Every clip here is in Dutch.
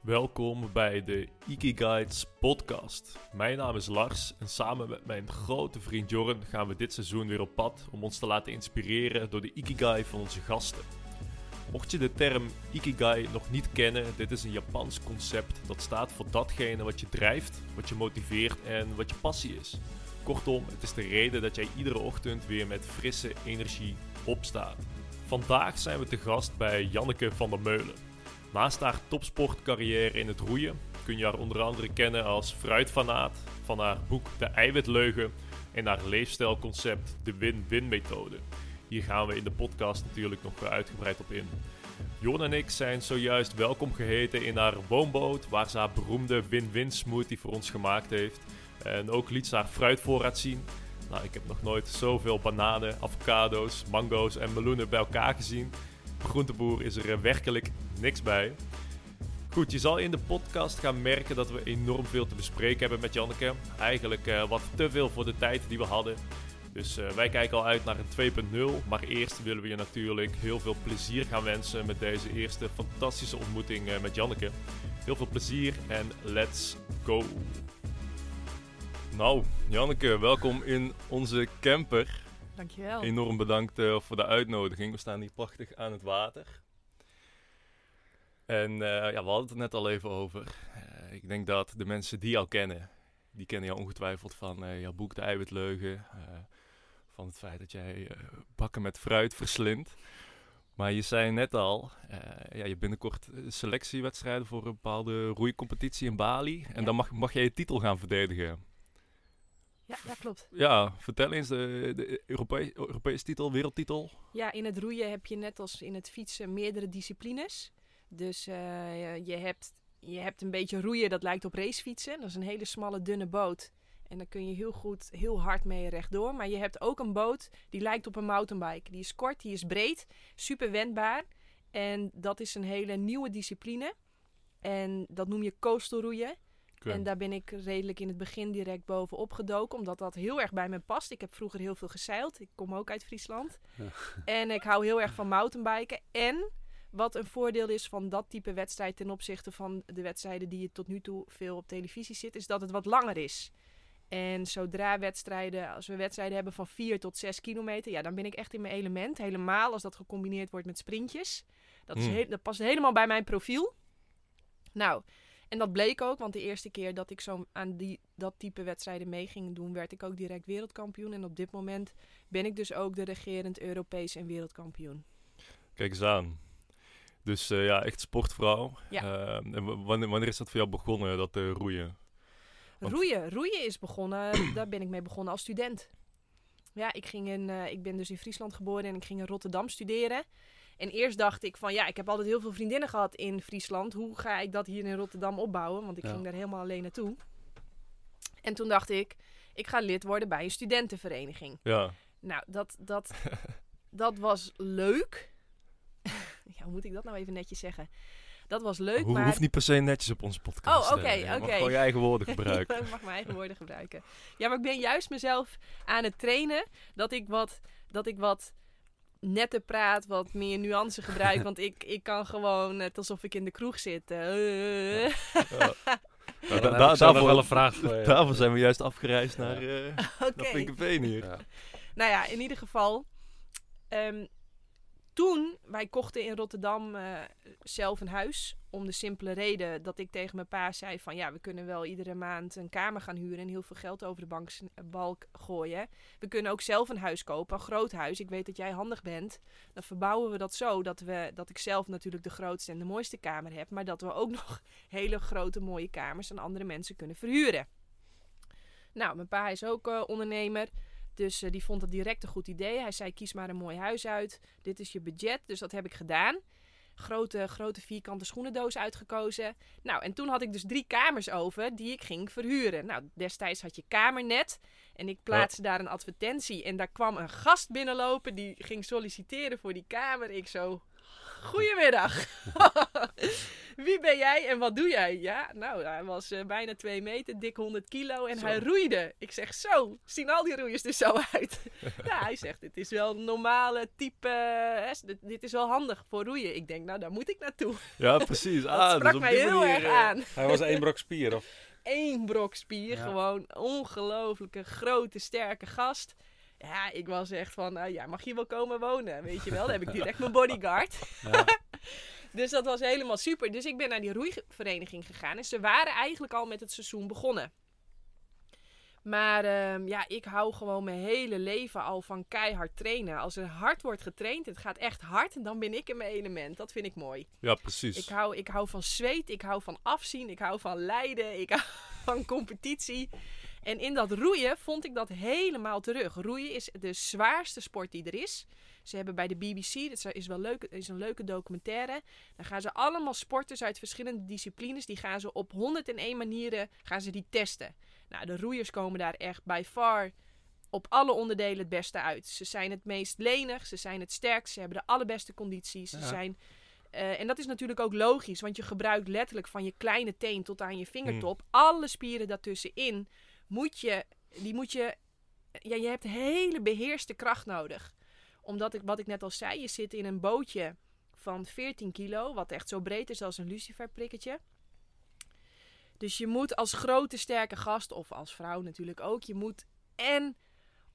Welkom bij de Guides podcast. Mijn naam is Lars en samen met mijn grote vriend Jorn gaan we dit seizoen weer op pad om ons te laten inspireren door de Ikigai van onze gasten. Mocht je de term Ikigai nog niet kennen, dit is een Japans concept dat staat voor datgene wat je drijft, wat je motiveert en wat je passie is. Kortom, het is de reden dat jij iedere ochtend weer met frisse energie opstaat. Vandaag zijn we te gast bij Janneke van der Meulen. Naast haar topsportcarrière in het roeien kun je haar onder andere kennen als fruitfanaat, van haar boek De Eiwitleugen en haar leefstijlconcept De Win-Win Methode. Hier gaan we in de podcast natuurlijk nog uitgebreid op in. Jon en ik zijn zojuist welkom geheten in haar woonboot, waar ze haar beroemde win-win smoothie voor ons gemaakt heeft. En ook liet ze haar fruitvoorraad zien. Nou, ik heb nog nooit zoveel bananen, avocado's, mango's en meloenen bij elkaar gezien. Groenteboer is er werkelijk niks bij. Goed, je zal in de podcast gaan merken dat we enorm veel te bespreken hebben met Janneke. Eigenlijk uh, wat te veel voor de tijd die we hadden. Dus uh, wij kijken al uit naar een 2.0. Maar eerst willen we je natuurlijk heel veel plezier gaan wensen met deze eerste fantastische ontmoeting met Janneke. Heel veel plezier en let's go! Nou, Janneke, welkom in onze camper. Dankjewel. Enorm bedankt uh, voor de uitnodiging. We staan hier prachtig aan het water. En uh, ja, we hadden het er net al even over. Uh, ik denk dat de mensen die jou kennen, die kennen jou ongetwijfeld van jouw boek De Eiwitleugen. van het feit dat jij bakken met fruit verslindt. Maar je zei net al, ja, je binnenkort selectiewedstrijden voor een bepaalde roeicompetitie in Bali. En ja. dan mag, mag jij je titel gaan verdedigen. Ja, dat klopt. Ja, vertel eens de, de Europese, Europese titel, wereldtitel. Ja, in het roeien heb je net als in het fietsen meerdere disciplines. Dus uh, je, hebt, je hebt een beetje roeien, dat lijkt op racefietsen. Dat is een hele smalle, dunne boot. En daar kun je heel goed, heel hard mee rechtdoor. Maar je hebt ook een boot die lijkt op een mountainbike. Die is kort, die is breed, super wendbaar. En dat is een hele nieuwe discipline. En dat noem je coastal roeien. Okay. En daar ben ik redelijk in het begin direct bovenop gedoken, omdat dat heel erg bij me past. Ik heb vroeger heel veel gezeild. Ik kom ook uit Friesland. Ja. En ik hou heel erg van mountainbiken. En wat een voordeel is van dat type wedstrijd ten opzichte van de wedstrijden die je tot nu toe veel op televisie zit, is dat het wat langer is. En zodra wedstrijden, als we wedstrijden hebben van 4 tot 6 kilometer, ja, dan ben ik echt in mijn element. Helemaal als dat gecombineerd wordt met sprintjes. Dat, is dat past helemaal bij mijn profiel. Nou, en dat bleek ook, want de eerste keer dat ik zo aan die, dat type wedstrijden mee ging doen, werd ik ook direct wereldkampioen. En op dit moment ben ik dus ook de regerend Europees en wereldkampioen. Kijk eens aan. Dus uh, ja, echt sportvrouw. Ja. Uh, en wanneer, wanneer is dat voor jou begonnen, dat uh, roeien? Want... Roeien, roeien is begonnen, daar ben ik mee begonnen als student. Ja, ik, ging in, ik ben dus in Friesland geboren en ik ging in Rotterdam studeren. En eerst dacht ik van ja, ik heb altijd heel veel vriendinnen gehad in Friesland. Hoe ga ik dat hier in Rotterdam opbouwen? Want ik ja. ging daar helemaal alleen naartoe. En toen dacht ik, ik ga lid worden bij een studentenvereniging. Ja. Nou, dat, dat, dat was leuk. ja, hoe moet ik dat nou even netjes zeggen? Dat was leuk, Hoe, maar... hoeft niet per se netjes op onze podcast. Oh, oké, okay, oké. Okay. gewoon je eigen woorden gebruiken. ik mag mijn eigen woorden gebruiken. Ja, maar ik ben juist mezelf aan het trainen dat ik wat... Dat ik wat netter praat, wat meer nuance gebruik. want ik, ik kan gewoon net alsof ik in de kroeg zit. Uh. Ja. Ja, da da daarvoor wel een vraag voor je. Daarvoor zijn we juist afgereisd ja. naar, uh, okay. naar Vinkenveen hier. Ja. Nou ja, in ieder geval. Um, toen, wij kochten in Rotterdam uh, zelf een huis. Om de simpele reden dat ik tegen mijn pa zei van... ja, we kunnen wel iedere maand een kamer gaan huren... en heel veel geld over de bank, balk gooien. We kunnen ook zelf een huis kopen, een groot huis. Ik weet dat jij handig bent. Dan verbouwen we dat zo dat, we, dat ik zelf natuurlijk de grootste en de mooiste kamer heb... maar dat we ook nog hele grote mooie kamers aan andere mensen kunnen verhuren. Nou, mijn pa is ook uh, ondernemer... Dus uh, die vond het direct een goed idee. Hij zei: kies maar een mooi huis uit. Dit is je budget. Dus dat heb ik gedaan. Grote, grote vierkante schoenendoos uitgekozen. Nou, en toen had ik dus drie kamers over die ik ging verhuren. Nou, destijds had je Kamernet. En ik plaatste ja. daar een advertentie. En daar kwam een gast binnenlopen die ging solliciteren voor die kamer. Ik zo, Goedemiddag. Wie ben jij en wat doe jij? Ja, nou, hij was eh, bijna 2 meter, dik 100 kilo en Zo. hij roeide. Ik zeg, zo, zien al die roeiers er zo uit? ja, hij zegt, het is wel een normale type, hè, dit, dit is wel handig voor roeien. Ik denk, nou, daar moet ik naartoe. Ja, precies. Dat ah, sprak dus mij heel manier, erg eh, aan. Hij was één brok spier, of? Eén brok spier, Ja. gewoon ongelooflijke, grote, sterke gast. Ja, ik was echt van, nou ja, mag hier wel komen wonen, weet je wel. Dan heb ik direct mijn bodyguard. Ja. Dus dat was helemaal super. Dus ik ben naar die roeivereniging gegaan. En ze waren eigenlijk al met het seizoen begonnen. Maar ehm, ja, ik hou gewoon mijn hele leven al van keihard trainen. Als er hard wordt getraind, het gaat echt hard, dan ben ik in mijn element. Dat vind ik mooi. Ja, precies. Ik hou, ik hou van zweet, ik hou van afzien, ik hou van lijden, ik hou van competitie. En in dat roeien vond ik dat helemaal terug. Roeien is de zwaarste sport die er is. Ze hebben bij de BBC, dat is wel leuk, is een leuke documentaire. Dan gaan ze allemaal sporters uit verschillende disciplines, die gaan ze op 101 manieren gaan ze die testen. Nou, de roeiers komen daar echt by far op alle onderdelen het beste uit. Ze zijn het meest lenig, ze zijn het sterkst, ze hebben de allerbeste condities. Ze zijn, eh, en dat is natuurlijk ook logisch, want je gebruikt letterlijk van je kleine teen tot aan je vingertop. Alle spieren daartussenin moet je, die moet je, ja, je hebt hele beheerste kracht nodig. Omdat ik, wat ik net al zei, je zit in een bootje van 14 kilo, wat echt zo breed is als een luciferprikketje. Dus je moet als grote sterke gast, of als vrouw natuurlijk ook, je moet en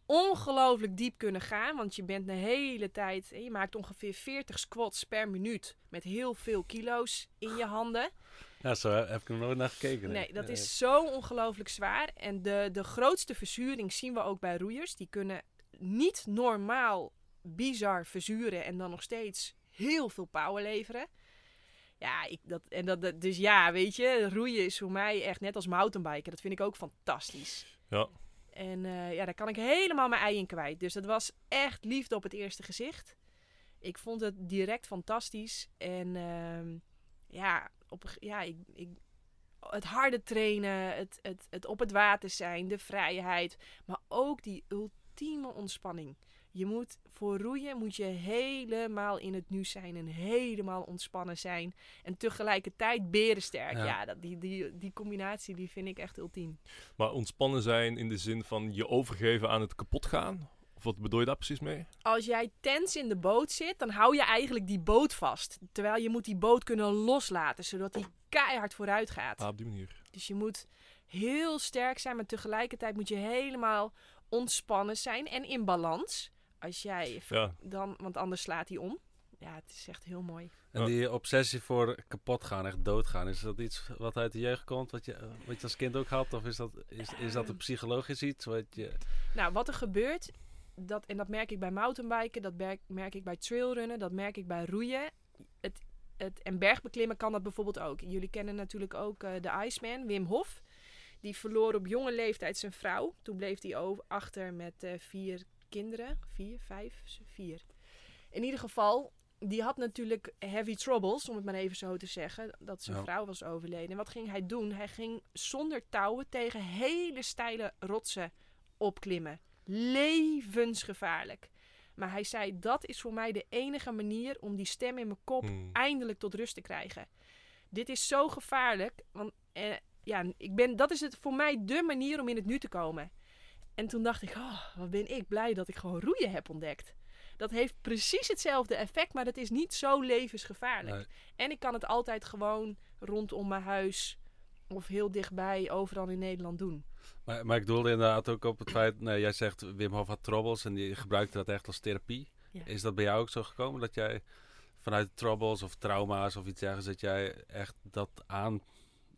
ongelooflijk diep kunnen gaan. Want je bent de hele tijd, je maakt ongeveer 40 squats per minuut met heel veel kilo's in je handen. Ja, zo heb ik er nooit naar gekeken. Nee, dat is zo ongelooflijk zwaar. En de, de grootste verzuring zien we ook bij roeiers. Die kunnen niet normaal bizar verzuren en dan nog steeds heel veel power leveren. Ja, ik, dat, en dat, dat- dus ja, weet je, roeien is voor mij echt net als mountainbiken. Dat vind ik ook fantastisch. Ja. En eh, ja, daar kan ik helemaal mijn ei in kwijt. Dus dat was echt liefde op het eerste gezicht. Ik vond het direct fantastisch. En ehm, ja, op, ja ik, ik, het harde trainen, het, het, het op het water zijn, de vrijheid. Maar ook die ultieme ontspanning. Je moet voor roeien moet je helemaal in het nu zijn en helemaal ontspannen zijn. En tegelijkertijd berensterk. Ja. Ja, dat, die, die, die combinatie die vind ik echt ultiem. Maar ontspannen zijn in de zin van je overgeven aan het kapot gaan? Of wat bedoel je daar precies mee? als jij tens in de boot zit, dan hou je eigenlijk die boot vast. Terwijl je moet die boot kunnen loslaten, zodat die keihard vooruit gaat. Ah, op die manier. Dus je moet heel sterk zijn, maar tegelijkertijd moet je helemaal ontspannen zijn en in balans. Als jij Ja. dan, want anders slaat hij om. Ja, het is echt heel mooi. En die obsessie voor kapot gaan, echt doodgaan, is dat iets wat uit de jeugd komt, wat je, wat je als kind ook had? Of is dat, is, is dat een psychologisch iets? Wat je, Nou, wat er gebeurt, dat, en dat merk ik bij mountainbiken, dat merk, merk ik bij trailrunnen, dat merk ik bij roeien. Het, het, en bergbeklimmen kan dat bijvoorbeeld ook. Jullie kennen natuurlijk ook eh, de Iceman, Wim Hof. Die verloor op jonge leeftijd zijn vrouw. Toen bleef hij achter met eh, vier kinderen. Vier, vijf, vier. In ieder geval, die had natuurlijk heavy troubles, om het maar even zo te zeggen. Dat zijn Ja. vrouw was overleden. En wat ging hij doen? Hij ging zonder touwen tegen hele steile rotsen opklimmen. Levensgevaarlijk. Maar hij zei, dat is voor mij de enige manier om die stem in mijn kop Hmm. eindelijk tot rust te krijgen. Dit is zo gevaarlijk, want eh, ja, ik ben, dat is het voor mij de manier om in het nu te komen. En toen dacht ik, oh, wat ben ik blij dat ik gewoon roeien heb ontdekt. Dat heeft precies hetzelfde effect, maar dat is niet zo levensgevaarlijk. Nee. En ik kan het altijd gewoon rondom mijn huis of heel dichtbij, overal in Nederland doen. Maar, maar ik doelde inderdaad ook op het feit, nee, jij zegt Wim Hof had troubles en die gebruikte dat echt als therapie. Ja. Is dat bij jou ook zo gekomen dat jij vanuit troubles of trauma's of iets dergelijks, dat jij echt dat aan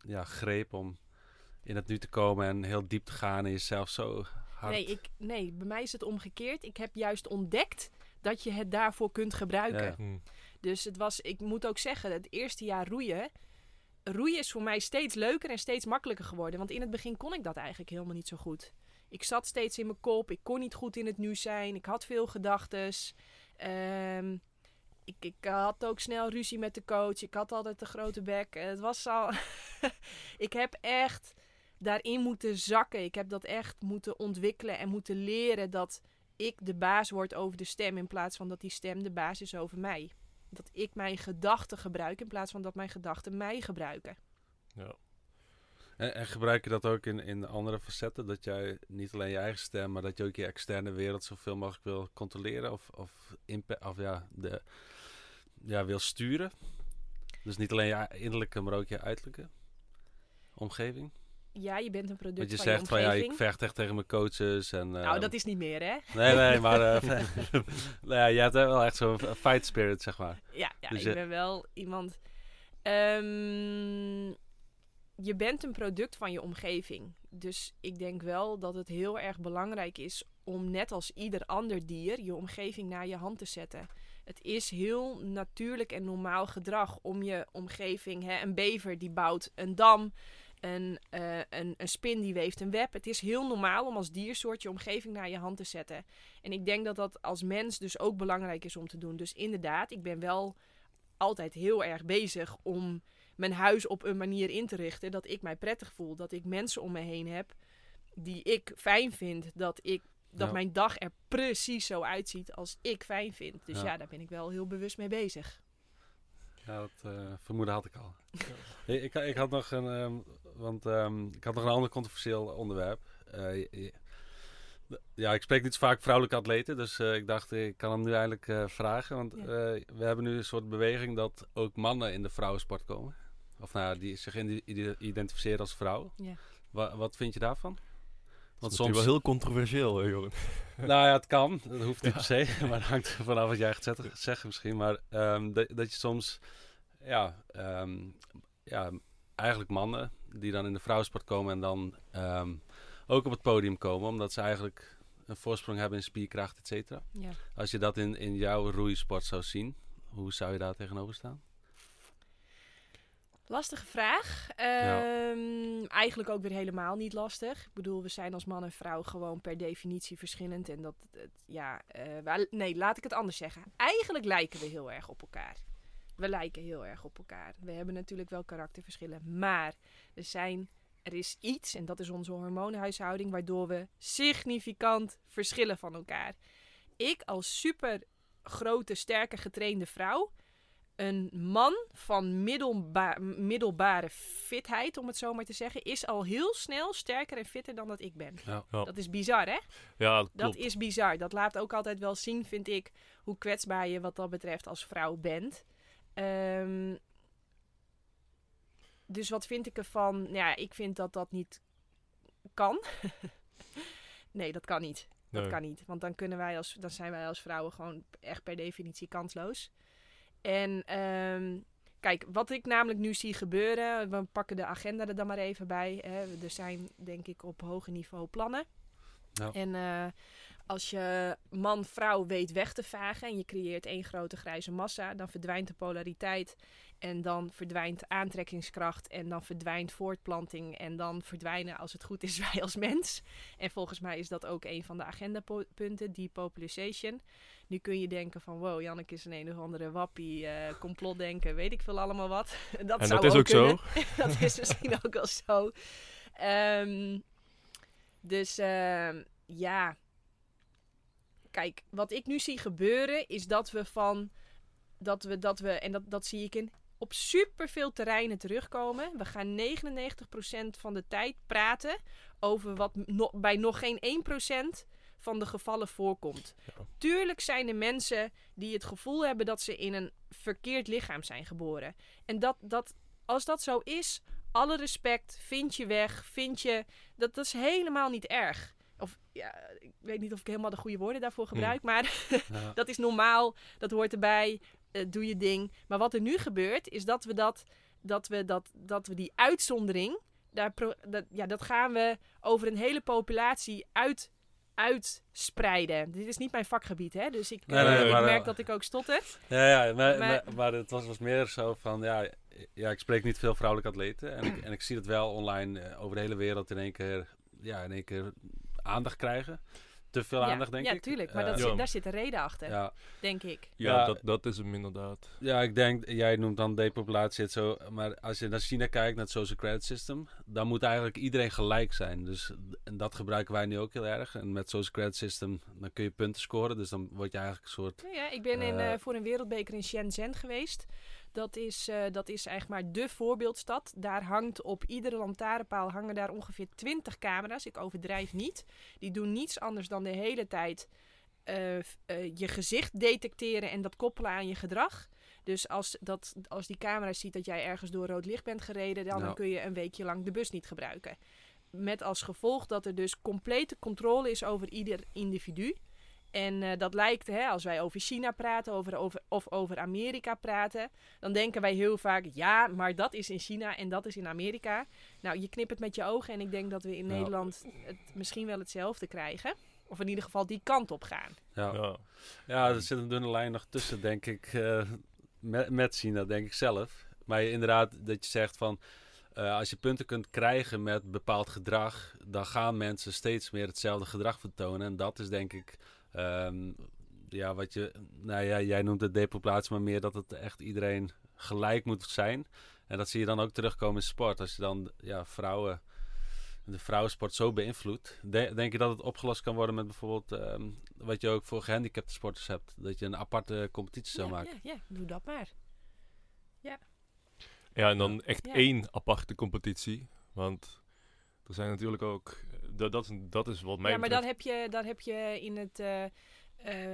ja, greep om in het nu te komen en heel diep te gaan en jezelf zo hard... Nee, ik, nee, bij mij is het omgekeerd. Ik heb juist ontdekt dat je het daarvoor kunt gebruiken. Ja, ja. Hm. Dus het was, ik moet ook zeggen, het eerste jaar roeien. Roeien is voor mij steeds leuker en steeds makkelijker geworden. Want in het begin kon ik dat eigenlijk helemaal niet zo goed. Ik zat steeds in mijn kop. Ik kon niet goed in het nu zijn. Ik had veel gedachtes. Ehm, ik, ik had ook snel ruzie met de coach. Ik had altijd de grote bek. Eh, Het was al. ik heb echt daarin moeten zakken. Ik heb dat echt moeten ontwikkelen en moeten leren dat ik de baas word over de stem. In plaats van dat die stem de baas is over mij. Dat ik mijn gedachten gebruik in plaats van dat mijn gedachten mij gebruiken. Ja. En, en gebruik je dat ook in, in andere facetten? Dat jij niet alleen je eigen stem, maar dat je ook je externe wereld zoveel mogelijk wil controleren of, of, of ja, de, ja, wil sturen? Dus niet alleen je innerlijke, maar ook je uiterlijke omgeving? Ja, je bent een product Want je van zegt je van ja, ik vecht echt tegen mijn coaches. En, nou, ehm, dat is niet meer, hè? Nee, nee, maar eh, nou ja, je hebt wel echt zo'n fight spirit, zeg maar. Ja, ja Dus ik ben wel iemand. Ehm, je bent een product van je omgeving. Dus ik denk wel dat het heel erg belangrijk is om net als ieder ander dier je omgeving naar je hand te zetten. Het is heel natuurlijk en normaal gedrag om je omgeving. Hè, een bever die bouwt een dam. Een, eh, een, een spin die weeft een web. Het is heel normaal om als diersoort je omgeving naar je hand te zetten. En ik denk dat dat als mens dus ook belangrijk is om te doen. Dus inderdaad, ik ben wel altijd heel erg bezig om mijn huis op een manier in te richten dat ik mij prettig voel. Dat ik mensen om me heen heb die ik fijn vind. Dat, ik, dat Ja. mijn dag er precies zo uitziet als ik fijn vind. Dus Ja. ja, daar ben ik wel heel bewust mee bezig. Ja, dat eh, vermoeden had ik al. Hey, ik, ik had nog een, ehm, want ik had nog een ander controversieel onderwerp. Eh, ja, ik spreek niet zo vaak vrouwelijke atleten, dus eh, ik dacht ik kan hem nu eigenlijk eh, vragen. Want Ja. eh, we hebben nu een soort beweging dat ook mannen in de vrouwensport komen. Of nou, ja, die zich ide- ide- identificeren als vrouw. Ja. Wa- wat vind je daarvan? Want soms wel heel controversieel, hè, Joren. Nou ja, het kan. Dat hoeft niet Ja. per se. Maar het hangt er vanaf wat jij gaat zeggen misschien. Maar ehm, dat, dat je soms... Ja, ehm, ja, eigenlijk mannen die dan in de vrouwensport komen... en dan ehm, ook op het podium komen. Omdat ze eigenlijk een voorsprong hebben in spierkracht, et cetera. Ja. Als je dat in, in jouw roeisport zou zien... hoe zou je daar tegenover staan? Lastige vraag. Ehm, Eigenlijk ook weer helemaal niet lastig. Ik bedoel, we zijn als man en vrouw gewoon per definitie verschillend. En dat, het- ja, eh, nee, laat ik het anders zeggen. Eigenlijk lijken we heel erg op elkaar. We lijken heel erg op elkaar. We hebben natuurlijk wel karakterverschillen. Maar er, zijn, er is iets, en dat is onze hormoonhuishouding, waardoor we significant verschillen van elkaar. Ik als super grote, sterke, getrainde vrouw een man van middelba- middelbare fitheid, om het zo maar te zeggen, is al heel snel sterker en fitter dan dat ik ben. Ja. Ja. Dat is bizar, hè? Ja, dat Dat is bizar. Dat laat ook altijd wel zien, vind ik, hoe kwetsbaar je wat dat betreft als vrouw bent. Ehm, dus wat vind ik ervan? Nou Ja, ik vind dat dat niet kan. nee, dat kan niet. Dat kan niet. Want dan, kunnen wij als, dan zijn wij als vrouwen gewoon echt per definitie kansloos. En ehm, kijk, wat ik namelijk nu zie gebeuren, we pakken de agenda er dan maar even bij. Hè. Er zijn denk ik op hoger niveau plannen. Ja. En eh, als je man-vrouw weet weg te vagen en je creëert één grote grijze massa, dan verdwijnt de polariteit en dan verdwijnt aantrekkingskracht en dan verdwijnt voortplanting en dan verdwijnen, als het goed is, wij als mens. En volgens mij is dat ook een van de agendapunten, depopulation. Nu kun je denken van, wow, Janneke is een een of andere wappie, eh complotdenken, weet ik veel allemaal wat. dat en zou dat is ook kunnen. zo. dat is misschien ook wel zo. Ehm, dus ehm, ja. Kijk, wat ik nu zie gebeuren is dat we van. Dat we, dat we en dat, dat zie ik in. Op superveel terreinen terugkomen. We gaan 99% van de tijd praten over wat no- bij nog geen 1% van de gevallen voorkomt. Ja. Tuurlijk zijn er mensen die het gevoel hebben dat ze in een verkeerd lichaam zijn geboren. En dat, dat, als dat zo is, alle respect, vind je weg, vind je... Dat, dat is helemaal niet erg. Of, ja, ik weet niet of ik helemaal de goede woorden daarvoor gebruik, maar Ja. dat is normaal, dat hoort erbij, eh, doe je ding. Maar wat er nu gebeurt, is dat we, dat, dat we, dat, dat we die uitzondering, daar pro- dat, ja, dat gaan we over een hele populatie uit, uitspreiden. Dit is niet mijn vakgebied, hè? dus ik, Nee, eh, nee, ik maar, merk eh, dat ik ook stotter. Ja, ja maar, Maar- het was, was meer zo van, ja, ja, ik spreek niet veel vrouwelijke atleten. En ik, en ik zie het wel online over de hele wereld in één keer, ja, in één keer aandacht krijgen. te veel ja, aandacht, denk ja, ik. tuurlijk. Maar Eh, dat Ja. zit, daar zit een reden achter, ja, denk ik. Ja, Ja. Dat, dat is hem inderdaad. ja, ik denk, jij noemt dan depopulatie het zo. Maar als je naar China kijkt, naar het social credit system, dan moet eigenlijk iedereen gelijk zijn. Dus en dat gebruiken wij nu ook heel erg. En met social credit system, dan kun je punten scoren. Dus dan word je eigenlijk een soort. Nou ja, ik ben in, Eh, eh, voor een wereldbeker in Shenzhen geweest. Dat is, eh, dat is eigenlijk maar de voorbeeldstad. Daar hangt op iedere lantaarnpaal hangen daar ongeveer 20 camera's. Ik overdrijf niet. Die doen niets anders dan de hele tijd eh, eh, je gezicht detecteren en dat koppelen aan je gedrag. Dus als, dat, als die camera ziet dat jij ergens door rood licht bent gereden, dan kun je een weekje lang de bus niet gebruiken. Met als gevolg dat er dus complete controle is over ieder individu. En eh, dat lijkt, hè, als wij over China praten over, over, of over Amerika praten, dan denken wij heel vaak, ja, maar dat is in China en dat is in Amerika. Nou, je knipt het met je ogen en ik denk dat we in. Nederland het misschien wel hetzelfde krijgen. Of in ieder geval die kant op gaan. Ja, Ja. ja er zit een dunne lijn nog tussen, denk ik. eh, met, met China, denk ik zelf. Maar je- inderdaad, dat je zegt van. eh, als je punten kunt krijgen met bepaald gedrag, dan gaan mensen steeds meer hetzelfde gedrag vertonen. En dat is denk ik, ehm, ja, wat je, nou ja, jij noemt het depopulatie, maar meer dat het echt iedereen gelijk moet zijn. En dat zie je dan ook terugkomen in sport. Als je dan, ja, vrouwen, de vrouwensport zo beïnvloedt, de- denk je dat het opgelost kan worden met bijvoorbeeld, ehm, wat je ook voor gehandicapte sporters hebt, dat je een aparte competitie zou ja, maken. ja, ja, doe dat maar. Ja, en dan echt Ja. één aparte competitie. Want er zijn natuurlijk ook... Dat, dat, is, dat is wat mij ja, maar dan heb je, dan heb je in het, eh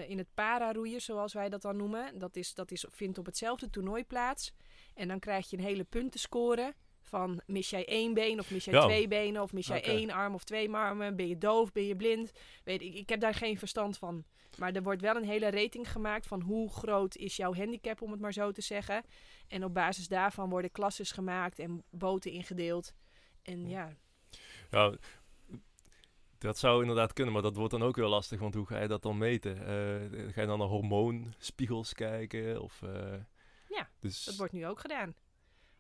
in het para-roeien, zoals wij dat dan noemen. Dat, is, dat is, vindt op hetzelfde toernooi plaats. En dan krijg je een hele puntenscore. Van mis jij één been of mis jij Ja. twee benen of mis jij één arm of twee armen? Ben je doof, ben je blind? Weet ik, ik heb daar geen verstand van. Maar er wordt wel een hele rating gemaakt van hoe groot is jouw handicap, om het maar zo te zeggen. En op basis daarvan worden klasses gemaakt en boten ingedeeld. En ja, Ja, dat zou inderdaad kunnen, maar dat wordt dan ook weer lastig, want hoe ga je dat dan meten? Eh, ga je dan naar hormoonspiegels kijken? Of, eh, Ja, dus, Dat wordt nu ook gedaan.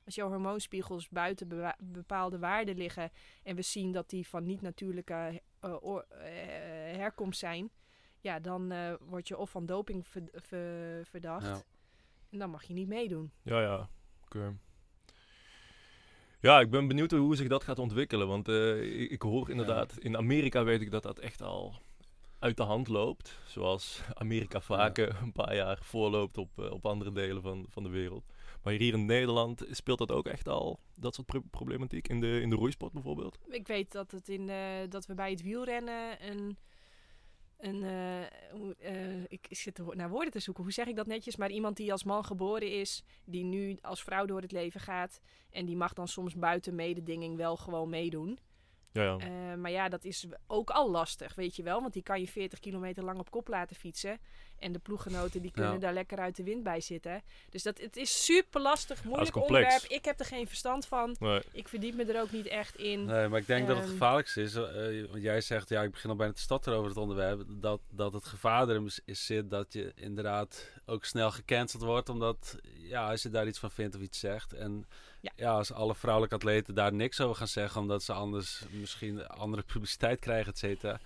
Als jouw hormoonspiegels buiten bepaalde waarden liggen en we zien dat die van niet-natuurlijke eh, eh, herkomst zijn, ja, dan eh, word je of van doping ver- ver- verdacht Ja. en dan mag je niet meedoen. Ja, ja. Oké. Ja, ik ben benieuwd hoe zich dat gaat ontwikkelen. Want eh, ik, hoor inderdaad, in Amerika weet ik dat dat echt al uit de hand loopt. Zoals Amerika vaak eh, een paar jaar voorloopt op, eh, op andere delen van, van de wereld. Maar hier in Nederland speelt dat ook echt al, dat soort pro- problematiek, in de, in de roeisport bijvoorbeeld. Ik weet dat, het in, eh, dat we bij het wielrennen een. Een hoe- eh, ik zit naar woorden te zoeken. Hoe zeg ik dat netjes? Maar iemand die als man geboren is, die nu als vrouw door het leven gaat. En die mag dan soms buiten mededinging wel gewoon meedoen. Ja, ja. Eh, maar ja, dat is ook al lastig, weet je wel. Want die kan je 40 kilometer lang op kop laten fietsen. En de ploeggenoten die kunnen Ja. daar lekker uit de wind bij zitten. Dus dat, het is super lastig, moeilijk onderwerp. Ik heb er geen verstand van. Nee. Ik verdiep me er ook niet echt in. Nee, maar ik denk dat het Ehm. gevaarlijkste is, eh, want jij zegt, ja, ik begin al bijna te stotteren over het onderwerp, dat, dat het gevaar erin is, is zit dat je inderdaad ook snel gecanceld wordt, omdat, ja, als je daar iets van vindt of iets zegt. En Ja. ja, als alle vrouwelijke atleten daar niks over gaan zeggen, omdat ze anders misschien andere publiciteit krijgen, et cetera.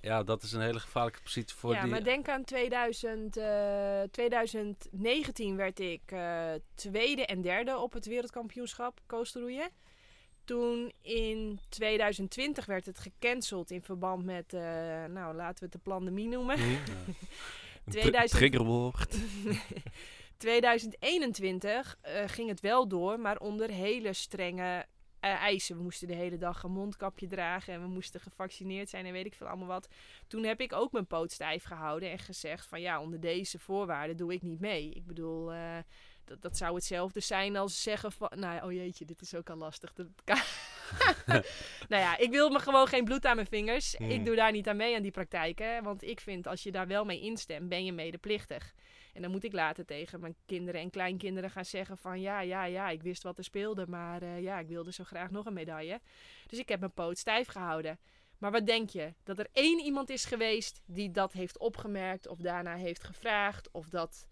Ja, dat is een hele gevaarlijke positie voor ja, die... maar denk aan 2000, eh, 2019 werd ik eh, tweede en derde op het wereldkampioenschap coasterroeien. Toen in 2020 werd het gecanceld in verband met, eh, nou laten we het de pandemie noemen. Ja. Een 2000 tr- triggerwoord. 2021 eh, ging het wel door, maar onder hele strenge eh, eisen. We moesten de hele dag een mondkapje dragen en we moesten gevaccineerd zijn en weet ik veel allemaal wat. Toen heb ik ook mijn poot stijf gehouden en gezegd van ja, onder deze voorwaarden doe ik niet mee. Ik bedoel, eh, dat, dat zou hetzelfde zijn als zeggen van, nou oh jeetje, dit is ook al lastig. Nou ja, ik wil me gewoon geen bloed aan mijn vingers. Hmm. Ik doe daar niet aan mee aan die praktijken, want ik vind als je daar wel mee instemt, ben je medeplichtig. En dan moet ik later tegen mijn kinderen en kleinkinderen gaan zeggen van ja, ja, ja, ik wist wat er speelde, maar eh, ja, ik wilde zo graag nog een medaille. Dus ik heb mijn poot stijf gehouden. Maar wat denk je? Dat er één iemand is geweest die dat heeft opgemerkt of daarna heeft gevraagd of dat...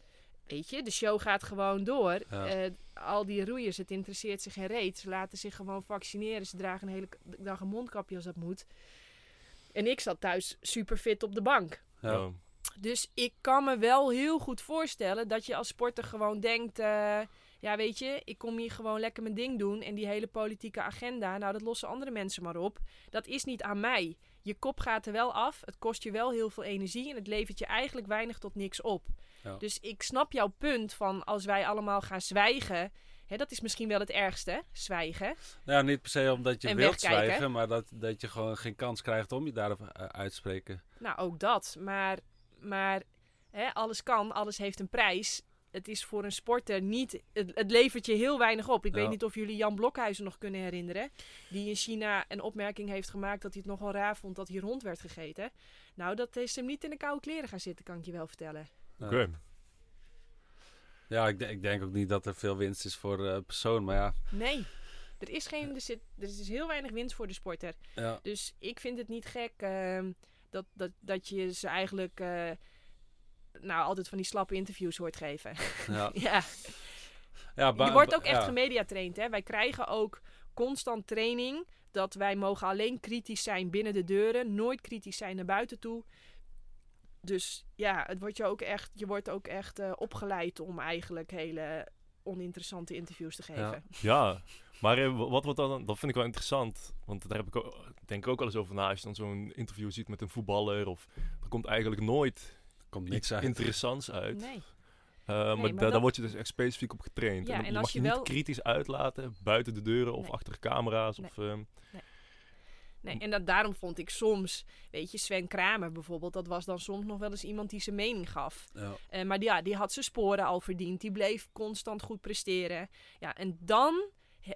Weet je, de show gaat gewoon door. Ja. Eh, al die roeiers, het interesseert zich geen reet. Ze laten zich gewoon vaccineren. Ze dragen een hele dag een mondkapje als dat moet. En ik zat thuis super fit op de bank. Ja. Dus ik kan me wel heel goed voorstellen dat je als sporter gewoon denkt... eh, ja, weet je, ik kom hier gewoon lekker mijn ding doen. En die hele politieke agenda, nou, dat lossen andere mensen maar op. Dat is niet aan mij. Je kop gaat er wel af. Het kost je wel heel veel energie. En het levert je eigenlijk weinig tot niks op. Ja. Dus ik snap jouw punt van als wij allemaal gaan zwijgen... Hè, dat is misschien wel het ergste, zwijgen. Nou, ja, niet per se omdat je En wilt wegkijken. zwijgen, maar dat, dat je gewoon geen kans krijgt om je daarop eh, uit te spreken. Nou, ook dat. Maar, maar hè, alles kan, alles heeft een prijs. Het is voor een sporter niet. Het, het levert je heel weinig op. Ik Ja. weet niet of jullie Jan Blokhuizen nog kunnen herinneren. Die in China een opmerking heeft gemaakt dat hij het nogal raar vond dat hier rond werd gegeten. Nou, dat is hem niet in de koude kleren gaan zitten, kan ik je wel vertellen. Ja. Oké. Ja, ik, ik denk ook niet dat er veel winst is voor de persoon, maar ja. Nee. Er is, geen, er, zit, er is heel weinig winst voor de sporter. ja. Dus ik vind het niet gek ehm, dat, dat, dat je ze eigenlijk eh, nou, altijd van die slappe interviews hoort geven. ja. ja. ja Je wordt ook echt ja. gemediatraind. Hè? Wij krijgen ook constant training dat wij mogen alleen kritisch zijn binnen de deuren, nooit kritisch zijn naar buiten toe. Dus ja, het wordt je, ook echt, je wordt ook echt eh, opgeleid om eigenlijk hele oninteressante interviews te geven. Ja. Ja, maar eh, wa- wat wordt dan, dat vind ik wel interessant. Want daar heb ik ook, denk ik ook wel eens over na. Als je dan zo'n interview ziet met een voetballer. Of er komt eigenlijk nooit Komt iets uit. interessants uit. Nee. Eh, maar maar da- dat- daar word je dus echt specifiek op getraind. Ja, en, en je als mag je je wel- niet kritisch uitlaten buiten de deuren of Nee. achter camera's. Nee. Of, ehm, Nee, en dat, daarom vond ik soms, weet je, Sven Kramer bijvoorbeeld, dat was dan soms nog wel eens iemand die zijn mening gaf. Ja. Eh, maar die, ja, die had zijn sporen al verdiend. Die bleef constant goed presteren. Ja, en dan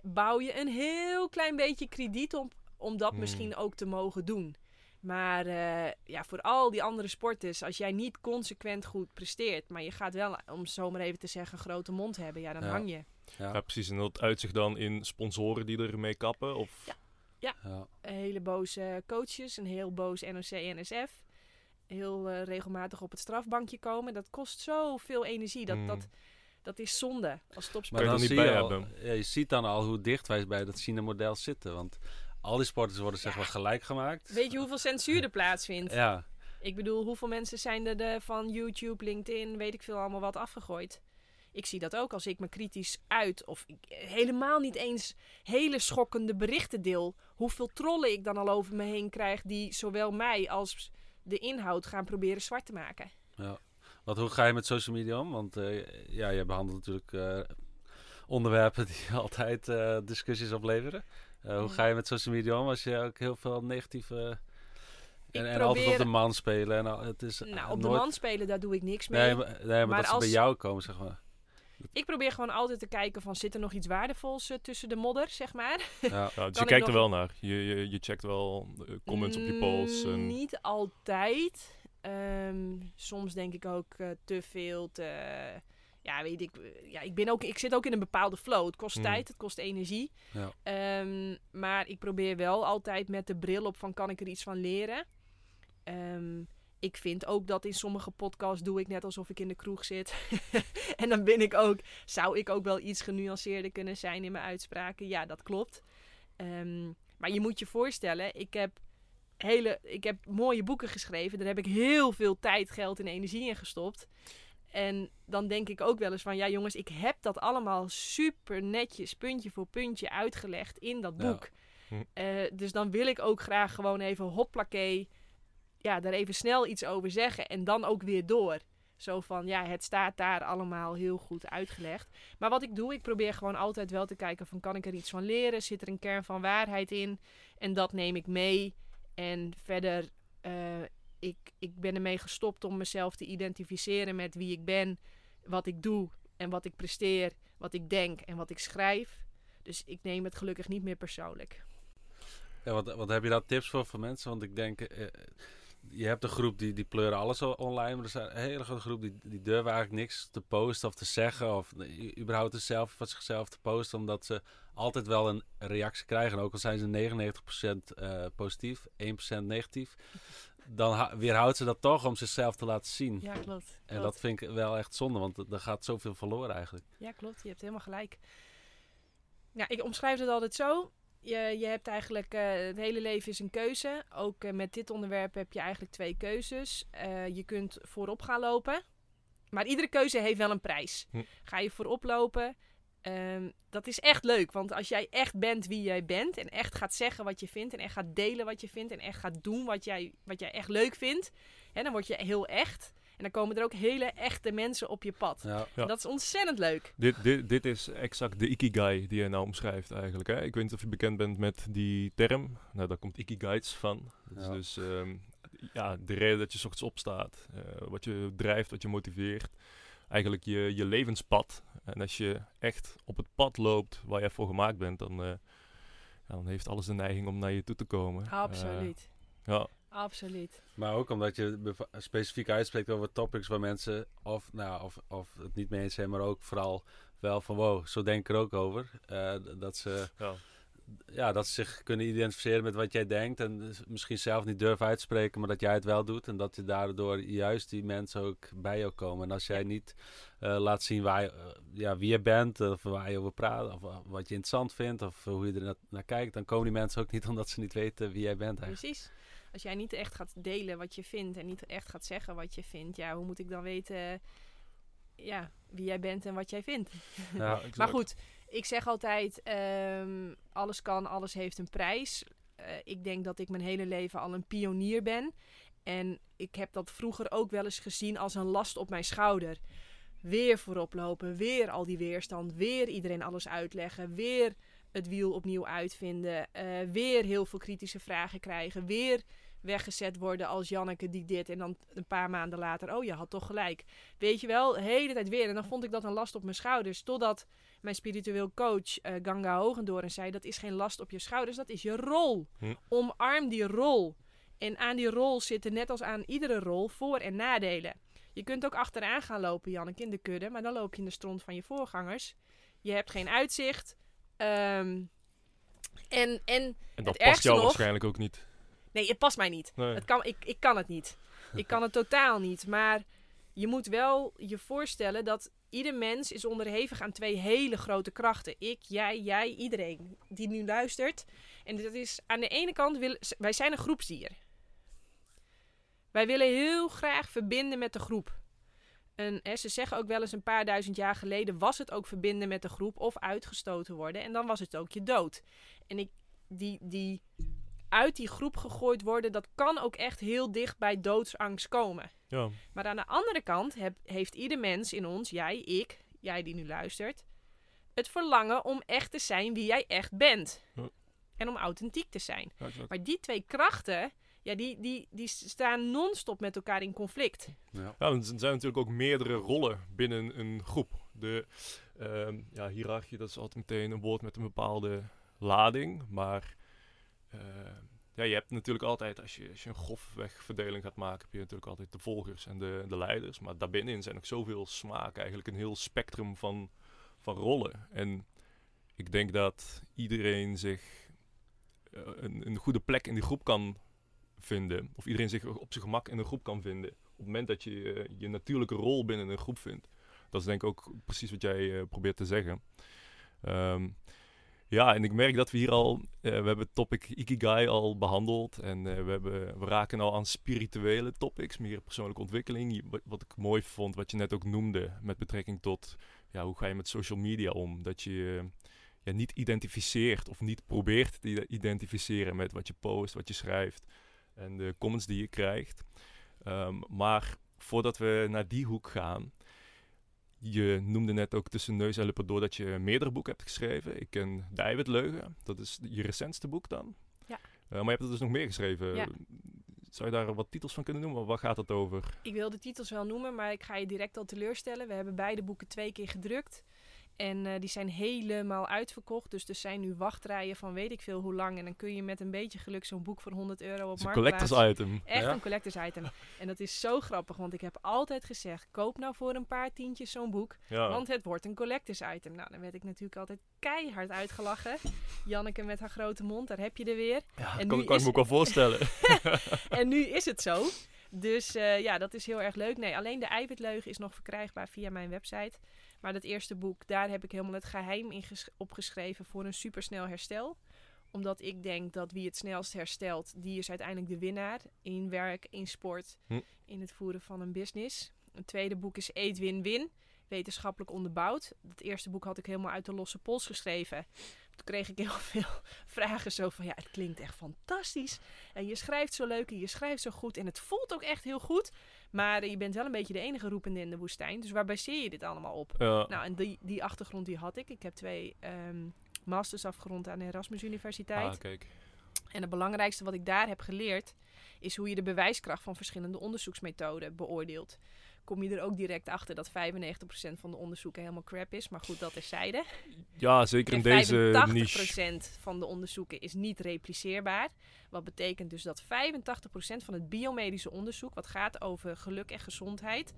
bouw je een heel klein beetje krediet op om dat Hmm. misschien ook te mogen doen. Maar eh, ja, voor al die andere sporters, als jij niet consequent goed presteert, maar je gaat wel, om het zo maar even te zeggen, grote mond hebben, ja, dan Ja. hang je. Ja. ja, precies. En dat uitzicht dan in sponsoren die ermee kappen. Of, Ja. Ja. Een hele boze coaches, een heel boos NOC-NSF. Heel eh, regelmatig op het strafbankje komen. Dat kost zoveel energie. Dat, Hmm. dat, dat is zonde als Kan topsporter. je er niet zie bij je al- je ziet dan al hoe dicht wij bij dat China-model zitten. Want al die sporters worden zeg Ja. maar gelijk gemaakt. Weet je hoeveel censuur er plaatsvindt? Ja, Ik bedoel, hoeveel mensen zijn er de, van YouTube, LinkedIn, weet ik veel, allemaal wat afgegooid? Ik zie dat ook als ik me kritisch uit of ik helemaal niet eens hele schokkende berichten deel. Hoeveel trollen ik dan al over me heen krijg die zowel mij als de inhoud gaan proberen zwart te maken. ja. Want hoe ga je met social media om? Want eh, ja, je behandelt natuurlijk eh, onderwerpen die altijd eh, discussies opleveren. Eh, hoe ga je met social media om als je ook heel veel negatieve... En, en altijd op de man spelen. En al- het is Nou, op de man spelen, daar doe ik niks mee. Nee, maar, nee, maar, Maar dat ze als- bij jou komen, zeg maar. Ik probeer gewoon altijd te kijken van, zit er nog iets waardevols tussen de modder, zeg maar? Ja. Ja, dus je kijkt er wel naar. Je, je, je checkt wel comments op je posts. Mm, En, Niet altijd. Ehm, soms denk ik ook eh, te veel, te... Ja, weet ik. Ja, ik, ben ook, ik zit ook in een bepaalde flow. Het kost Mm. tijd, het kost energie. Ja. Ehm, maar ik probeer wel altijd met de bril op van, kan ik er iets van leren? Ehm, ik vind ook dat in sommige podcasts doe ik net alsof ik in de kroeg zit. en dan ben ik ook, zou ik ook wel iets genuanceerder kunnen zijn in mijn uitspraken. Ja, dat klopt. Maar je moet je voorstellen, ik heb, hele, ik heb mooie boeken geschreven. Daar heb ik heel veel tijd, geld en energie in gestopt. En dan denk ik ook wel eens van, ja jongens, ik heb dat allemaal super netjes, puntje voor puntje uitgelegd in dat boek. Hm. Eh, dus dan wil ik ook graag gewoon even hopplakee, ja, daar even snel iets over zeggen en dan ook weer door. Zo van, ja, het staat daar allemaal heel goed uitgelegd. Maar wat ik doe, ik probeer gewoon altijd wel te kijken van, kan ik er iets van leren? Zit er een kern van waarheid in? En dat neem ik mee. En verder, eh, ik, ik ben ermee gestopt om mezelf te identificeren met wie ik ben, wat ik doe en wat ik presteer, wat ik denk en wat ik schrijf. Dus ik neem het gelukkig niet meer persoonlijk. Ja, wat, wat heb je daar tips voor voor mensen? Want ik denk, eh, je hebt een groep die, die pleuren alles online, maar er zijn een hele grote groep die, die durven eigenlijk niks te posten of te zeggen of überhaupt een selfie van zichzelf te posten, omdat ze altijd wel een reactie krijgen. Ook al zijn ze 99% eh, positief, 1% negatief, dan weerhoudt ze dat toch om zichzelf te laten zien. Ja, klopt. En dat vind ik wel echt zonde, want er gaat zoveel verloren eigenlijk. Ja, klopt. Je hebt helemaal gelijk. Ja, ik omschrijf het altijd zo. Je, je hebt eigenlijk, eh, het hele leven is een keuze. Ook eh, met dit onderwerp heb je eigenlijk twee keuzes. Eh, je kunt voorop gaan lopen, maar iedere keuze heeft wel een prijs. Hm. Ga je voorop lopen, ehm, dat is echt leuk. Want als jij echt bent wie jij bent en echt gaat zeggen wat je vindt en echt gaat delen wat je vindt en echt gaat doen wat jij, wat jij echt leuk vindt, hè, dan word je heel echt. En dan komen er ook hele echte mensen op je pad. Ja. Ja. En dat is ontzettend leuk. Dit, dit, dit is exact de ikigai die je nou omschrijft eigenlijk. Hè? Ik weet niet of je bekend bent met die term. Nou, daar komt ikigaits van. Dat is Ja. dus ehm, ja, de reden dat je 's ochtends opstaat. eh, wat je drijft, wat je motiveert. Eigenlijk je, je levenspad. En als je echt op het pad loopt waar je voor gemaakt bent, dan, eh, ja, dan heeft alles de neiging om naar je toe te komen. Absoluut. Eh, ja, Absoluut. Maar ook omdat je specifiek uitspreekt over topics waar mensen of, nou, of, of het niet mee eens zijn, maar ook vooral wel van wow, zo denk ik er ook over. Eh, dat, ze, ja. ja, dat ze zich kunnen identificeren met wat jij denkt en dus misschien zelf niet durven uitspreken, maar dat jij het wel doet en dat je daardoor juist die mensen ook bij jou komen. En als jij niet eh, laat zien waar je, eh, ja, wie je bent, of waar je over praat, of wat je interessant vindt, of hoe je er na- naar kijkt, dan komen die mensen ook niet omdat ze niet weten wie jij bent eigenlijk. Precies. Als jij niet echt gaat delen wat je vindt en niet echt gaat zeggen wat je vindt, ja, hoe moet ik dan weten ja, wie jij bent en wat jij vindt? Ja. Maar goed, ik zeg altijd, ehm, alles kan, alles heeft een prijs. Eh, ik denk dat ik mijn hele leven al een pionier ben. En ik heb dat vroeger ook wel eens gezien als een last op mijn schouder. Weer voorop lopen, weer al die weerstand, weer iedereen alles uitleggen, weer het wiel opnieuw uitvinden, eh, weer heel veel kritische vragen krijgen, weer weggezet worden als Janneke die dit en dan een paar maanden later, oh je had toch gelijk. Weet je wel, de hele tijd weer. En dan vond ik dat een last op mijn schouders, totdat mijn spiritueel coach eh, Ganga Hogendoren zei: dat is geen last op je schouders, dat is je rol. Hm. Omarm die rol. En aan die rol zitten net als aan iedere rol voor- en nadelen. Je kunt ook achteraan gaan lopen, Janneke, in de kudde, maar dan loop je in de stront van je voorgangers. Je hebt geen uitzicht. Ehm, en, en En dat past jou nog- waarschijnlijk ook niet. nee, het past mij niet. Nee. Het kan, ik, ik kan het niet. Ik kan het totaal niet. Maar je moet wel je voorstellen dat ieder mens is onderhevig aan twee hele grote krachten. Ik, jij, jij, iedereen die nu luistert. En dat is aan de ene kant, wil, wij zijn een groepsdier. Wij willen heel graag verbinden met de groep. En hè, ze zeggen ook wel eens een paar duizend jaar geleden was het ook verbinden met de groep of uitgestoten worden. En dan was het ook je dood. En ik, die, die uit die groep gegooid worden, dat kan ook echt heel dicht bij doodsangst komen. Ja. Maar aan de andere kant heb, heeft ieder mens in ons, jij, ik, jij die nu luistert, het verlangen om echt te zijn wie jij echt bent. Ja. En om authentiek te zijn. Ja. Maar die twee krachten, ja, die, die, die staan non-stop met elkaar in conflict. Ja. Ja, want er zijn natuurlijk ook meerdere rollen binnen een groep. De ehm, ja, hiërarchie, dat is altijd meteen een woord met een bepaalde lading. Maar eh, ja, je hebt natuurlijk altijd, als je, als je een grofweg verdeling gaat maken, heb je natuurlijk altijd de volgers en de, de leiders. Maar daarbinnenin zijn ook zoveel smaken, eigenlijk een heel spectrum van, van rollen. En ik denk dat iedereen zich eh, een, een goede plek in die groep kan vinden. Of iedereen zich op zijn gemak in een groep kan vinden. Op het moment dat je eh, je natuurlijke rol binnen een groep vindt. Dat is denk ik ook precies wat jij eh, probeert te zeggen. Ehm, ja, en ik merk dat we hier al, eh, we hebben het topic Ikigai al behandeld. En we, hebben, we raken al aan spirituele topics, meer persoonlijke ontwikkeling. Wat, ik mooi vond, wat je net ook noemde, met betrekking tot ja, hoe ga je met social media om. Dat je ja, niet identificeert of niet probeert te identificeren met wat je post, wat je schrijft en de comments die je krijgt. Ehm, maar voordat we naar die hoek gaan, je noemde net ook tussen neus en lippen door dat je meerdere boeken hebt geschreven. Ik ken De Eiwitleugen, dat is je recentste boek dan. Ja. Eh, maar je hebt er dus nog meer geschreven. Ja. Zou je daar wat titels van kunnen noemen? Waar gaat het over? Ik wil de titels wel noemen, maar ik ga je direct al teleurstellen. We hebben beide boeken twee keer gedrukt. En eh, die zijn helemaal uitverkocht. Dus er zijn nu wachtrijen van weet ik veel hoe lang. En dan kun je met een beetje geluk zo'n boek voor 100 euro op is een collectors item. Echt Ja? een collectors item. En dat is zo grappig, want ik heb altijd gezegd... koop nou voor een paar tientjes zo'n boek. Ja. Want het wordt een collectors item. Nou, dan werd ik natuurlijk altijd keihard uitgelachen. Janneke met haar grote mond, daar heb je er weer. ja, en kan, nu kan ik me ook wel voorstellen. En nu is het zo. Dus eh, ja, dat is heel erg leuk. Nee, alleen de eiwitleugen is nog verkrijgbaar via mijn website. Maar dat eerste boek, daar heb ik helemaal het geheim in ges- opgeschreven voor een supersnel herstel. Omdat ik denk dat wie het snelst herstelt, die is uiteindelijk de winnaar. In werk, in sport, Hm. in het voeren van een business. Een tweede boek is Eet Win Win. Wetenschappelijk onderbouwd. Het eerste boek had ik helemaal uit de losse pols geschreven. Toen kreeg ik heel veel vragen zo van, ja, het klinkt echt fantastisch. En je schrijft zo leuk en je schrijft zo goed. En het voelt ook echt heel goed. Maar je bent wel een beetje de enige roepende in de woestijn. Dus waar baseer je dit allemaal op? Ja. Nou, en die, die achtergrond die had ik. Ik heb twee ehm, masters afgerond aan de Erasmus Universiteit. ah, kijk. En het belangrijkste wat ik daar heb geleerd, is hoe je de bewijskracht van verschillende onderzoeksmethoden beoordeelt. Kom je er ook direct achter dat 95% van de onderzoeken helemaal crap is. Maar goed, dat is zijde. Ja, zeker in deze niche. 85% van de onderzoeken is niet repliceerbaar. Wat betekent dus dat 85% van het biomedische onderzoek, wat gaat over geluk en gezondheid,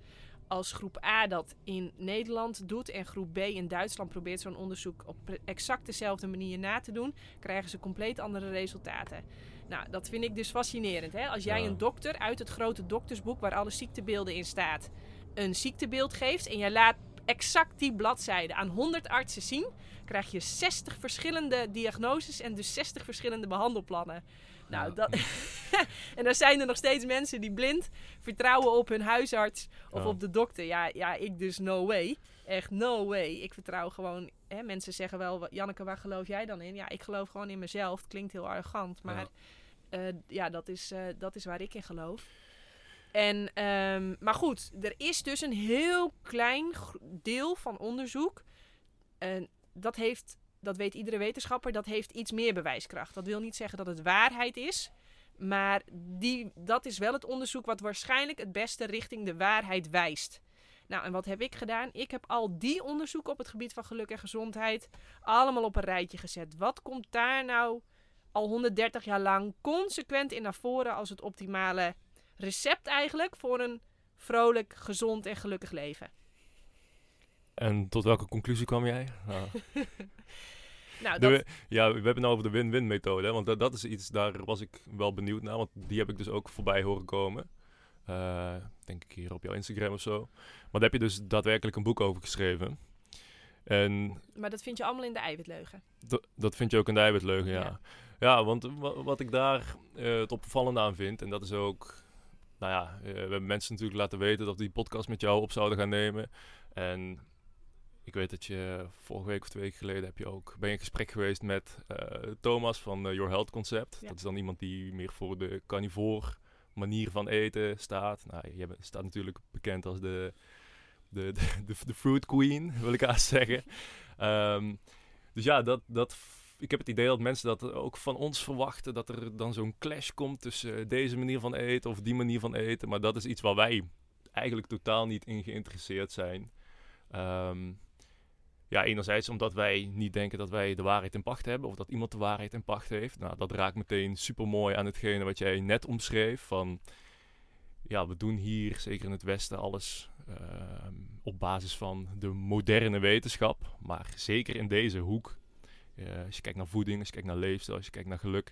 als groep A dat in Nederland doet en groep B in Duitsland probeert zo'n onderzoek op exact dezelfde manier na te doen, krijgen ze compleet andere resultaten. Nou, dat vind ik dus fascinerend. Hè? Als jij Ja. een dokter uit het grote doktersboek waar alle ziektebeelden in staat, een ziektebeeld geeft en jij laat exact die bladzijde aan 100 artsen zien, krijg je 60 verschillende diagnoses en dus 60 verschillende behandelplannen. Nou, Ja. dat... en dan zijn er nog steeds mensen die blind vertrouwen op hun huisarts of Ja. op de dokter. Ja, ja, ik dus no way. Echt no way. Ik vertrouw gewoon... Hè, mensen zeggen wel, "Wa- Janneke, waar geloof jij dan in? Ja, ik geloof gewoon in mezelf. Het klinkt heel arrogant, maar ja, ja dat, is, eh, dat is waar ik in geloof. En, ehm, maar goed, er is dus een heel klein deel van onderzoek. En dat heeft, dat weet iedere wetenschapper, dat heeft iets meer bewijskracht. Dat wil niet zeggen dat het waarheid is. Maar die, dat is wel het onderzoek wat waarschijnlijk het beste richting de waarheid wijst. Nou, en wat heb ik gedaan? Ik heb al die onderzoeken op het gebied van geluk en gezondheid allemaal op een rijtje gezet. Wat komt daar nou al 130 jaar lang consequent in naar voren als het optimale recept eigenlijk voor een vrolijk, gezond en gelukkig leven? En tot welke conclusie kwam jij? Nou, Nou, dat, ja, we hebben het nou over de win-win methode. Want dat, dat is iets, daar was ik wel benieuwd naar. Want die heb ik dus ook voorbij horen komen. Eh, denk ik hier op jouw Instagram of zo. Maar daar heb je dus daadwerkelijk een boek over geschreven. En maar dat vind je allemaal in de eiwitleugen. Dat vind je ook in de eiwitleugen, ja. Ja. Ja, want wa- wat ik daar eh, het opvallende aan vind, en dat is ook... Nou ja, eh, we hebben mensen natuurlijk laten weten dat we die podcast met jou op zouden gaan nemen. En ik weet dat je vorige week of twee weken geleden heb je ook, ben je in gesprek geweest met eh, Thomas van Your Health Concept. Ja. Dat is dan iemand die meer voor de carnivore manier van eten staat. Nou, je bent- staat natuurlijk bekend als de, de, de, de, de fruit queen, wil ik haast zeggen. Ehm, dus ja, dat, dat, ik heb het idee dat mensen dat ook van ons verwachten. Dat er dan zo'n clash komt tussen deze manier van eten of die manier van eten. Maar dat is iets waar wij eigenlijk totaal niet in geïnteresseerd zijn. Ehm, ja, enerzijds omdat wij niet denken dat wij de waarheid in pacht hebben. Of dat iemand de waarheid in pacht heeft. Nou, dat raakt meteen super mooi aan hetgene wat jij net omschreef. Van, ja, we doen hier, zeker in het Westen, alles ehm, op basis van de moderne wetenschap. Maar zeker in deze hoek, eh, als je kijkt naar voeding, als je kijkt naar leefstijl, als je kijkt naar geluk.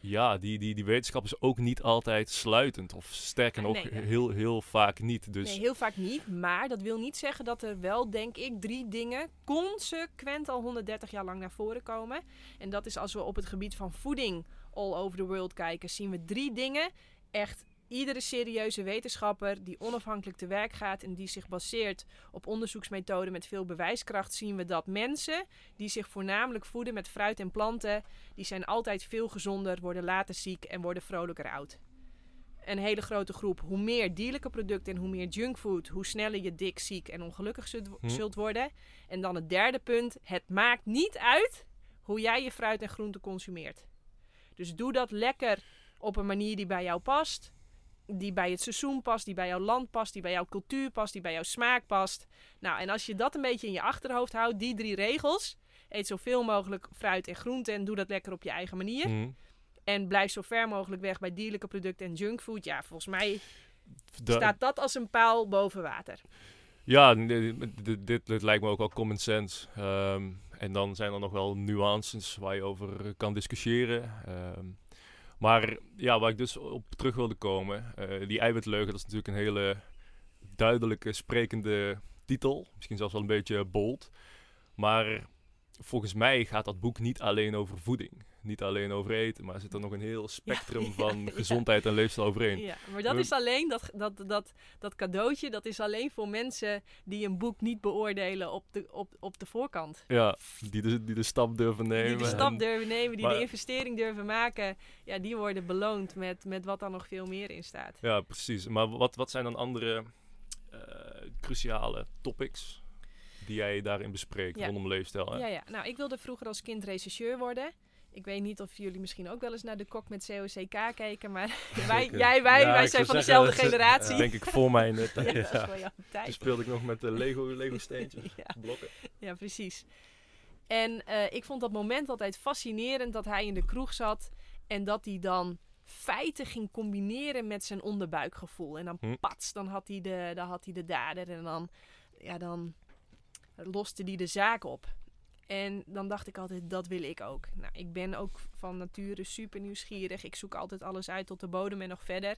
Ja, die, die, die wetenschap is ook niet altijd sluitend. Of sterker nog, Nee, heel, heel vaak niet. Dus Nee, heel vaak niet. Maar dat wil niet zeggen dat er wel, denk ik, drie dingen consequent al 130 jaar lang naar voren komen. En dat is als we op het gebied van voeding all over the world kijken, zien we drie dingen. Echt iedere serieuze wetenschapper die onafhankelijk te werk gaat en die zich baseert op onderzoeksmethoden met veel bewijskracht, zien we dat mensen die zich voornamelijk voeden met fruit en planten, die zijn altijd veel gezonder, worden later ziek en worden vrolijker oud een hele grote groep. Hoe meer dierlijke producten en hoe meer junkfood, hoe sneller je dik, ziek en ongelukkig zult, Hm. zult worden. En dan het derde punt: het maakt niet uit hoe jij je fruit en groente consumeert. Dus doe dat lekker op een manier die bij jou past. Die bij het seizoen past, die bij jouw land past, die bij jouw cultuur past, die bij jouw smaak past. Nou, en als je dat een beetje in je achterhoofd houdt, die drie regels. Eet zoveel mogelijk fruit en groente en doe dat lekker op je eigen manier. Mhm. En blijf zo ver mogelijk weg bij dierlijke producten en junkfood. Ja, volgens mij staat dat als een paal boven water. Ja, n- dit, dit, dit, dit lijkt me ook wel common sense. Ehm, en dan zijn er nog wel nuances waar je over kan discussiëren. Ehm, maar ja, waar ik dus op terug wilde komen, eh, die eiwitleugen, dat is natuurlijk een hele duidelijke, sprekende titel. Misschien zelfs wel een beetje bold. Maar volgens mij gaat dat boek niet alleen over voeding. Niet alleen over eten, maar er zit er nog een heel spectrum ja, van ja. gezondheid en leefstijl overheen. Ja, maar dat We- is alleen, dat, dat, dat, dat cadeautje, dat is alleen voor mensen die een boek niet beoordelen op de, op, op de voorkant. Ja, die de, die de stap durven nemen. Die de en- stap durven nemen, die maar- de investering durven maken, ja, die worden beloond met, met wat er nog veel meer in staat. Ja, precies. Maar wat, wat zijn dan andere eh, cruciale topics die jij daarin bespreekt Ja. rondom leefstijl? Hè? Ja, ja. Nou, ik wilde vroeger als kind rechercheur worden. Ik weet niet of jullie misschien ook wel eens naar de kok met COCK keken, maar wij, jij, wij, Ja, wij zijn van zeggen, dezelfde is- generatie. ja. Denk ik voor mijn eh, tijd. Ja, dat is Ja. wel jouw Toen tijd. speelde ik nog met de Lego, Lego steentjes, Ja. blokken. Ja, precies. En eh, ik vond dat moment altijd fascinerend dat hij in de kroeg zat en dat hij dan feiten ging combineren met zijn onderbuikgevoel. En dan Hm. pats, dan had hij de, dan had hij de dader en dan, ja, dan loste hij de zaak op. En dan dacht ik altijd, dat wil ik ook. Nou, ik ben ook van nature super nieuwsgierig. Ik zoek altijd alles uit tot de bodem en nog verder.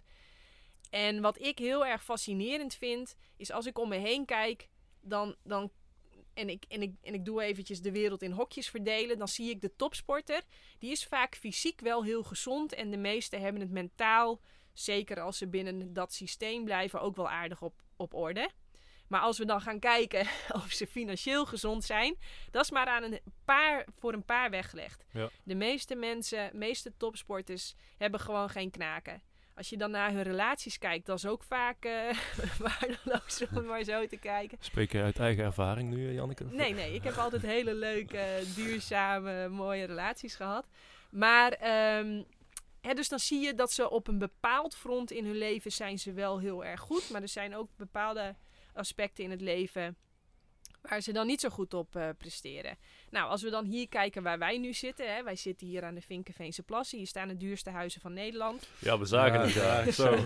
En wat ik heel erg fascinerend vind, is als ik om me heen kijk, dan, dan en ik, en, ik, en ik doe eventjes de wereld in hokjes verdelen, dan zie ik de topsporter. Die is vaak fysiek wel heel gezond en de meesten hebben het mentaal, zeker als ze binnen dat systeem blijven, ook wel aardig op, op orde. Maar als we dan gaan kijken of ze financieel gezond zijn, dat is maar aan een paar, voor een paar weggelegd. Ja. De meeste mensen, meeste topsporters hebben gewoon geen knaken. Als je dan naar hun relaties kijkt, dat is ook vaak eh waardeloos om maar zo te kijken. Spreek je uit eigen ervaring nu, eh, Janneke? Nee, nee, ik heb altijd hele leuke, duurzame, mooie relaties gehad. Maar, ehm, hè, dus dan zie je dat ze op een bepaald front in hun leven zijn ze wel heel erg goed. Maar er zijn ook bepaalde aspecten in het leven waar ze dan niet zo goed op eh, presteren. Nou, als we dan hier kijken waar wij nu zitten. Hè, wij zitten hier aan de Vinkenveense Plassen. Hier staan de duurste huizen van Nederland. Ja, we zagen Ja, het. Ja. ja. Zo.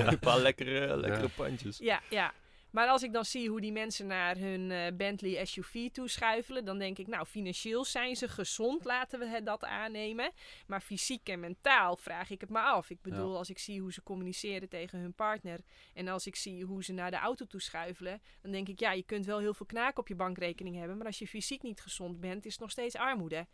Ja. Een paar lekkere, lekkere Ja. pandjes. Ja, ja. Maar als ik dan zie hoe die mensen naar hun eh, Bentley SUV toeschuifelen, dan denk ik, nou, financieel zijn ze gezond, laten we het dat aannemen. Maar fysiek en mentaal vraag ik het maar af. Ik bedoel, Ja. als ik zie hoe ze communiceren tegen hun partner en als ik zie hoe ze naar de auto toeschuifelen, dan denk ik, ja, je kunt wel heel veel knaak op je bankrekening hebben, maar als je fysiek niet gezond bent, is het nog steeds armoede.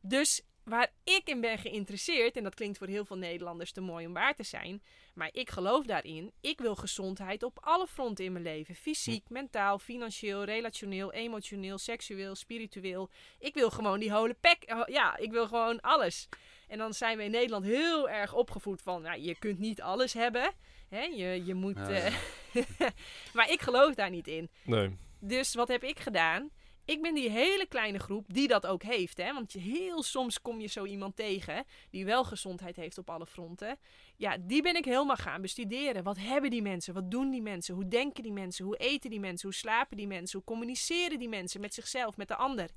Dus waar ik in ben geïnteresseerd, en dat klinkt voor heel veel Nederlanders te mooi om waar te zijn, maar ik geloof daarin. Ik wil gezondheid op alle fronten in mijn leven. Fysiek, mentaal, financieel, relationeel, emotioneel, seksueel, spiritueel. Ik wil gewoon die hele pack. eh, Ja, ik wil gewoon alles. En dan zijn we in Nederland heel erg opgevoed van, nou, je kunt niet alles hebben. Hè? Je, je moet... Ja, eh, maar ik geloof daar niet in. Nee. Dus wat heb ik gedaan? Ik ben die hele kleine groep die dat ook heeft. Hè? Want heel soms kom je zo iemand tegen die wel gezondheid heeft op alle fronten. Ja, die ben ik helemaal gaan bestuderen. Wat hebben die mensen? Wat doen die mensen? Hoe denken die mensen? Hoe eten die mensen? Hoe slapen die mensen? Hoe communiceren die mensen met zichzelf, met de ander?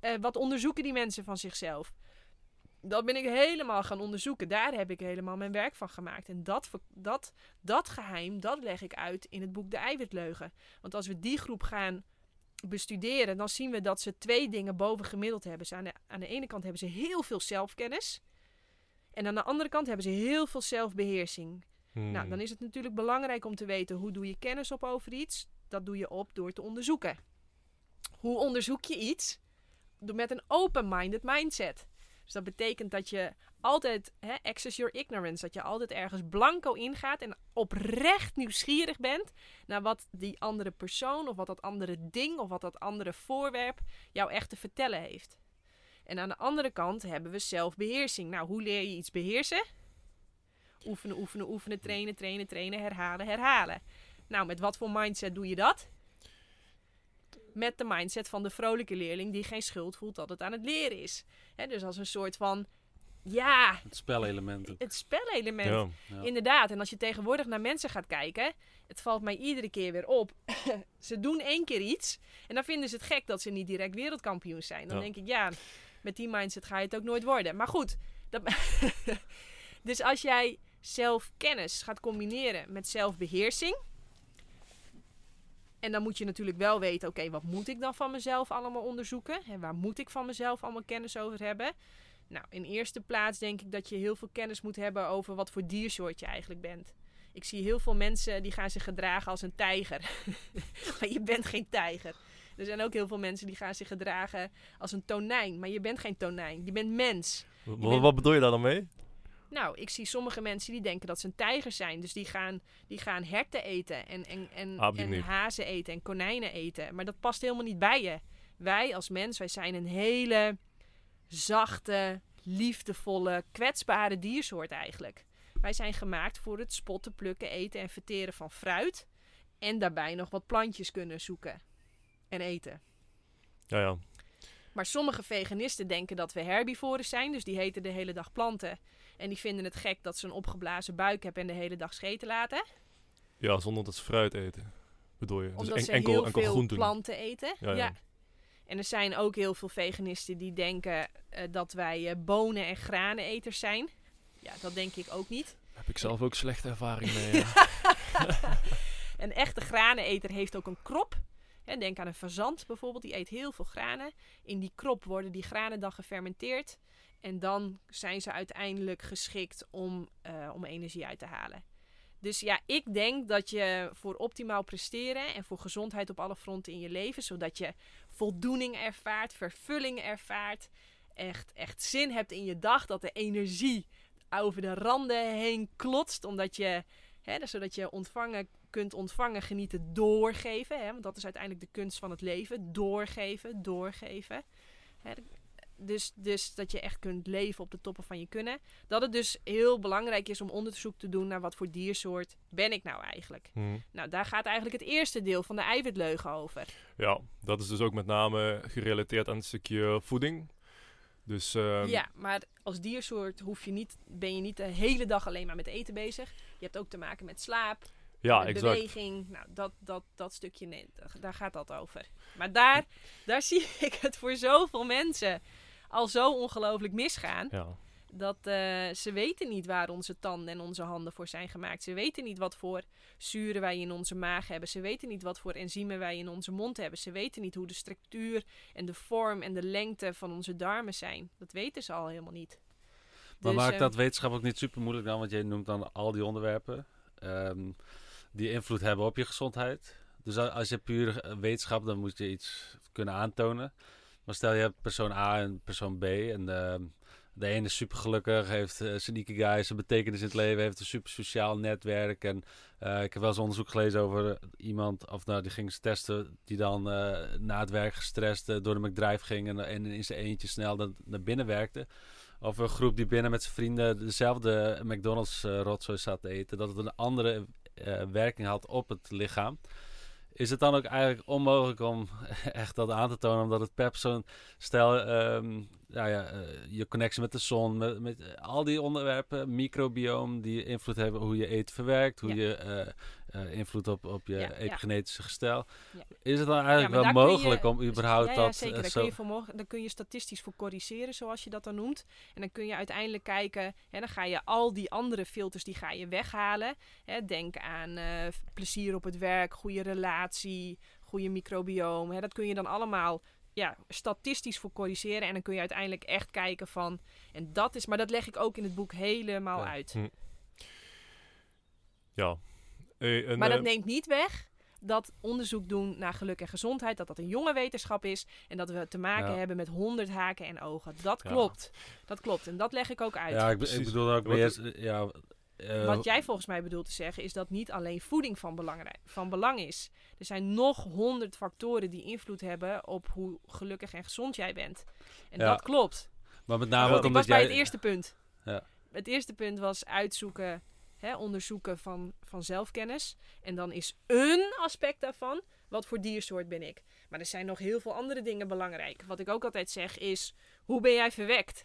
Eh, wat onderzoeken die mensen van zichzelf? Dat ben ik helemaal gaan onderzoeken. Daar heb ik helemaal mijn werk van gemaakt. En dat, dat, dat geheim, dat leg ik uit in het boek De Eiwitleugen. Want als we die groep gaan bestuderen, dan zien we dat ze twee dingen boven gemiddeld hebben. Ze aan, de, aan de ene kant hebben ze heel veel zelfkennis. En aan de andere kant hebben ze heel veel zelfbeheersing. Hmm. Nou, dan is het natuurlijk belangrijk om te weten hoe doe je kennis op over iets. Dat doe je op door te onderzoeken. Hoe onderzoek je iets? Door met een open-minded mindset. Dus dat betekent dat je altijd, hè, access your ignorance, dat je altijd ergens blanco ingaat en oprecht nieuwsgierig bent naar wat die andere persoon of wat dat andere ding of wat dat andere voorwerp jou echt te vertellen heeft. En aan de andere kant hebben we zelfbeheersing. Nou, hoe leer je iets beheersen? Oefenen, oefenen, oefenen, trainen, trainen, trainen, herhalen, herhalen. Nou, met wat voor mindset doe je dat? Met de mindset van de vrolijke leerling die geen schuld voelt dat het aan het leren is. Hè, dus als een soort van, ja, Het spelelement ook. het spelelement. Ja. Ja. Inderdaad, en als je tegenwoordig naar mensen gaat kijken, het valt mij iedere keer weer op. ze doen één keer iets en dan vinden ze het gek dat ze niet direct wereldkampioen zijn. Dan Ja. denk ik, ja, met die mindset ga je het ook nooit worden. Maar goed, dat dus als jij zelfkennis gaat combineren met zelfbeheersing. En dan moet je natuurlijk wel weten, oké, wat moet ik dan van mezelf allemaal onderzoeken? En waar moet ik van mezelf allemaal kennis over hebben? Nou, in eerste plaats denk ik dat je heel veel kennis moet hebben over wat voor diersoort je eigenlijk bent. Ik zie heel veel mensen die gaan zich gedragen als een tijger. maar je bent geen tijger. Er zijn ook heel veel mensen die gaan zich gedragen als een tonijn. Maar je bent geen tonijn, je bent mens. Wat, bent- wat bedoel je daar dan mee? Nou, ik zie sommige mensen die denken dat ze een tijger zijn. Dus die gaan, die gaan herten eten en, en, en, Ah, en hazen eten en konijnen eten. Maar dat past helemaal niet bij je. Wij als mens, wij zijn een hele zachte, liefdevolle, kwetsbare diersoort eigenlijk. Wij zijn gemaakt voor het spotten, plukken, eten en verteren van fruit. En daarbij nog wat plantjes kunnen zoeken en eten. Ja, ja. Maar sommige veganisten denken dat we herbivoren zijn, dus die eten de hele dag planten. En die vinden het gek dat ze een opgeblazen buik hebben en de hele dag scheten laten. Ja, zonder dat ze fruit eten, bedoel je? Omdat dus en- ze enkel, heel enkel veel groenten. planten eten. Ja, ja. En er zijn ook heel veel veganisten die denken eh, dat wij eh, bonen- en graneneters zijn. Ja, dat denk ik ook niet. Daar heb ik zelf ook slechte ervaring mee. ja. Een echte graneneter heeft ook een krop. Hè, denk aan een fazant bijvoorbeeld, die eet heel veel granen. In die krop worden die granen dan gefermenteerd. En dan zijn ze uiteindelijk geschikt om, eh, om energie uit te halen. Dus ja, ik denk dat je voor optimaal presteren en voor gezondheid op alle fronten in je leven, zodat je voldoening ervaart, vervulling ervaart, echt, echt zin hebt in je dag, dat de energie over de randen heen klotst, omdat je, hè, dus zodat je ontvangen kunt ontvangen, genieten, doorgeven. Hè, want dat is uiteindelijk de kunst van het leven. Doorgeven, doorgeven. Hè, dus, dus dat je echt kunt leven op de toppen van je kunnen. Dat het dus heel belangrijk is om onderzoek te doen naar wat voor diersoort ben ik nou eigenlijk. Hm. Nou, daar gaat eigenlijk het eerste deel van de eiwitleugen over. Ja, dat is dus ook met name gerelateerd aan het stukje voeding. Dus ehm, ja, maar als diersoort hoef je niet, ben je niet de hele dag alleen maar met eten bezig. Je hebt ook te maken met slaap, ja, exact. beweging. Nou, dat, dat, dat stukje, nee, da- daar gaat dat over. Maar daar, daar zie ik het voor zoveel mensen al zo ongelooflijk misgaan. Ja. Dat eh, ze weten niet waar onze tanden en onze handen voor zijn gemaakt. Ze weten niet wat voor zuren wij in onze maag hebben. Ze weten niet wat voor enzymen wij in onze mond hebben. Ze weten niet hoe de structuur en de vorm en de lengte van onze darmen zijn. Dat weten ze al helemaal niet. Maar Dus, maakt eh, dat wetenschap ook niet super moeilijk dan? Want jij noemt dan al die onderwerpen ehm, die invloed hebben op je gezondheid. Dus als je puur eh, wetenschap, dan moet je iets kunnen aantonen. Maar stel je hebt persoon A en persoon B. En de, de ene is super gelukkig, heeft uh, zijn ikigai, zijn betekenis in het leven, heeft een super sociaal netwerk. En eh, ik heb wel eens onderzoek gelezen over iemand, of nou, die ging eens testen, die dan eh, na het werk gestrest eh, door de McDrive ging en, in zijn eentje snel naar, binnen werkte. Of een groep die binnen met zijn vrienden dezelfde McDonald's rotzooi zat te eten. Dat het een andere werking had op het lichaam. Is het dan ook eigenlijk onmogelijk om echt dat aan te tonen? Omdat het per persoon... Stel, um, nou ja, uh, je connectie met de zon, met, met, al die onderwerpen, microbioom, die invloed hebben hoe je eten verwerkt, hoe ja. je uh, invloed op, op je Ja, epigenetische gestel. Is het dan eigenlijk wel je- mogelijk om überhaupt ja, dat zeker. eh, Daar, zo... kun je voor mogen, daar kun je statistisch voor corrigeren, zoals je dat dan noemt. En dan kun je uiteindelijk kijken, hè, dan ga je al die andere filters, die ga je weghalen. Hè, denk aan eh, plezier op het werk, goede relatie, goede microbioom. Hè, dat kun je dan allemaal ja, statistisch voor corrigeren. En dan kun je uiteindelijk echt kijken van... En dat is, maar dat leg ik ook in het boek helemaal Ja. uit. Hm. Ja. Hey, en, Maar dat eh, neemt niet weg dat onderzoek doen naar geluk en gezondheid, dat dat een jonge wetenschap is en dat we te maken Ja. hebben met honderd haken en ogen. Dat Ja. klopt. Dat klopt. En dat leg ik ook uit. Ja, ik, ik bedoel ook meer... is- Ja, eh, Wat jij volgens mij bedoelt te zeggen is dat niet alleen voeding van, belangrijk, van belang is. Er zijn nog honderd factoren die invloed hebben op hoe gelukkig en gezond jij bent. En Ja. dat klopt. maar met name ook omdat was bij het eerste punt. Ja. Het eerste punt was uitzoeken, hè, onderzoeken van, van zelfkennis. En dan is een aspect daarvan, wat voor diersoort ben ik? Maar er zijn nog heel veel andere dingen belangrijk. Wat ik ook altijd zeg is, hoe ben jij verwekt?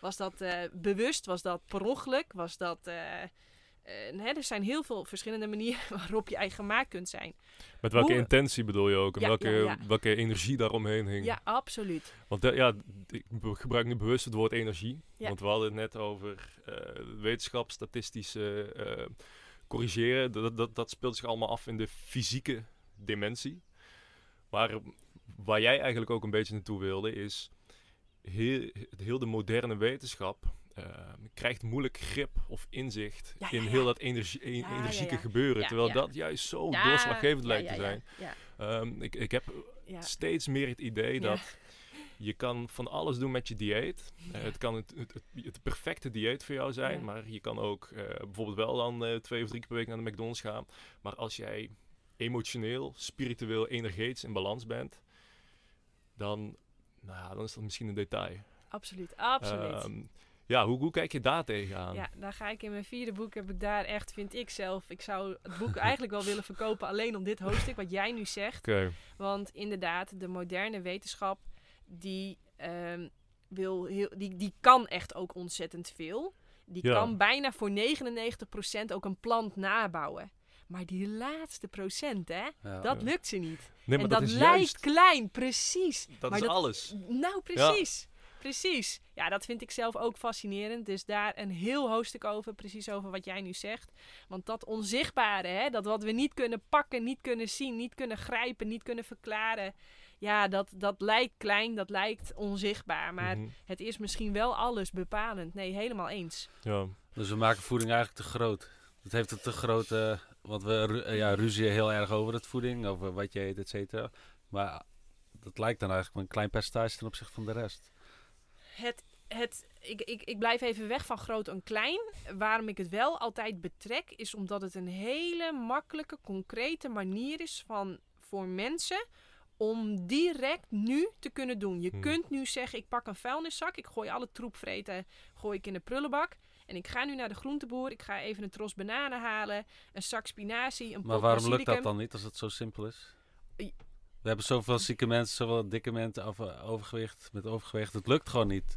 Was dat eh, bewust? Was dat per ongeluk? Was dat... eh, eh, hè, er zijn heel veel verschillende manieren waarop jij gemaakt kunt zijn. met welke hoe- intentie bedoel je ook? En Ja, welke, ja, ja. welke energie daaromheen hing? Ja, absoluut. Want eh, ja, ik gebruik nu bewust het woord energie. Want we hadden het net over eh, wetenschap, statistische eh, corrigeren. Dat, dat, dat speelt zich allemaal af in de fysieke dimensie. Maar waar jij eigenlijk ook een beetje naartoe wilde is... Heel, heel de moderne wetenschap eh, krijgt moeilijk grip of inzicht Ja, ja, in heel dat energie, ja, energieke gebeuren. Terwijl dat juist zo doorslaggevend lijkt te zijn. Ehm, ik, ik heb steeds meer het idee dat je kan van alles doen met je dieet. Eh, het kan het, het, het, perfecte dieet voor jou zijn, maar je kan ook eh, bijvoorbeeld wel dan eh, twee of drie keer per week naar de McDonald's gaan. Maar als jij emotioneel, spiritueel, energetisch in balans bent, dan, nou, ja, dan is dat misschien een detail. Absoluut, absoluut. Ehm, ja, hoe, hoe kijk je daar tegenaan? Ja, dan ga ik in mijn vierde boek, heb ik daar echt, vind ik zelf, ik zou het boek eigenlijk wel willen verkopen alleen om dit hoofdstuk, wat jij nu zegt. Oké, Want inderdaad, de moderne wetenschap, die, ehm, wil heel, die, die kan echt ook ontzettend veel. Die Ja. kan bijna voor 99% ook een plant nabouwen. Maar die laatste procent, hè, Ja. dat lukt ze niet. nee, maar en dat, dat, is lijkt juist, klein, precies. dat maar is dat- alles. Nou, precies. Precies. Ja, dat vind ik zelf ook fascinerend. Dus daar een heel hoofdstuk over, precies over wat jij nu zegt. Want dat onzichtbare, hè, dat wat we niet kunnen pakken, niet kunnen zien, niet kunnen grijpen, niet kunnen verklaren. Ja, dat, dat lijkt klein, dat lijkt onzichtbaar. Maar Mhm, het is misschien wel alles bepalend. Nee, helemaal eens. ja. Dus we maken voeding eigenlijk te groot. Het heeft een te grote... Want we ru- ja, ruzien heel erg over het voeding, over wat je eet, et cetera. Maar dat lijkt dan eigenlijk een klein percentage ten opzichte van de rest. Het, het, ik, ik, ik blijf even weg van groot en klein. Waarom ik het wel altijd betrek, is omdat het een hele makkelijke, concrete manier is van, voor mensen om direct nu te kunnen doen. Je Hmm. kunt nu zeggen, ik pak een vuilniszak, ik gooi alle troepvreten gooi ik in de prullenbak. En ik ga nu naar de groenteboer, ik ga even een tros bananen halen, een zak spinazie, een Maar waarom lukt dat dan niet als het zo simpel is? We hebben zoveel zieke mensen, zoveel dikke mensen, of, overgewicht, met overgewicht. Het lukt gewoon niet.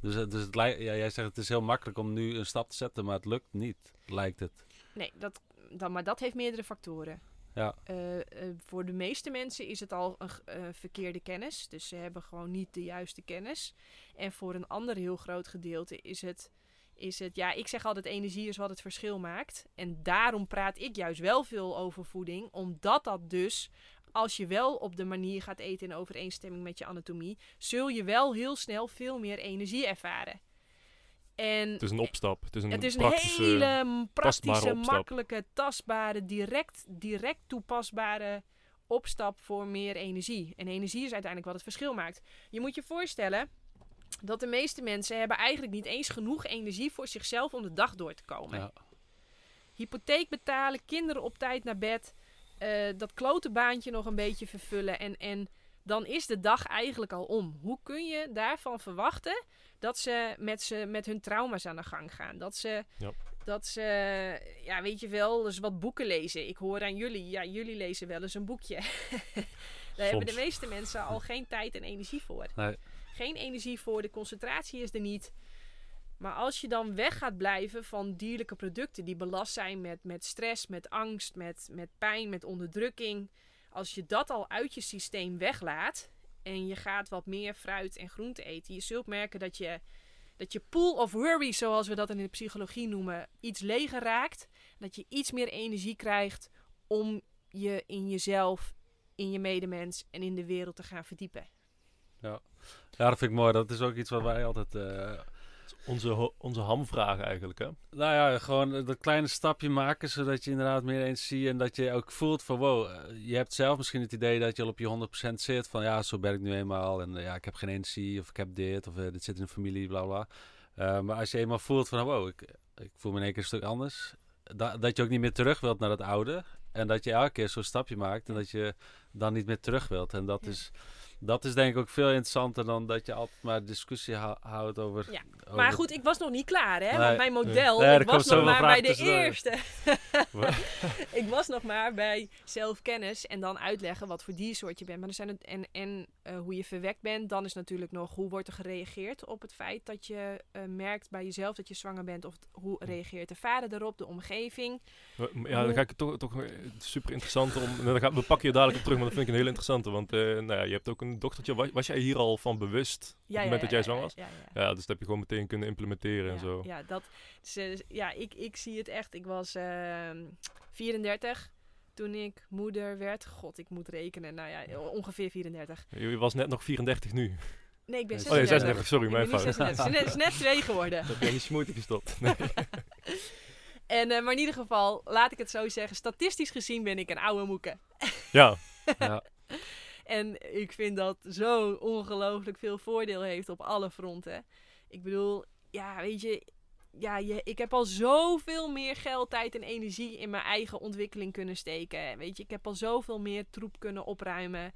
Dus, eh, dus het lij- ja, jij zegt het is heel makkelijk om nu een stap te zetten, maar het lukt niet, lijkt het. Nee, dat, dan, maar dat heeft meerdere factoren. Ja. Eh, eh, voor de meeste mensen is het al een verkeerde kennis. Dus ze hebben gewoon niet de juiste kennis. En voor een ander heel groot gedeelte is het, is het... Ja, ik zeg altijd energie is wat het verschil maakt. En daarom praat ik juist wel veel over voeding. Omdat dat dus... Als je wel op de manier gaat eten in overeenstemming met je anatomie... zul je wel heel snel veel meer energie ervaren. En Het is een opstap. Het is een het is een hele praktische, makkelijke, tastbare, direct, direct toepasbare opstap voor meer energie. En energie is uiteindelijk wat het verschil maakt. Je moet je voorstellen dat de meeste mensen hebben eigenlijk niet eens genoeg energie voor zichzelf om de dag door te komen. Ja. Hypotheek betalen, kinderen op tijd naar bed, eh, dat klote baantje nog een beetje vervullen en, en dan is de dag eigenlijk al om. Hoe kun je daarvan verwachten dat ze met, ze met hun trauma's aan de gang gaan? Dat ze, Ja. dat ze ja, weet je wel, eens wat boeken lezen. Ik hoor aan jullie, ja, jullie lezen wel eens een boekje. Daar hebben de meeste mensen al geen tijd en energie voor. Nee. Geen energie voor, de concentratie is er niet. Maar als je dan weg gaat blijven van dierlijke producten die belast zijn met, met stress, met angst, met, met pijn, met onderdrukking. Als je dat al uit je systeem weglaat en je gaat wat meer fruit en groente eten. Je zult merken dat je, dat je pool of worry, zoals we dat in de psychologie noemen, iets leger raakt. Dat je iets meer energie krijgt om je in jezelf, in je medemens en in de wereld te gaan verdiepen. Ja, dat vind ik mooi. Dat is ook iets wat wij altijd... eh, Onze, onze hamvraag eigenlijk, hè? nou ja, gewoon dat kleine stapje maken, zodat je inderdaad meer energie... en dat je ook voelt van, wow, eh, je hebt zelf misschien het idee dat je al op je 100% zit. Van, ja, zo ben ik nu eenmaal en eh, ja, ik heb geen energie of ik heb dit of dit zit in de familie, bla bla. Eh, maar als je eenmaal voelt van, wow, ik, ik voel me in één keer een stuk anders... Da dat je ook niet meer terug wilt naar het oude. En dat je elke keer zo'n stapje maakt en dat je dan niet meer terug wilt. En dat, Ja. is, dat is denk ik ook veel interessanter dan dat je altijd maar discussie hou- houdt over... Ja, over- Maar goed, ik was nog niet klaar, hè? Nee. Want mijn model, Nee, ik was nog maar bij de eerste. ik was nog maar bij zelfkennis en dan uitleggen wat voor diersoort je bent. Maar er zijn het, en en eh, hoe je verwekt bent. Dan is natuurlijk nog hoe wordt er gereageerd op het feit dat je eh, merkt bij jezelf dat je zwanger bent. Of t- hoe reageert de vader erop, de omgeving. Ja, dan ga ik het toch, toch eh, super interessant om. Dan gaan, we pakken je dadelijk op terug, maar dat vind ik een hele interessante. Want eh, nou ja, je hebt ook een dochtertje. Was, was jij hier al van bewust op het moment dat jij zwanger was? Ja, ja. Ja, dus dat heb je gewoon meteen kunnen implementeren en zo. Ja, dat, dus, eh, ja ik, ik zie het echt. Ik was ehm 34 toen ik moeder werd. God, ik moet rekenen. Nou ja, ongeveer 34. Je was net nog 34 nu. Nee, ik ben Oh, 36. Oh nee, 36, sorry, Ik mijn ben fout. 36. Het is net- twee geworden. Dat jij niet smoeite gestopt. Nee. En, eh, maar in ieder geval, laat ik het zo zeggen. Statistisch gezien ben ik een oude moeke. Ja, Ja. En ik vind dat zo ongelooflijk veel voordeel heeft op alle fronten. Ik bedoel, ja, weet je, ja, je, ik heb al zoveel meer geld, tijd en energie in mijn eigen ontwikkeling kunnen steken. Weet je, ik heb al zoveel meer troep kunnen opruimen.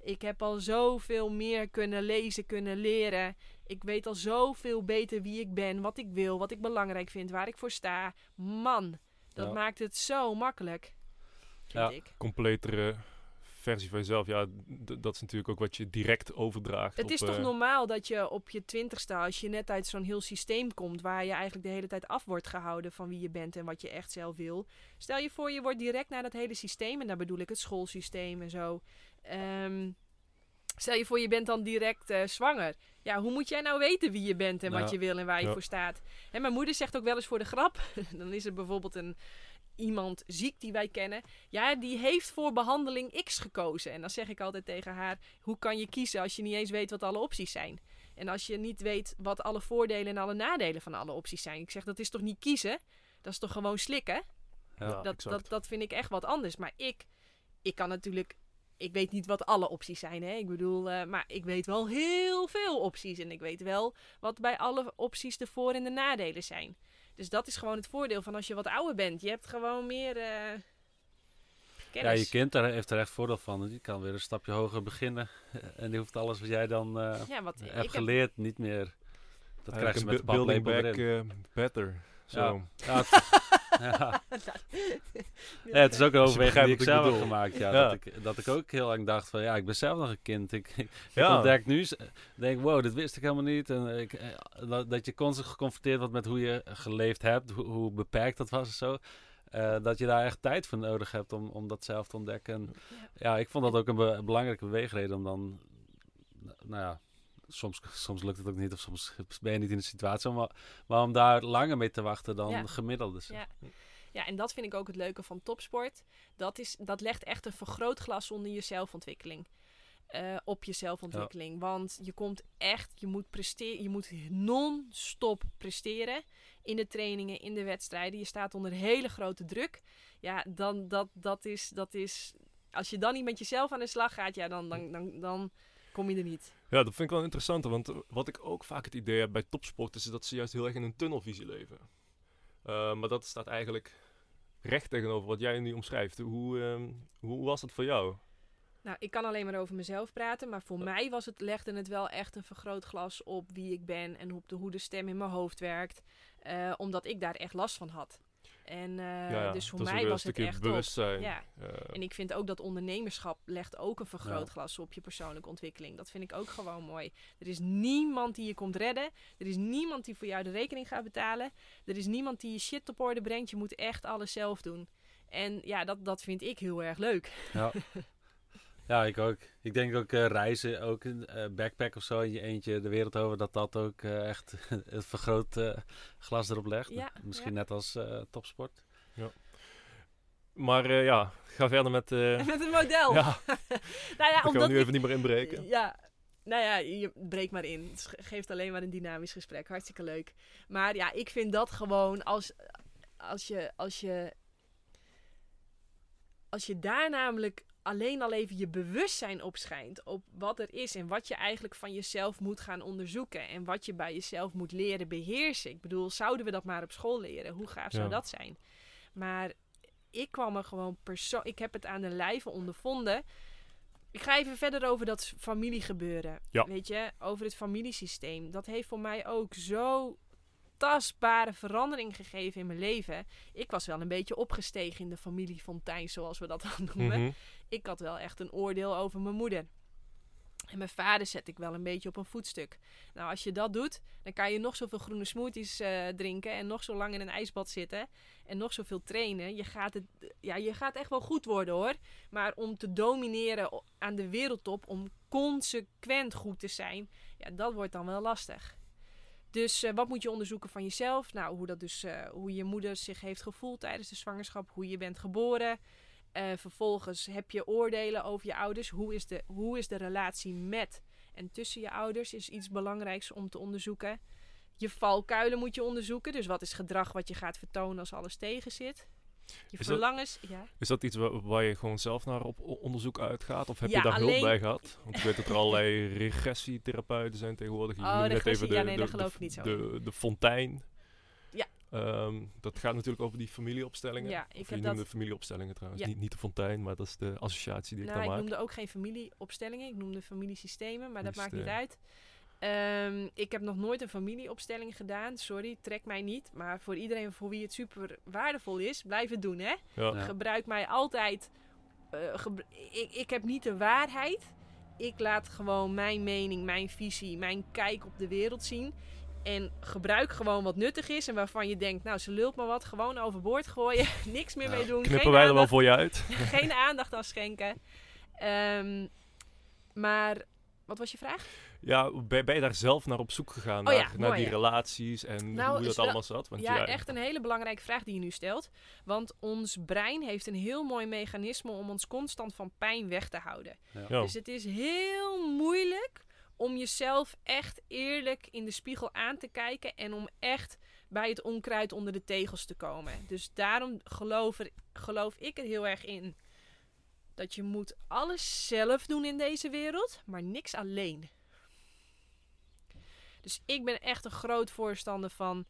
Ik heb al zoveel meer kunnen lezen, kunnen leren. Ik weet al zoveel beter wie ik ben, wat ik wil, wat ik belangrijk vind, waar ik voor sta. Man, dat Ja. maakt het zo makkelijk. Vind Ja. ik. completere versie van jezelf. Ja, dat is natuurlijk ook wat je direct overdraagt. Het op, is toch eh, normaal dat je op je twintigste, als je net uit zo'n heel systeem komt, waar je eigenlijk de hele tijd af wordt gehouden van wie je bent en wat je echt zelf wil. Stel je voor, je wordt direct naar dat hele systeem, en daar bedoel ik het schoolsysteem en zo. Ehm, stel je voor, je bent dan direct eh, zwanger. Ja, hoe moet jij nou weten wie je bent en wat Ja. je wil en waar je Ja. voor staat? En mijn moeder zegt ook wel eens voor de grap, dan is er bijvoorbeeld een iemand ziek die wij kennen. Ja, die heeft voor behandeling X gekozen. En dan zeg ik altijd tegen haar: hoe kan je kiezen als je niet eens weet wat alle opties zijn? En als je niet weet wat alle voordelen en alle nadelen van alle opties zijn. Ik zeg, dat is toch niet kiezen? Dat is toch gewoon slikken? Ja. Dat, exact. dat, dat vind ik echt wat anders. Maar ik, ik kan natuurlijk... Ik weet niet wat alle opties zijn, hè. Ik bedoel, eh, maar ik weet wel heel veel opties. En ik weet wel wat bij alle opties de voor- en de nadelen zijn. Dus dat is gewoon het voordeel van als je wat ouder bent. Je hebt gewoon meer eh, Ja, kennis. je kind daar heeft er echt voordeel van. Die kan weer een stapje hoger beginnen. En die hoeft alles wat jij dan eh, Ja, wat hebt heb- geleerd niet meer. Dat krijg je met de bu- building back eh, better. Zo. Ja. ja. Ja, het is ook een je overweging die ik zelf heb gemaakt. Ja, Ja. Dat, ik, dat ik ook heel lang dacht van ja, ik ben zelf nog een kind. Ik, ik Ja. ontdek nu, denk wow, dit wist ik helemaal niet. En ik, eh, dat, dat je constant geconfronteerd wordt met hoe je geleefd hebt, hoe, hoe beperkt dat was en zo. Eh, dat je daar echt tijd voor nodig hebt om, om dat zelf te ontdekken. En, Ja. ja, ik vond dat ook een be- belangrijke beweegreden om dan, nou ja, soms, soms lukt het ook niet of soms ben je niet in de situatie, maar, maar om daar langer mee te wachten dan Ja. gemiddeld. Ja. Ja, en dat vind ik ook het leuke van topsport. Dat, is, dat legt echt een vergrootglas onder je zelfontwikkeling. Eh, op je zelfontwikkeling. Want je komt echt, je moet presteren, je moet non-stop presteren in de trainingen, in de wedstrijden. Je staat onder hele grote druk. Ja, dan dat, dat is, dat is. Als je dan niet met jezelf aan de slag gaat, ja, dan, dan, dan, dan kom je er niet. Ja, dat vind ik wel interessant. Want wat ik ook vaak het idee heb bij topsporters... is dat ze juist heel erg in een tunnelvisie leven. Eh, maar dat staat eigenlijk recht tegenover wat jij nu omschrijft. Hoe, ehm, hoe was dat voor jou? Nou, ik kan alleen maar over mezelf praten, maar voor mij was het, legde het wel echt een vergrootglas op wie ik ben en op de, hoe de stem in mijn hoofd werkt. eh, omdat ik daar echt last van had. En eh, ja, dus voor mij was het echt op. bewustzijn. Ja. En ik vind ook dat ondernemerschap legt ook een vergrootglas op je persoonlijke ontwikkeling. Dat vind ik ook gewoon mooi. Er is niemand die je komt redden. Er is niemand die voor jou de rekening gaat betalen. Er is niemand die je shit op orde brengt. Je moet echt alles zelf doen. En ja, dat, dat vind ik heel erg leuk. Ja. ja, ik ook. Ik denk ook eh, reizen, ook een eh, backpack of zo, in je eentje de wereld over, dat dat ook eh, echt het vergroot glas erop legt. Ja, Misschien ja. net als eh, topsport. maar eh, ja, ga verder met... eh Met een model. ja, nou ja, gaan we omdat nu ik- even niet meer inbreken. Ja, nou ja, je breekt maar in. Het ge- geeft alleen maar een dynamisch gesprek. Hartstikke leuk. Maar ja, ik vind dat gewoon als, als je, als je, als je daar namelijk alleen al even je bewustzijn op schijnt op wat er is en wat je eigenlijk van jezelf moet gaan onderzoeken en wat je bij jezelf moet leren beheersen. Ik bedoel, zouden we dat maar op school leren? Hoe gaaf zou Ja. dat zijn? Maar ik kwam er gewoon persoon, ik heb het aan de lijve ondervonden. Ik ga even verder over dat familiegebeuren. Ja. Weet je, over het familiesysteem. Dat heeft voor mij ook zo tastbare verandering gegeven in mijn leven. Ik was wel een beetje opgestegen in de familiefontein, zoals we dat dan noemen. Mhm. Ik had wel echt een oordeel over mijn moeder. En mijn vader zet ik wel een beetje op een voetstuk. Nou, als je dat doet, dan kan je nog zoveel groene smoothies eh, drinken en nog zo lang in een ijsbad zitten en nog zoveel trainen. Je gaat, het, ja, je gaat echt wel goed worden hoor. Maar om te domineren aan de wereldtop, om consequent goed te zijn, ja, dat wordt dan wel lastig. Dus eh, wat moet je onderzoeken van jezelf? Nou, hoe, dat dus, eh, hoe je moeder zich heeft gevoeld tijdens de zwangerschap, hoe je bent geboren. Eh, vervolgens heb je oordelen over je ouders. Hoe is, de, hoe is de relatie met en tussen je ouders? Is iets belangrijks om te onderzoeken. Je valkuilen moet je onderzoeken. Dus wat is gedrag wat je gaat vertonen als alles tegen zit? Je dat- verlangens, ja. Is dat iets wa- waar, je gewoon zelf naar op onderzoek uitgaat? Of heb Ja, je daar alleen- hulp bij gehad? Want ik weet dat er allerlei regressietherapeuten zijn tegenwoordig. Je Oh, net regressie, even de, ja, nee, de, daar geloof de, ik niet zo de, de fontein. Ehm, dat gaat natuurlijk over die familieopstellingen. Ja, ik of heb je dat- noemde familieopstellingen trouwens. Ja. Niet, niet de fontein, maar dat is de associatie die ik Nou, ik maak. noemde ook geen familieopstellingen. Ik noemde familiesystemen, maar dat maakt niet Systeem. uit. Ehm, ik heb nog nooit een familieopstelling gedaan. Sorry, trek mij niet. Maar voor iedereen voor wie het super waardevol is, blijf het doen, hè? Ja. Ja. Gebruik mij altijd. eh, gebru- ik, ik heb niet de waarheid. Ik laat gewoon mijn mening, mijn visie, mijn kijk op de wereld zien. En gebruik gewoon wat nuttig is en waarvan je denkt, nou, ze lult maar wat, gewoon overboord gooien. Niks meer Ja. mee doen. Knippen geen wij er wel aandacht voor je uit? geen aandacht aan schenken. Ehm, maar, wat was je vraag? Ja, ben, ben je daar zelf naar op zoek gegaan? Oh ja, naar, mooi, die ja. relaties en Nou, hoe is dat wel- allemaal zat? Want ja, echt een hele belangrijke vraag die je nu stelt. Want ons brein heeft een heel mooi mechanisme om ons constant van pijn weg te houden. Ja. Dus het is heel moeilijk om jezelf echt eerlijk in de spiegel aan te kijken en om echt bij het onkruid onder de tegels te komen. Dus daarom geloof, geloof ik er heel erg in dat je moet alles zelf doen in deze wereld, maar niks alleen. Dus ik ben echt een groot voorstander van.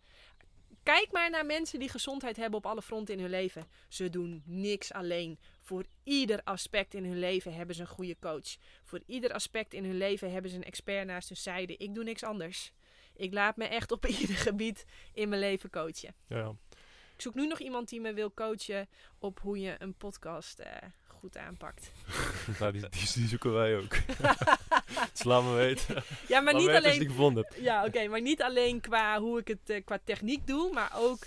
Kijk maar naar mensen die gezondheid hebben op alle fronten in hun leven. Ze doen niks alleen. Voor ieder aspect in hun leven hebben ze een goede coach. Voor ieder aspect in hun leven hebben ze een expert naast hun zijde. Ik doe niks anders. Ik laat me echt op ieder gebied in mijn leven coachen. Ja. Ik zoek nu nog iemand die me wil coachen op hoe je een podcast eh, goed aanpakt. Nou, die, die, die zoeken wij ook. Dus laat me weten. Ja, maar Laat niet alleen. Ja, oké, maar niet alleen qua hoe ik het eh, qua techniek doe, maar ook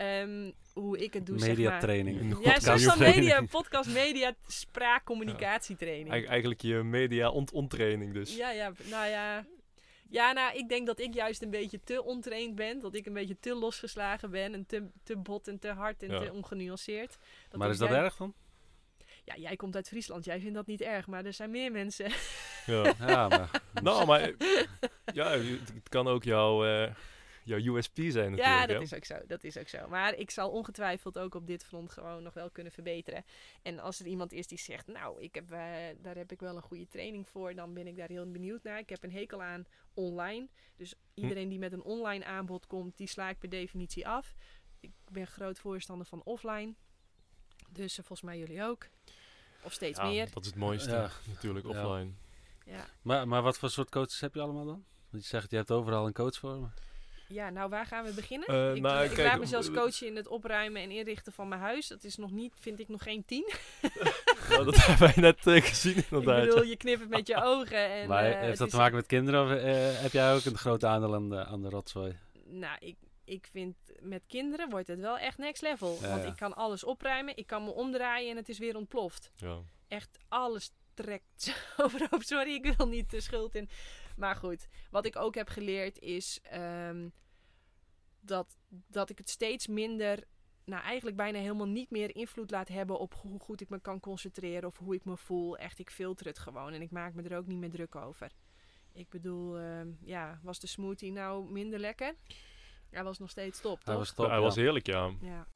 ehm, hoe ik het doe, zeg maar. Mediatraining. Een Ja, podcast social training. media, podcast media, spraak, communicatietraining. Eig- eigenlijk je media ont onttraining dus. Ja, ja, nou ja. Ja, nou, ik denk dat ik juist een beetje te ontraind ben. Dat ik een beetje te losgeslagen ben. En te, te bot en te hard en Ja. te ongenuanceerd. Dat maar is dat erg dan? Ja, jij komt uit Friesland. Jij vindt dat niet erg. Maar er zijn meer mensen. Ja. Ja, maar... Nou, maar ja, het, het kan ook jouw, eh, jouw USP zijn natuurlijk. Ja, dat hè? is ook zo. Dat is ook zo. Maar ik zal ongetwijfeld ook op dit front gewoon nog wel kunnen verbeteren. En als er iemand is die zegt, nou, ik heb, eh, daar heb ik wel een goede training voor, dan ben ik daar heel benieuwd naar. Ik heb een hekel aan online. Dus iedereen die met een online aanbod komt, die sla ik per definitie af. Ik ben groot voorstander van offline. Dus eh, volgens mij jullie ook. Of steeds Ja, meer. Dat is het mooiste Ja. natuurlijk, Ja. offline. Ja. Maar, maar wat voor soort coaches heb je allemaal dan? Want je zegt, je hebt overal een coach voor me. Ja, nou waar gaan we beginnen? Eh, ik nou, ik kijk, laat me zelfs eh, coachen in het opruimen en inrichten van mijn huis. Dat is nog niet, vind ik, nog geen tien. Nou, dat hebben wij net eh, gezien inderdaad. Ik bedoel, je knippert met je ogen. En, maar heeft dat is- te maken met kinderen of eh, heb jij ook een groot aandeel aan de, aan de rotzooi? Nou, ik, ik vind met kinderen wordt het wel echt next level. Ja, want ja. ik kan alles opruimen, ik kan me omdraaien en het is weer ontploft. Ja. Echt alles trekt overhoop. Sorry, ik wil niet de schuld in. Maar goed, wat ik ook heb geleerd is ehm, dat, dat ik het steeds minder, nou eigenlijk bijna helemaal niet meer invloed laat hebben op hoe goed ik me kan concentreren of hoe ik me voel. Echt, ik filter het gewoon en ik maak me er ook niet meer druk over. Ik bedoel, ehm, ja, was de smoothie nou minder lekker? Hij was nog steeds top, Hij toch? was top, hij ja. was heerlijk, ja. Ja.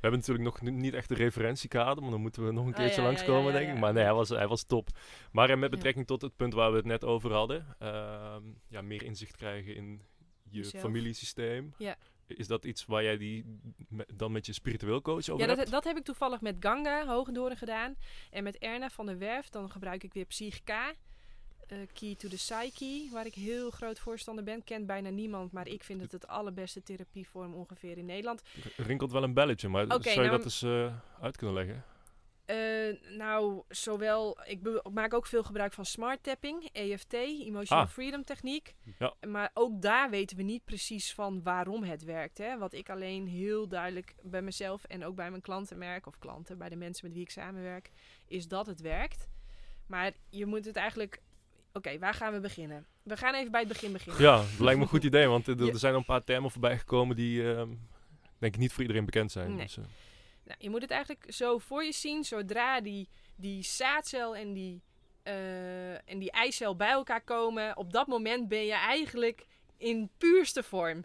We hebben natuurlijk nog ni- niet echt een referentiekader, maar dan moeten we nog een Ah, keertje ja, ja, langskomen, ja, denk ik. Maar nee, hij was, hij was top. Maar met betrekking tot het punt waar we het net over hadden, ehm, ja, meer inzicht krijgen in je familiesysteem. Ja. Is dat iets waar jij die me- dan met je spiritueel coach over Ja, dat, dat heb ik toevallig met Ganga Hogendoren gedaan. En met Erna van der Werf, dan gebruik ik weer Psych Eh, Key to the Psyche, waar ik heel groot voorstander ben. Kent bijna niemand, maar ik vind het het allerbeste therapievorm ongeveer in Nederland. Er rinkelt wel een belletje, maar zou je nou- dat eens eh, uit kunnen leggen? Eh, nou, zowel, ik maak ook veel gebruik van smart tapping, EFT, Emotional Ah. Freedom Techniek. Ja. Maar ook daar weten we niet precies van waarom het werkt. Hè? Wat ik alleen heel duidelijk bij mezelf en ook bij mijn klanten merk, of klanten, bij de mensen met wie ik samenwerk, is dat het werkt. Maar je moet het eigenlijk. Oké, waar gaan we beginnen? We gaan even bij het begin beginnen. Ja, dat lijkt me een goed idee, want er, Ja. er zijn al een paar termen voorbij gekomen die, ehm, denk ik, niet voor iedereen bekend zijn. Nee. Dus, eh, Nou, je moet het eigenlijk zo voor je zien, zodra die, die zaadcel en die, eh, en die eicel bij elkaar komen, op dat moment ben je eigenlijk in puurste vorm.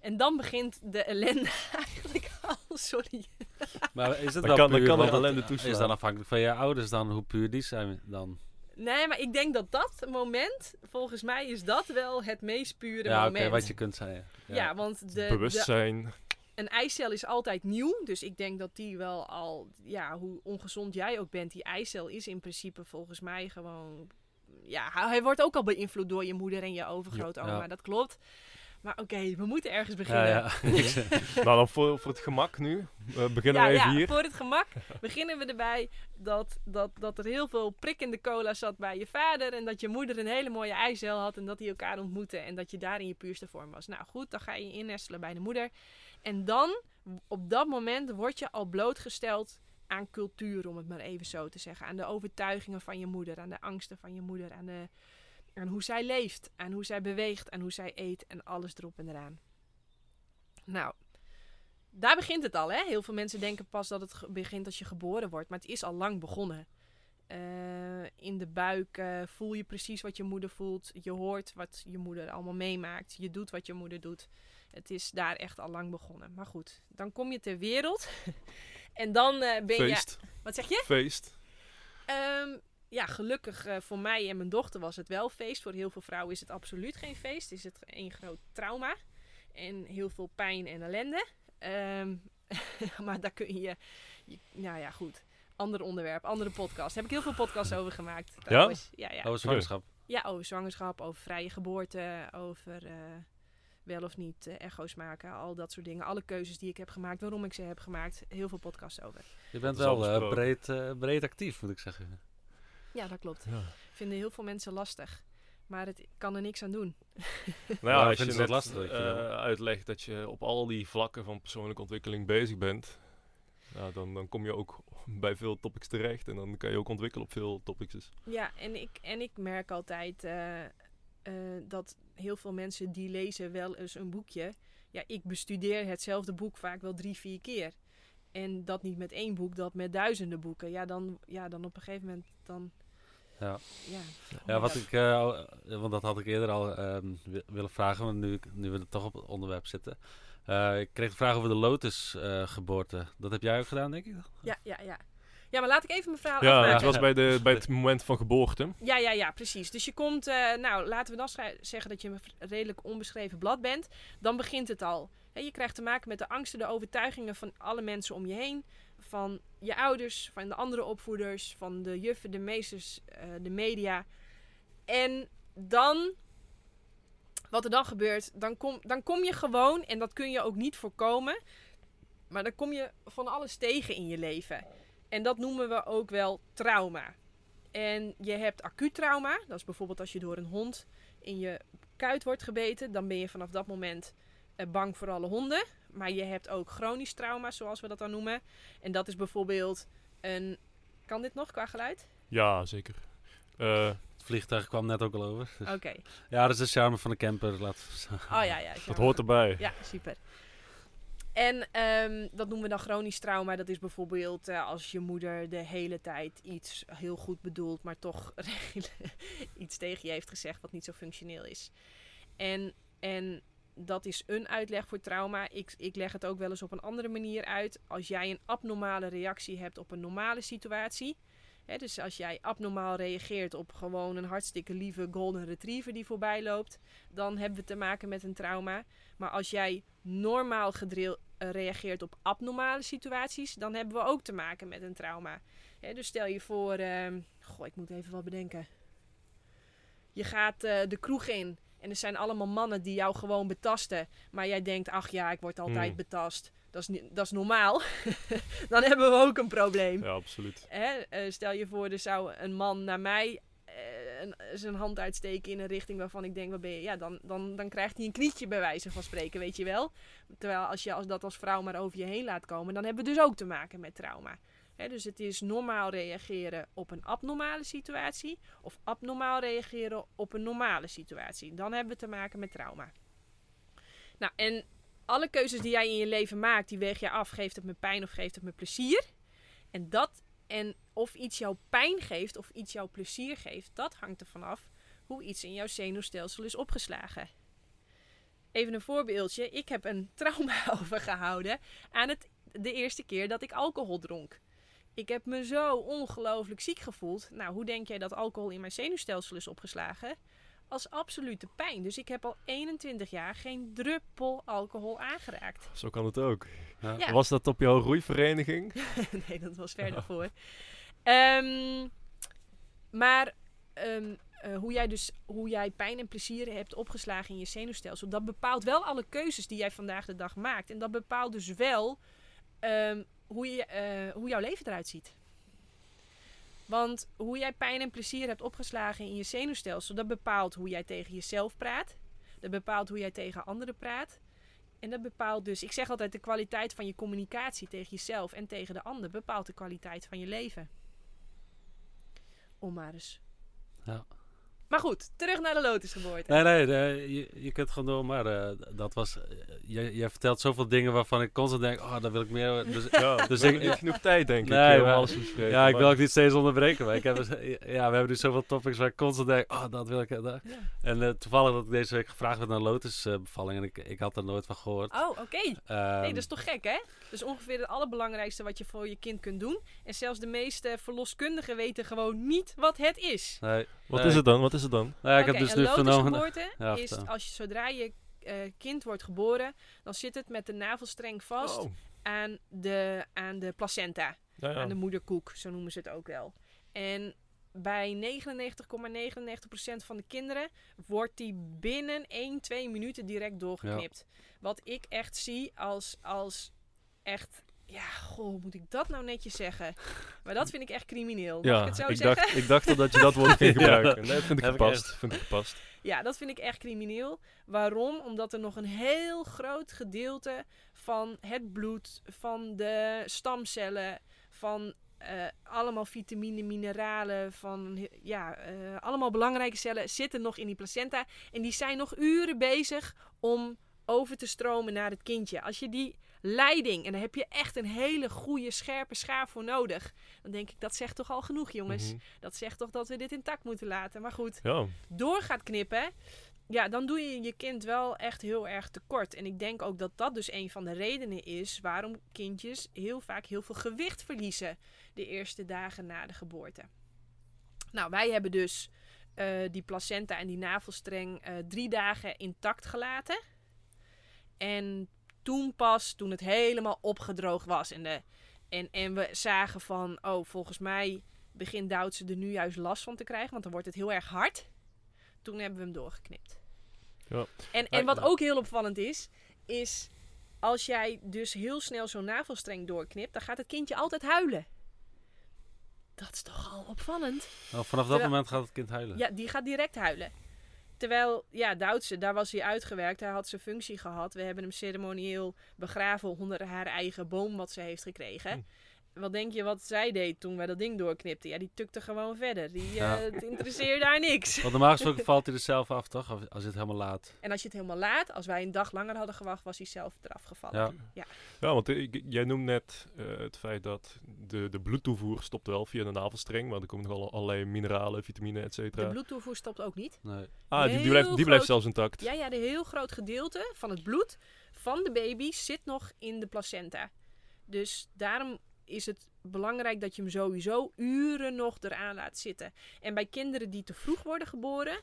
En dan begint de ellende eigenlijk al. Sorry. Maar is het Dan wel kan- dan puur, kan er want het ellende toeslaan. Is dan afhankelijk van je ouders dan, hoe puur die zijn dan? Nee, maar ik denk dat dat moment, volgens mij is dat wel het meest pure ja, oké, moment. wat je kunt zeggen. Ja, want de, de, Bewustzijn. een eicel is altijd nieuw. Dus ik denk dat die wel al, ja, hoe ongezond jij ook bent, die eicel is in principe volgens mij gewoon. Ja, hij hij wordt ook al beïnvloed door je moeder en je overgrootoma. Ja. Dat klopt. Maar oké, we moeten ergens beginnen. ja. nou, dan voor, voor het gemak nu. beginnen Ja, we even ja, hier. voor het gemak beginnen we erbij dat, dat, dat er heel veel prik in de cola zat bij je vader. En dat je moeder een hele mooie eicel had en dat die elkaar ontmoetten. En dat je daar in je puurste vorm was. Nou goed, dan ga je je innestelen bij de moeder. En dan, op dat moment, word je al blootgesteld aan cultuur, om het maar even zo te zeggen. Aan de overtuigingen van je moeder, aan de angsten van je moeder, aan, de, aan hoe zij leeft, aan hoe zij beweegt, aan hoe zij eet en alles erop en eraan. Nou, daar begint het al, hè? Heel veel mensen denken pas dat het begint als je geboren wordt, maar het is al lang begonnen. Eh, in de buik eh, voel je precies wat je moeder voelt. Je hoort wat je moeder allemaal meemaakt. Je doet wat je moeder doet. Het is daar echt al lang begonnen. Maar goed, dan kom je ter wereld. en dan eh, ben Feest. je. Wat zeg je? Feest. Ehm, ja, gelukkig eh, voor mij en mijn dochter was het wel feest. Voor heel veel vrouwen is het absoluut geen feest. Is het één groot trauma. En heel veel pijn en ellende. Ehm, maar daar kun je, je... Nou ja, goed. Ander onderwerp, andere podcast. Daar heb ik heel veel podcasts over gemaakt. Trouwens. Ja? Ja, Over zwangerschap. ja, over zwangerschap, over vrije geboorte, over eh, wel of niet eh, echo's maken. Al dat soort dingen. Alle keuzes die ik heb gemaakt, waarom ik ze heb gemaakt. Heel veel podcasts over. Je bent wel eh, breed, eh, breed actief, moet ik zeggen. Ja, dat klopt. Ja. Vinden heel veel mensen lastig. Maar het kan er niks aan doen. Nou Ja, als je net lastig, dat je eh, uitlegt dat je op al die vlakken van persoonlijke ontwikkeling bezig bent, nou, dan, dan kom je ook bij veel topics terecht en dan kan je ook ontwikkelen op veel topics. Dus. Ja, en ik, en ik merk altijd eh, eh, dat heel veel mensen die lezen wel eens een boekje. Ja, ik bestudeer hetzelfde boek vaak wel drie, vier keer. En dat niet met één boek, dat met duizenden boeken. Ja, dan, ja, dan op een gegeven moment dan... Ja. Ja, Ja, wat ik, eh, eh, want dat had ik eerder al ehm, wi- willen vragen, want nu, nu we er toch op het onderwerp zitten. Eh, ik kreeg de vraag over de Lotus-geboorte. dat heb jij ook gedaan, denk ik? ja, ja, ja. Ja, maar laat ik even mijn verhaal Ja, afmaken. het was bij, de, bij het moment van geboorte. Ja, ja, ja, precies. Dus je komt, eh, nou, laten we dan zeggen dat je een redelijk onbeschreven blad bent. Dan begint het al. Hè, je krijgt te maken met de angsten, de overtuigingen van alle mensen om je heen. Van je ouders, van de andere opvoeders, van de juffen, de meesters, eh, de media. En dan, wat er dan gebeurt, dan kom, dan kom je gewoon, en dat kun je ook niet voorkomen. Maar dan kom je van alles tegen in je leven. En dat noemen we ook wel trauma. En je hebt acuut trauma. Dat is bijvoorbeeld als je door een hond in je kuit wordt gebeten. Dan ben je vanaf dat moment bang voor alle honden. Maar je hebt ook chronisch trauma, zoals we dat dan noemen. En dat is bijvoorbeeld een... Kan dit nog qua geluid? Ja, zeker. Eh, Het vliegtuig kwam net ook al over. Dus- Oké. Ja, dat is de charme van de camper. Laat, Oh ja, ja. dat hoort erbij. Ja, super. En ehm, dat noemen we dan chronisch trauma. Dat is bijvoorbeeld eh, als je moeder de hele tijd iets heel goed bedoelt, maar toch iets tegen je heeft gezegd wat niet zo functioneel is. En, en dat is een uitleg voor trauma. Ik, ik leg het ook wel eens op een andere manier uit. Als jij een abnormale reactie hebt op een normale situatie. Hè, dus als jij abnormaal reageert op gewoon een hartstikke lieve golden retriever die voorbij loopt, dan hebben we te maken met een trauma. Maar als jij normaal gedril, eh, reageert op abnormale situaties, dan hebben we ook te maken met een trauma. Dus stel je voor, ehm, goh, ik moet even wat bedenken. Je gaat eh, de kroeg in en er zijn allemaal mannen die jou gewoon betasten. Maar jij denkt, ach ja, ik word altijd Hmm. betast. Dat is, dat is normaal. dan hebben we ook een probleem. Ja, absoluut. Hè? eh, stel je voor, er zou een man naar mij eh, een- zijn hand uitsteken in een richting waarvan ik denk, wat ben je? Ja, dan, dan, dan krijgt hij een knietje bij wijze van spreken, weet je wel. Terwijl als je als dat als vrouw maar over je heen laat komen, dan hebben we dus ook te maken met trauma. Dus het is normaal reageren op een abnormale situatie of abnormaal reageren op een normale situatie. Dan hebben we te maken met trauma. Nou, en alle keuzes die jij in je leven maakt, die weeg je af. Geeft het me pijn of geeft het me plezier? En dat en of iets jou pijn geeft of iets jou plezier geeft, dat hangt ervan af hoe iets in jouw zenuwstelsel is opgeslagen. Even een voorbeeldje. Ik heb een trauma overgehouden aan het de eerste keer dat ik alcohol dronk. Ik heb me zo ongelooflijk ziek gevoeld. Nou, hoe denk jij dat alcohol in mijn zenuwstelsel is opgeslagen? Als absolute pijn. Dus ik heb al 21 jaar geen druppel alcohol aangeraakt. Zo kan het ook. Ja. Ja. Was dat op jouw roeivereniging? nee, dat was ver daarvoor. Ehm, maar ehm, eh, hoe jij dus hoe jij pijn en plezier hebt opgeslagen in je zenuwstelsel, dat bepaalt wel alle keuzes die jij vandaag de dag maakt. En dat bepaalt dus wel ehm, hoe, je, eh, hoe jouw leven eruit ziet. Want hoe jij pijn en plezier hebt opgeslagen in je zenuwstelsel, dat bepaalt hoe jij tegen jezelf praat. Dat bepaalt hoe jij tegen anderen praat. En dat bepaalt dus, ik zeg altijd, de kwaliteit van je communicatie tegen jezelf en tegen de ander bepaalt de kwaliteit van je leven. Om maar eens. Ja. Maar goed, terug naar de lotusgeboorte. Nee, nee, nee, je, je kunt gewoon door, maar eh, dat was... eh, je, je vertelt zoveel dingen waarvan ik constant denk, oh, daar wil ik meer... Dus, Ja, Dus dus ik- niet genoeg tijd, denk ik, Nee, om maar- alles te bespreken. ja, ik wil ook niet steeds onderbreken, maar ik heb, dus- ja, we hebben nu zoveel topics waar ik constant denk, oh, dat wil ik... eh, dat. Ja. En toevallig dat ik deze week gevraagd werd naar lotusbevalling en ik, ik had er nooit van gehoord. Oh, oké. Ehm, Nee, dat is toch gek, hè? Dat is ongeveer het allerbelangrijkste wat je voor je kind kunt doen. En zelfs de meeste verloskundigen weten gewoon niet wat het is. nee, Wat nee. is het dan? Wat is het dan? Nou, ja, ik heb dus een nu vernomen... lotusgeboorte Ja, is als je, zodra je eh, kind wordt geboren, dan zit het met de navelstreng vast Oh, aan, de, aan de placenta. ja, ja. aan de moederkoek, zo noemen ze het ook wel. En bij 99,99% van de kinderen wordt die binnen 1, 2 minuten direct doorgeknipt. Wat ik echt zie als, als echt, ja, goh, moet ik dat nou netjes zeggen? Maar dat vind ik echt crimineel. Mag Ja, ik het zo ik zeggen? dacht, ik dacht al dat je dat woord ging Ja, gebruiken. Nee, vind ik gepast. Vind ik gepast. Ja, dat vind ik echt crimineel. Waarom? Omdat er nog een heel groot gedeelte van het bloed, van de stamcellen, van eh, allemaal vitamine, mineralen, van ja, eh, allemaal belangrijke cellen zitten nog in die placenta. En die zijn nog uren bezig om over te stromen naar het kindje. Als je die leiding, en daar heb je echt een hele goede, scherpe schaar voor nodig. Dan denk ik, dat zegt toch al genoeg, jongens. Mhm. Dat zegt toch dat we dit intact moeten laten. Maar goed, Ja, door gaat knippen, ja, dan doe je je kind wel echt heel erg tekort. En ik denk ook dat dat dus een van de redenen is waarom kindjes heel vaak heel veel gewicht verliezen de eerste dagen na de geboorte. Nou, wij hebben dus eh, die placenta en die navelstreng eh, drie dagen intact gelaten. En toen pas, toen het helemaal opgedroogd was en, de, en, en we zagen van, oh, volgens mij begint Doutse er nu juist last van te krijgen, want dan wordt het heel erg hard. Toen hebben we hem doorgeknipt. Ja. En, en wat ook heel opvallend is, is als jij dus heel snel zo'n navelstreng doorknipt, dan gaat het kindje altijd huilen. Dat is toch al opvallend? Oh, vanaf dat Terwijl- moment gaat het kind huilen. Ja, die gaat direct huilen. Terwijl, ja, Doutse, daar was hij uitgewerkt. Hij had zijn functie gehad. We hebben hem ceremonieel begraven onder haar eigen boom wat ze heeft gekregen. Hm. Wat denk je wat zij deed toen wij dat ding doorknipten? Ja, die tukte gewoon verder. Die, eh, Ja. Het interesseerde haar niks. Want normaal gesproken valt hij er zelf af, toch? Of- Als het helemaal laat. En als je het helemaal laat, als wij een dag langer hadden gewacht, was hij zelf eraf gevallen. Ja. ja want ik- jij noemt net eh, het feit dat de, de bloedtoevoer stopt wel via de navelstreng. Maar er komen nog alle- allerlei mineralen, vitamine, et De cetera. bloedtoevoer stopt ook niet. Nee. Ah, die, die blijft, die blijft zelfs intact. Ja, ja, een heel groot gedeelte van het bloed van de baby zit nog in de placenta. Dus daarom is het belangrijk dat je hem sowieso uren nog eraan laat zitten. En bij kinderen die te vroeg worden geboren,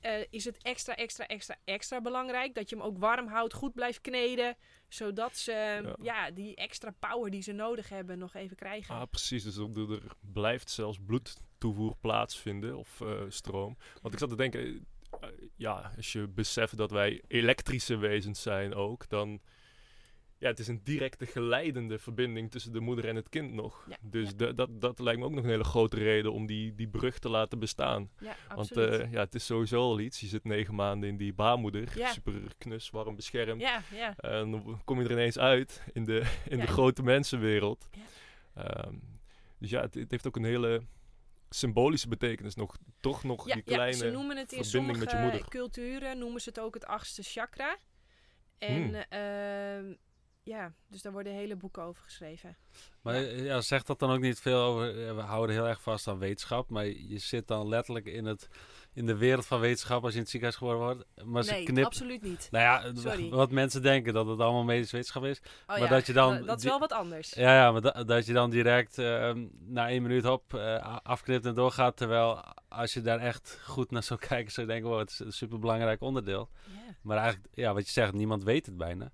eh, is het extra, extra, extra, extra belangrijk dat je hem ook warm houdt, goed blijft kneden, zodat ze ja. die extra power die ze nodig hebben nog even krijgen. Ah, precies. Dus er, er blijft zelfs bloedtoevoer plaatsvinden of eh, stroom. Want ik zat te denken, eh, ja, als je beseft dat wij elektrische wezens zijn ook, dan... Ja, het is een directe geleidende verbinding tussen de moeder en het kind nog. Ja, dus ja. de- dat, dat lijkt me ook nog een hele grote reden om die, die brug te laten bestaan. ja, Want eh, ja, het is sowieso al iets. Je zit negen maanden in die baarmoeder, Ja. super knus, warm beschermd. ja, ja. En dan kom je er ineens uit in de, in de grote mensenwereld. Ja. Ehm, dus ja, het, het heeft ook een hele symbolische betekenis nog. Toch nog die kleine... ze noemen het in verbinding met je sommige moeder. culturen noemen ze het ook het achtste chakra. En Hmm. ehm, ja, dus daar worden hele boeken over geschreven. Maar Ja. ja. zegt dat dan ook niet veel over... eh, We houden heel erg vast aan wetenschap. Maar je zit dan letterlijk in, het, in de wereld van wetenschap als je in het ziekenhuis geboren wordt. Maar ze nee, knipt... absoluut niet. Nou ja, Sorry. wat mensen denken dat het allemaal medische wetenschap is. Oh, maar ja, dat je dan dat- is wel wat anders. Ja, ja maar da- dat je dan direct ehm, na één minuut hop eh, a- afknipt en doorgaat. Terwijl als je daar echt goed naar zou kijken, zou je denken, wow, het is een superbelangrijk onderdeel. Maar eigenlijk, ja, wat je zegt, niemand weet het bijna.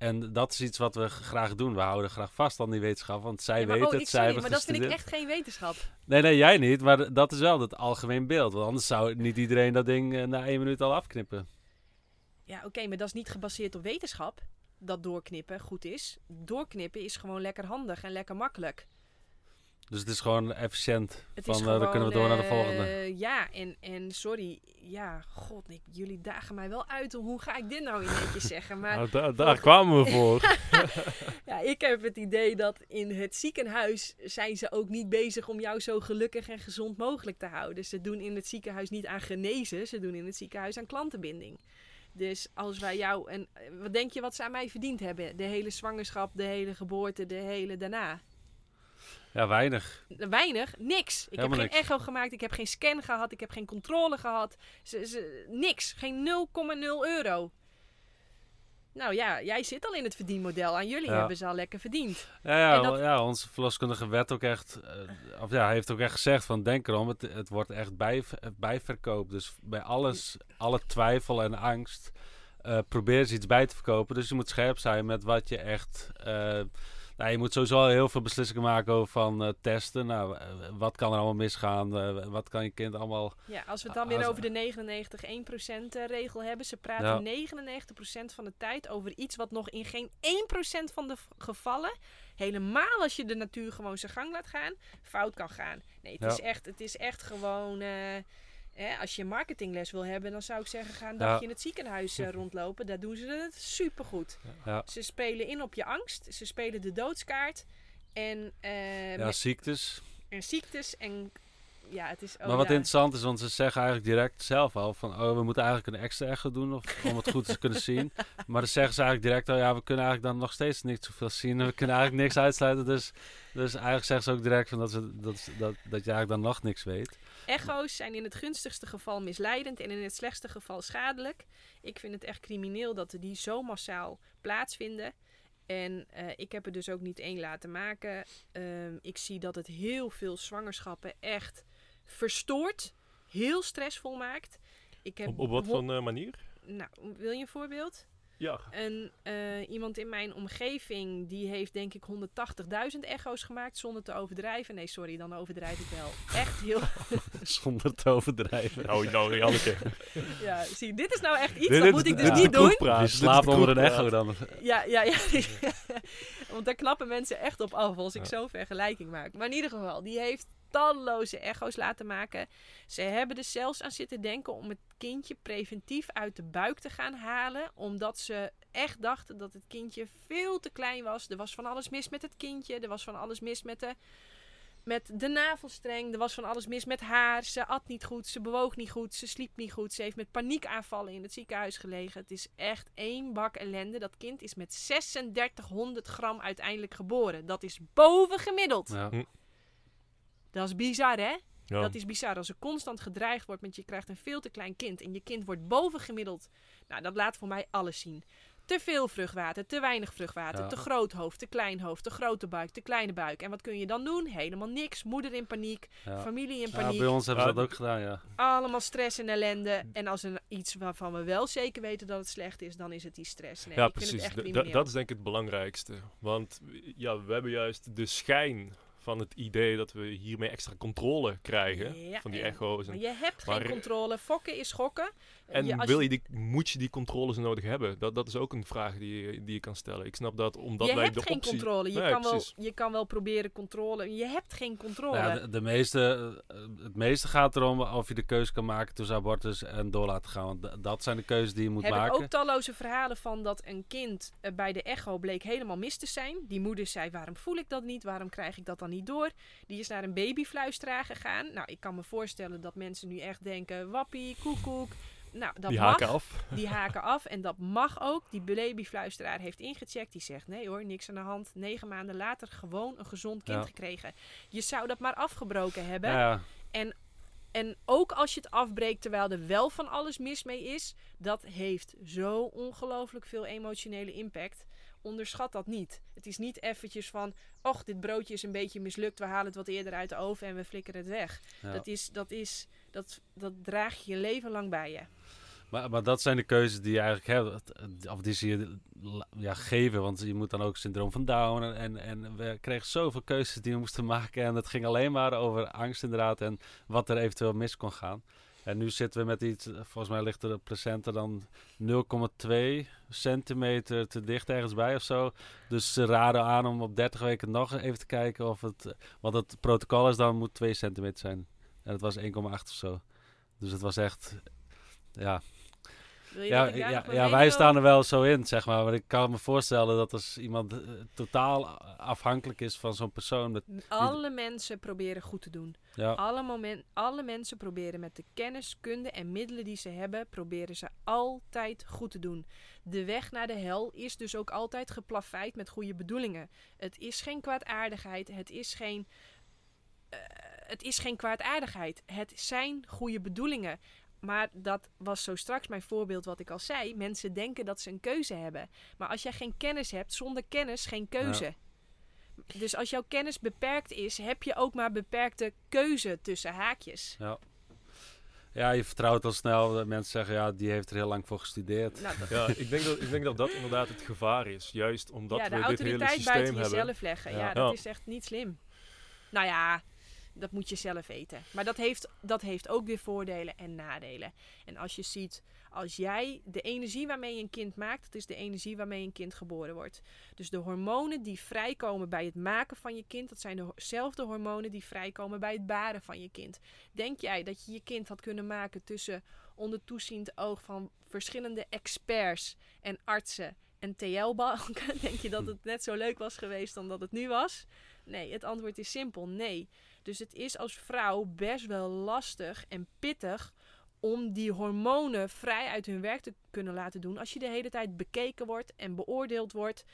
En dat is iets wat we graag doen. We houden graag vast aan die wetenschap, want zij Ja, weten oh, het, zij sorry, maar dat vind ik echt geen wetenschap. Nee, nee, jij niet, maar dat is wel het algemeen beeld. Want anders zou niet iedereen dat ding eh, na één minuut al afknippen. Ja, oké, maar dat is niet gebaseerd op wetenschap. Dat doorknippen goed is. Doorknippen is gewoon lekker handig en lekker makkelijk. Dus het is gewoon efficiënt. Het van, is eh, gewoon, dan kunnen we door naar de eh, volgende. Ja, en, en sorry. Ja, god, ik, jullie dagen mij wel uit. Hoe ga ik dit nou in netjes zeggen? Maar Nou, daar, daar kwamen we voor. ja, ik heb het idee dat in het ziekenhuis zijn ze ook niet bezig om jou zo gelukkig en gezond mogelijk te houden. Ze doen in het ziekenhuis niet aan genezen, ze doen in het ziekenhuis aan klantenbinding. Dus als wij jou en wat denk je wat ze aan mij verdiend hebben? De hele zwangerschap, de hele geboorte, de hele daarna. Ja, weinig. Weinig, niks. Ik Helemaal heb geen niks. echo gemaakt, ik heb geen scan gehad, ik heb geen controle gehad. Ze, ze, niks, geen 0,0 euro. Nou ja, jij zit al in het verdienmodel. Aan jullie Ja. hebben ze al lekker verdiend. Ja, ja, dat- ja, onze verloskundige werd ook echt, eh, of ja, hij heeft ook echt gezegd van denk erom, het, het wordt echt bij, bijverkoop. Dus bij alles, alle twijfel en angst, eh, probeer eens iets bij te verkopen. Dus je moet scherp zijn met wat je echt, eh, nou, je moet sowieso al heel veel beslissingen maken over van eh, testen. Nou, eh, wat kan er allemaal misgaan? Eh, wat kan je kind allemaal... Ja, als we het dan Als- weer over de 99-1% eh, regel hebben. Ze praten Ja. 99% van de tijd over iets wat nog in geen 1% van de gevallen, helemaal als je de natuur gewoon zijn gang laat gaan, fout kan gaan. Nee, het, Ja. is, echt, het is echt gewoon... hè, als je een marketingles wil hebben, dan zou ik zeggen, ga een Ja. dagje in het ziekenhuis eh, rondlopen. Daar doen ze het supergoed. Ja, Ze spelen in op je angst. Ze spelen de doodskaart. En, eh, ja ziektes. en ziektes. En ja, het is... oh maar wat ja. interessant is, want ze zeggen eigenlijk direct zelf al van, oh, we moeten eigenlijk een extra echo doen of, om het goed te kunnen zien. Maar dan zeggen ze eigenlijk direct al, ja, we kunnen eigenlijk dan nog steeds niet zoveel zien. en We kunnen eigenlijk niks uitsluiten. Dus, dus eigenlijk zeggen ze ook direct van dat, ze, dat, dat, dat je eigenlijk dan nog niks weet. Echo's zijn in het gunstigste geval misleidend en in het slechtste geval schadelijk. Ik vind het echt crimineel dat die zo massaal plaatsvinden. En eh, ik heb er dus ook niet één laten maken. Ehm, ik zie dat het heel veel zwangerschappen echt verstoort. Heel stressvol maakt. Ik heb Op, op wat voor eh, manier? Nou, wil je een voorbeeld? Ja. Een, eh, iemand in mijn omgeving die heeft denk ik 180.000 echo's gemaakt zonder te overdrijven. Nee, sorry, dan overdrijf ik wel. Echt heel... Zonder te overdrijven. Nou, nou, Janneke. Ja, zie, dit is nou echt iets, Dit dat moet ik dus niet doen. Je slaapt onder een echo dan. Ja, ja, ja. Want daar knappen mensen echt op af als ik Ja. zo'n vergelijking maak. Maar in ieder geval, die heeft talloze echo's laten maken. Ze hebben er zelfs aan zitten denken om het kindje preventief uit de buik te gaan halen. Omdat ze echt dachten dat het kindje veel te klein was. Er was van alles mis met het kindje. Er was van alles mis met de, met de navelstreng. Er was van alles mis met haar. Ze at niet goed. Ze bewoog niet goed. Ze sliep niet goed. Ze heeft met paniekaanvallen in het ziekenhuis gelegen. Het is echt één bak ellende. Dat kind is met 3600 gram uiteindelijk geboren. Dat is boven gemiddeld. Ja. Dat is bizar, hè? Ja. Dat is bizar. Als er constant gedreigd wordt met je krijgt een veel te klein kind en je kind wordt boven gemiddeld. Nou, dat laat voor mij alles zien. Te veel vruchtwater, te weinig vruchtwater, Ja. te groot hoofd, te klein hoofd, te grote buik, te kleine buik. En wat kun je dan doen? Helemaal niks. Moeder in paniek, Ja. familie in Ja, paniek, bij ons hebben ze Ja, dat ook gedaan, ja. allemaal stress en ellende. En als er iets waarvan we wel zeker weten dat het slecht is, dan is het die stress. Nee, ja, ik vind precies. dat is denk ik het belangrijkste. Want ja, we hebben juist de schijn van het idee dat we hiermee extra controle krijgen. Ja, van die echo's. En, Maar je hebt Maar- geen controle. Fokken is gokken. En wil je die, moet je die controles nodig hebben? Dat, dat is ook een vraag die, je- die je kan stellen. Ik snap dat omdat je wij hebt de geen optie... controle. Je, Nee, kan wel, je kan wel proberen controle. Je hebt geen controle. Ja, de, de meeste, eh, het meeste gaat erom of je de keuze kan maken tussen abortus en door laten gaan. Want dat zijn de keuzes die je moet heb ik maken. ook talloze verhalen van dat een kind eh, bij de echo bleek helemaal mis te zijn. Die moeder zei, waarom voel ik dat niet? Waarom krijg ik dat dan niet door? Die is naar een babyfluisteraar gegaan. Nou, ik kan me voorstellen dat mensen nu echt denken, wappie, koekoek. Nou, dat Die mag. haken af. Die haken af en dat mag ook. Die babyfluisteraar heeft ingecheckt. Die zegt nee hoor, niks aan de hand. Negen maanden later gewoon een gezond kind Ja. gekregen. Je zou dat maar afgebroken hebben. Ja, En ook als je het afbreekt terwijl er wel van alles mis mee is, dat heeft zo ongelooflijk veel emotionele impact. Onderschat dat niet. Het is niet eventjes van, och, dit broodje is een beetje mislukt, we halen het wat eerder uit de oven en we flikkeren het weg. ja. Dat is, dat is, dat, dat draag je je leven lang bij je. Maar, maar dat zijn de keuzes die je eigenlijk hebt. Het- Of die zie je ja, geven. Want je moet dan ook syndroom van Down. En, en, en we kregen zoveel keuzes die we moesten maken. En het ging alleen maar over angst inderdaad. En wat er eventueel mis kon gaan. En nu zitten we met iets, volgens mij ligt de placenta dan 0,2 centimeter te dicht ergens bij of zo. Dus ze raden aan om op 30 weken nog even te kijken of het... Want het protocol is dan moet 2 centimeter zijn. En het was 1,8 of zo. Dus het was echt... Ja, Wil je ja, dat ja, ja wij staan er wel zo in, zeg maar. Maar ik kan me voorstellen dat als iemand eh, totaal afhankelijk is van zo'n persoon. Alle mensen proberen goed te doen. ja, Alle, moment, alle mensen proberen met de kennis, kunde en middelen die ze hebben, proberen ze altijd goed te doen. De weg naar de hel is dus ook altijd geplaveid met goede bedoelingen. Het is geen kwaadaardigheid, het is geen, eh, het is geen kwaadaardigheid. Het zijn goede bedoelingen. Maar dat was zo straks mijn voorbeeld wat ik al zei. Mensen denken dat ze een keuze hebben. Maar als jij geen kennis hebt, zonder kennis geen keuze. Dus als jouw kennis beperkt is, heb je ook maar beperkte keuze tussen haakjes. ja. ja, je vertrouwt al snel. dat Mensen zeggen, ja, die heeft er heel lang voor gestudeerd. Nou, dat, Ja, ik denk, dat, ik denk dat dat inderdaad het gevaar is. Juist omdat ja, de we dit hele autoriteit systeem buiten hebben. jezelf leggen. Ja, Ja. dat Ja. is echt niet slim. Nou ja, dat moet je zelf weten. Maar dat heeft, dat heeft ook weer voordelen en nadelen. En als je ziet, als jij de energie waarmee je een kind maakt, dat is de energie waarmee een kind geboren wordt. Dus de hormonen die vrijkomen bij het maken van je kind, dat zijn dezelfde hormonen die vrijkomen bij het baren van je kind. Denk jij dat je je kind had kunnen maken tussen onder toeziend oog van verschillende experts en artsen en TL-banken? Denk je dat het net zo leuk was geweest dan dat het nu was? Nee, het antwoord is simpel: nee. Dus het is als vrouw best wel lastig en pittig om die hormonen vrij uit hun werk te kunnen laten doen als je de hele tijd bekeken wordt en beoordeeld wordt.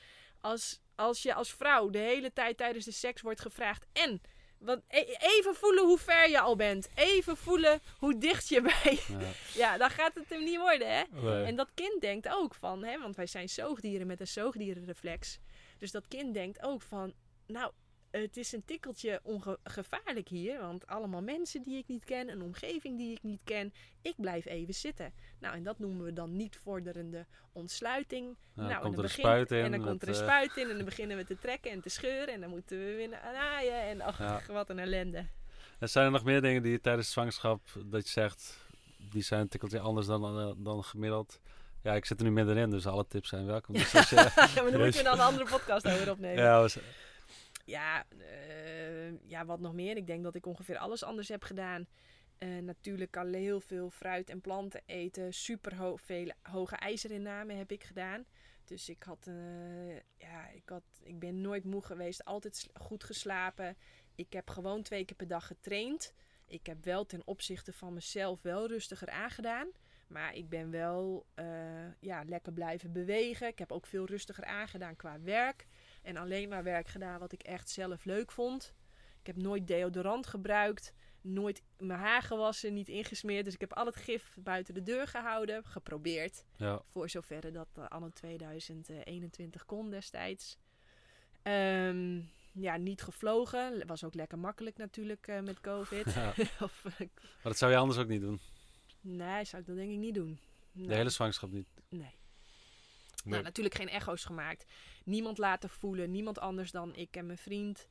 Als, als je als vrouw de hele tijd tijdens de seks wordt gevraagd en wat, e- even voelen hoe ver je al bent. Even voelen hoe dicht je bij. Ja. Ja, dan gaat het hem niet worden, hè? Nee. En dat kind denkt ook van, hè, want wij zijn zoogdieren met een zoogdierenreflex. Dus dat kind denkt ook van, nou, het is een tikkeltje ongevaarlijk hier, want allemaal mensen die ik niet ken, een omgeving die ik niet ken, ik blijf even zitten. Nou, en dat noemen we dan niet vorderende ontsluiting. Nou, nou, en komt dan er begint-. En dan komt er een eh, spuit in en dan beginnen we te trekken en te scheuren en dan moeten we weer naaien en ach, Ja. wat een ellende. En zijn er nog meer dingen die je tijdens zwangerschap, dat je zegt, die zijn een tikkeltje anders dan, eh, dan gemiddeld? Ja, ik zit er nu middenin, dus alle tips zijn welkom. Dus als je- maar dan we dan een andere podcast over opnemen. ja, was- Ja, eh, ja, wat nog meer? Ik denk dat ik ongeveer alles anders heb gedaan. Eh, natuurlijk al heel veel fruit en planten eten. Super veel hoge ijzerinname heb ik gedaan. Dus ik had, eh, ja, ik had, ik ben nooit moe geweest. Altijd goed geslapen. Ik heb gewoon twee keer per dag getraind. Ik heb wel ten opzichte van mezelf wel rustiger aangedaan. Maar ik ben wel ja, lekker blijven bewegen. Ik heb ook veel rustiger aangedaan qua werk. En alleen maar werk gedaan wat ik echt zelf leuk vond. Ik heb nooit deodorant gebruikt. Nooit mijn haar gewassen, niet ingesmeerd. Dus ik heb al het gif buiten de deur gehouden. Geprobeerd. ja. Voor zover dat uh, anno 2021 kon destijds. Ehm, ja, niet gevlogen. Was ook lekker makkelijk natuurlijk eh, met COVID. Ja. of, eh, Maar dat zou je anders ook niet doen. nee, zou ik dat denk ik niet doen. De hele zwangerschap niet. Nee. Nee. Nou, natuurlijk geen echo's gemaakt. Niemand laten voelen. Niemand anders dan ik en mijn vriend.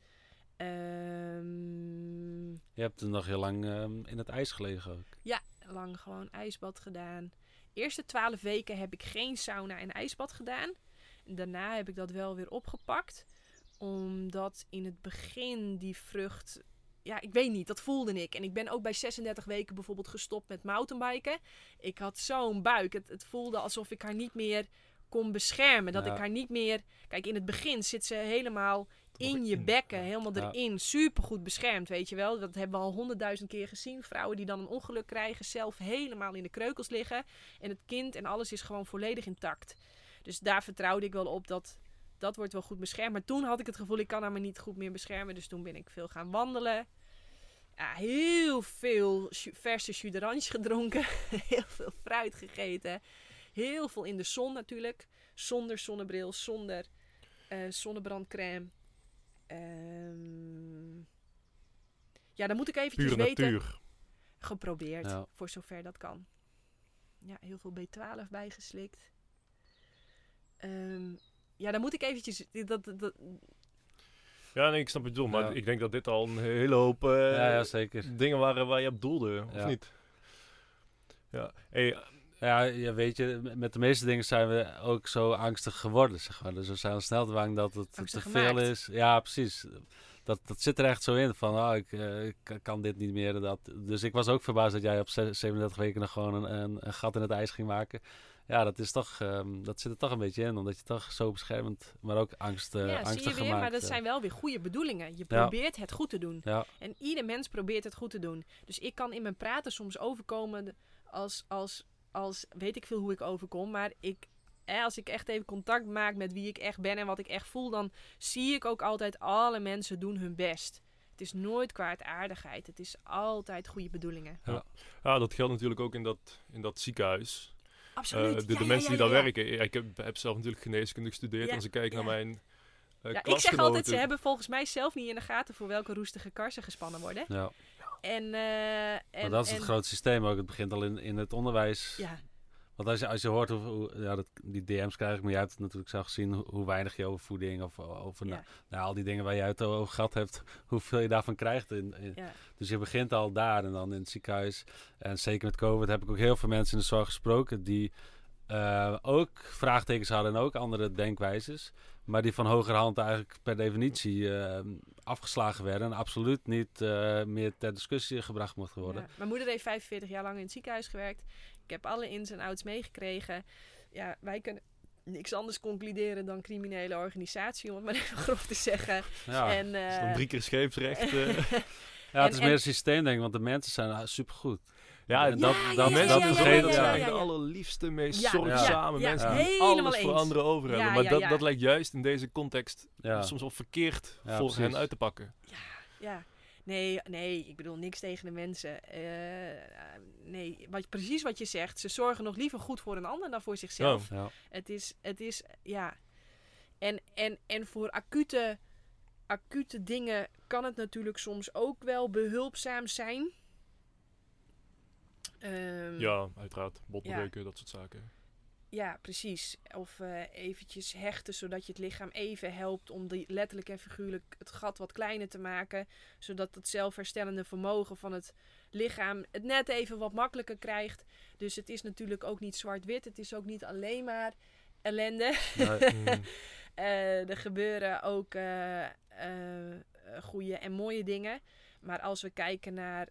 Ehm, Je hebt er nog heel lang ehm, in het ijs gelegen ook. lang gewoon ijsbad gedaan. Eerste twaalf weken heb ik geen sauna en ijsbad gedaan. Daarna heb ik dat wel weer opgepakt. Omdat in het begin die vrucht... Ja, ik weet niet. Dat voelde ik. En ik ben ook bij 36 weken bijvoorbeeld gestopt met mountainbiken. Ik had zo'n buik. Het, het voelde alsof ik haar niet meer kon beschermen. Dat Ja. ik haar niet meer... Kijk, in het begin zit ze helemaal in je bekken, helemaal Ja. erin. Super goed beschermd, weet je wel. Dat hebben we al honderdduizend keer gezien. Vrouwen die dan een ongeluk krijgen, zelf helemaal in de kreukels liggen. En het kind en alles is gewoon volledig intact. Dus daar vertrouwde ik wel op dat dat wordt wel goed beschermd. Maar toen had ik het gevoel, ik kan haar maar niet goed meer beschermen. Dus toen ben ik veel gaan wandelen. Ja, heel veel verse jus gedronken. heel veel fruit gegeten. Heel veel in de zon natuurlijk. Zonder zonnebril, zonder eh, zonnebrandcrème. Ehm, ja, dan moet ik eventjes Pure weten. natuur. Geprobeerd, Ja. voor zover dat kan. Ja, heel veel B12 bijgeslikt. Ehm, ja, dan moet ik eventjes... Dat, dat, dat- Ja, nee, ik snap het doel. Maar Ja. ik denk dat dit al een hele hoop eh, ja, ja, zeker. dingen waren waar je op doelde, of Ja. niet? Ja, hey, Ja, ja, weet je, met de meeste dingen zijn we ook zo angstig geworden, zeg maar. Dus we zijn snel te bang dat het Angstig te veel is. Ja, precies. Dat, dat zit er echt zo in, van oh, ik, eh, ik kan dit niet meer. Dat. Dus ik was ook verbaasd dat jij op ze- 37 weken nog gewoon een, een, een gat in het ijs ging maken. Ja, dat, is toch, ehm, dat zit er toch een beetje in, omdat je toch zo beschermend, maar ook angst, eh ja, zie je weer, gemaakt. maar dat eh. zijn wel weer goede bedoelingen. Je Ja. probeert het goed te doen. Ja, En ieder mens probeert het goed te doen. Dus ik kan in mijn praten soms overkomen als, als, als weet ik veel hoe ik overkom. Maar ik, hè, als ik echt even contact maak met wie ik echt ben en wat ik echt voel, dan zie ik ook altijd alle mensen doen hun best. Het is nooit kwaadaardigheid. Het is altijd goede bedoelingen. ja, dat geldt natuurlijk ook in dat, in dat ziekenhuis. Absoluut. Eh, de, Ja, de ja, mensen ja, die ja, daar ja. werken. Ja, ik heb, heb zelf natuurlijk geneeskunde gestudeerd. Ja, En als ik kijk naar ja. mijn eh Ja, ik zeg altijd, ze hebben volgens mij zelf niet in de gaten voor welke roestige karsen gespannen worden. ja. En, eh, en, maar dat is het grote systeem ook. Het begint al in, in het onderwijs. Ja, Want als je, als je hoort hoe, hoe- ja, dat, die DM's krijg ik, maar jij hebt het natuurlijk zelf gezien hoe, hoe weinig je over voeding of over Ja. nou, nou, al die dingen waar je het over gehad hebt, hoeveel je daarvan krijgt. In, in- ja. Dus je begint al daar en dan in het ziekenhuis. En zeker met COVID heb ik ook heel veel mensen in de zorg gesproken die eh, ook vraagtekens hadden en ook andere denkwijzes. Maar die van hogerhand eigenlijk per definitie eh, afgeslagen werden en absoluut niet eh, meer ter discussie gebracht mochten worden. Ja. Mijn moeder heeft 45 jaar lang in het ziekenhuis gewerkt. Ik heb alle ins en outs meegekregen. Ja, wij kunnen niks anders concluderen dan criminele organisatie, om het maar even grof te zeggen. Ja. En, Is eh, dan drie keer scheepsrecht. Ja, het En- is en- meer een systeem, denk ik, want de mensen zijn supergoed. Ja, dat, Ja, dat, ja, mensen ja, dat ja, vergeten ja, zijn ja, ja. de allerliefste, meest Ja, zorgzame ja, mensen ja, die helemaal alles voor anderen over hebben. Ja, maar ja, dat, ja. dat lijkt juist in deze context Ja. soms wel verkeerd Ja, voor hen uit te pakken. ja, nee, nee, ik bedoel niks tegen de mensen. Eh, nee, wat, precies wat je zegt. Ze zorgen nog liever goed voor een ander dan voor zichzelf. Ja. Het is, het is, ja. En, en, en voor acute, acute dingen kan het natuurlijk soms ook wel behulpzaam zijn. Ehm, Ja, uiteraard. Botbreuken, dat soort zaken. ja, precies. Of eh, eventjes hechten, zodat je het lichaam even helpt om die, letterlijk en figuurlijk het gat wat kleiner te maken. Zodat het zelfherstellende vermogen van het lichaam het net even wat makkelijker krijgt. Dus het is natuurlijk ook niet zwart-wit. Het is ook niet alleen maar ellende. Nee. Mm. Eh, er gebeuren ook eh, goede en mooie dingen. Maar als we kijken naar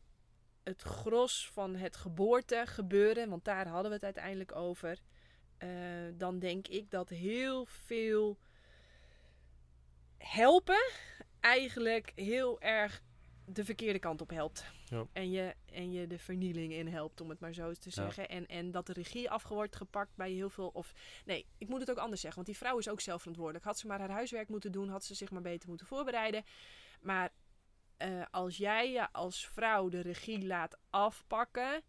het gros van het geboortegebeuren, want daar hadden we het uiteindelijk over. eh, dan denk ik dat heel veel helpen eigenlijk heel erg de verkeerde kant op helpt. Ja. En, je, en je de vernieling in helpt, om het maar zo te Ja. zeggen. En, en dat de regie af wordt gepakt bij heel veel. Of nee, ik moet het ook anders zeggen, want die vrouw is ook zelf verantwoordelijk. Had ze maar haar huiswerk moeten doen, had ze zich maar beter moeten voorbereiden. Maar eh, als jij je als vrouw de regie laat afpakken,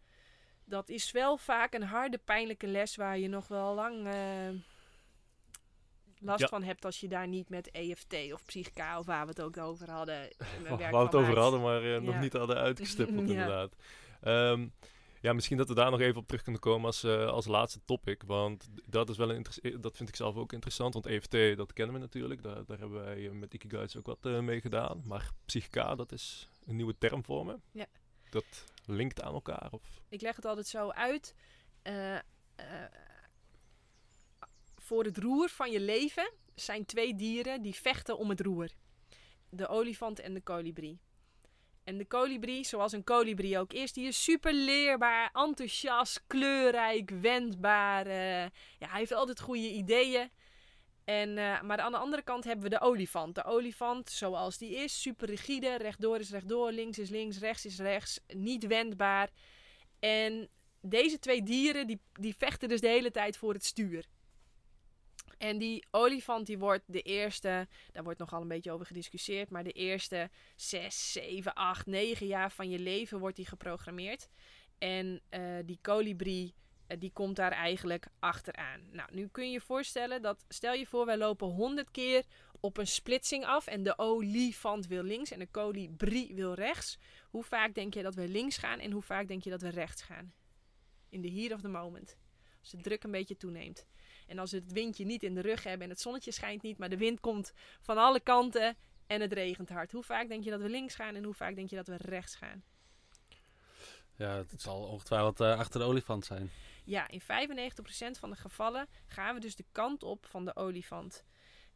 dat is wel vaak een harde, pijnlijke les waar je nog wel lang eh, last Ja. van hebt als je daar niet met EFT of Psychica of waar we het ook over hadden. Waar werk we het over hadden, maar eh, nog Ja. niet hadden uitgestippeld Ja. inderdaad. Ehm, ja, misschien dat we daar nog even op terug kunnen komen als, eh, als laatste topic. Want dat, is wel een dat vind ik zelf ook interessant. Want EFT, dat kennen we natuurlijk. Daar, daar hebben wij met Ikigaits ook wat eh, mee gedaan. Maar Psychica, dat is een nieuwe term voor me. Ja. Dat linkt aan elkaar. Of... Ik leg het altijd zo uit. eh, voor het roer van je leven zijn twee dieren die vechten om het roer. De olifant en de kolibrie. En de kolibrie, zoals een kolibrie ook is, die is super leerbaar, enthousiast, kleurrijk, wendbaar. eh, ja, hij heeft altijd goede ideeën. En, eh, maar aan de andere kant hebben we de olifant. De olifant zoals die is, super rigide. Rechtdoor is rechtdoor, links is links, rechts is rechts. Niet wendbaar. En deze twee dieren die, die vechten dus de hele tijd voor het stuur. En die olifant die wordt de eerste, daar wordt nogal een beetje over gediscussieerd, maar de eerste 6, 7, 8, 9 jaar van je leven wordt die geprogrammeerd. En uh, die kolibrie, uh, die komt daar eigenlijk achteraan. Nou, nu kun je je voorstellen dat, stel je voor, wij lopen 100 keer op een splitsing af en de olifant wil links en de kolibrie wil rechts. Hoe vaak denk je dat we links gaan en hoe vaak denk je dat we rechts gaan? In de here of the moment. Als de druk een beetje toeneemt. En als we het windje niet in de rug hebben en het zonnetje schijnt niet, maar de wind komt van alle kanten en het regent hard. Hoe vaak denk je dat we links gaan en hoe vaak denk je dat we rechts gaan? Ja, het zal ongetwijfeld uh, achter de olifant zijn. Ja, in 95% van de gevallen gaan we dus de kant op van de olifant.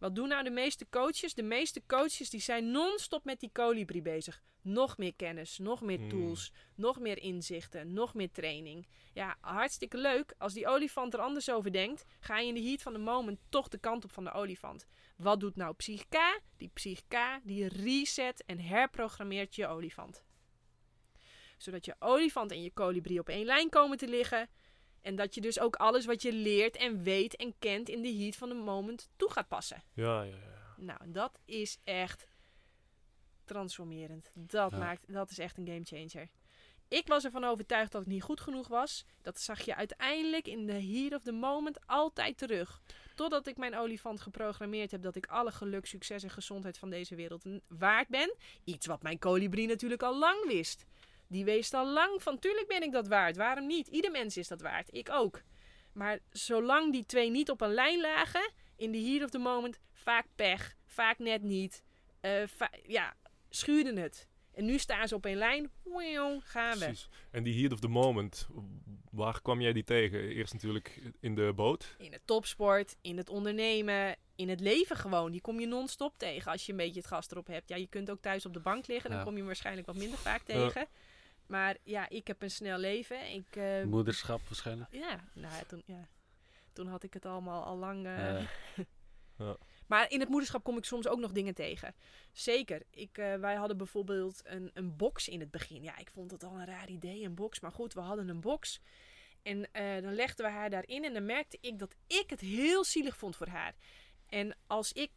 Wat doen nou de meeste coaches? De meeste coaches die zijn non-stop met die kolibrie bezig. Nog meer kennis, nog meer tools, nog meer inzichten, nog meer training. Ja, hartstikke leuk. Als die olifant er anders over denkt, ga je in de heat van de moment toch de kant op van de olifant. Wat doet nou Psychica? Die Psychica die reset en herprogrammeert je olifant. Zodat je olifant en je kolibrie op één lijn komen te liggen. En dat je dus ook alles wat je leert en weet en kent in de heat van de moment toe gaat passen. Ja, ja, ja. Nou, dat is echt transformerend. Dat, Ja. maakt, dat is echt een gamechanger. Ik was ervan overtuigd dat ik niet goed genoeg was. Dat zag je uiteindelijk in de heat of the moment altijd terug. Totdat ik mijn olifant geprogrammeerd heb dat ik alle geluk, succes en gezondheid van deze wereld waard ben. Iets wat mijn kolibrie natuurlijk al lang wist. Die wees al lang van, tuurlijk ben ik dat waard. Waarom niet? Ieder mens is dat waard. Ik ook. Maar zolang die twee niet op een lijn lagen, in de heat of the moment, vaak pech, vaak net niet. eh, va- ja, schuurden het. En nu staan ze op een lijn. Wauw, gaan we. Precies. En die heat of the moment, waar kwam jij die tegen? Eerst natuurlijk in de boot. In het topsport, in het ondernemen, in het leven gewoon. Die kom je non-stop tegen als je een beetje het gas erop hebt. Ja, je kunt ook thuis op de bank liggen. Dan Ja. kom je hem waarschijnlijk wat minder vaak tegen. Maar ja, ik heb een snel leven. Ik, eh, Moederschap waarschijnlijk. ja, nou, ja, toen, ja, toen had ik het allemaal al lang. eh, Ja. Maar in het moederschap kom ik soms ook nog dingen tegen. Zeker. Ik, eh, wij hadden bijvoorbeeld een, een box in het begin. Ja, ik vond het al een raar idee, een box. Maar goed, we hadden een box. En eh, dan legden we haar daarin. En dan merkte ik dat ik het heel zielig vond voor haar. En als ik,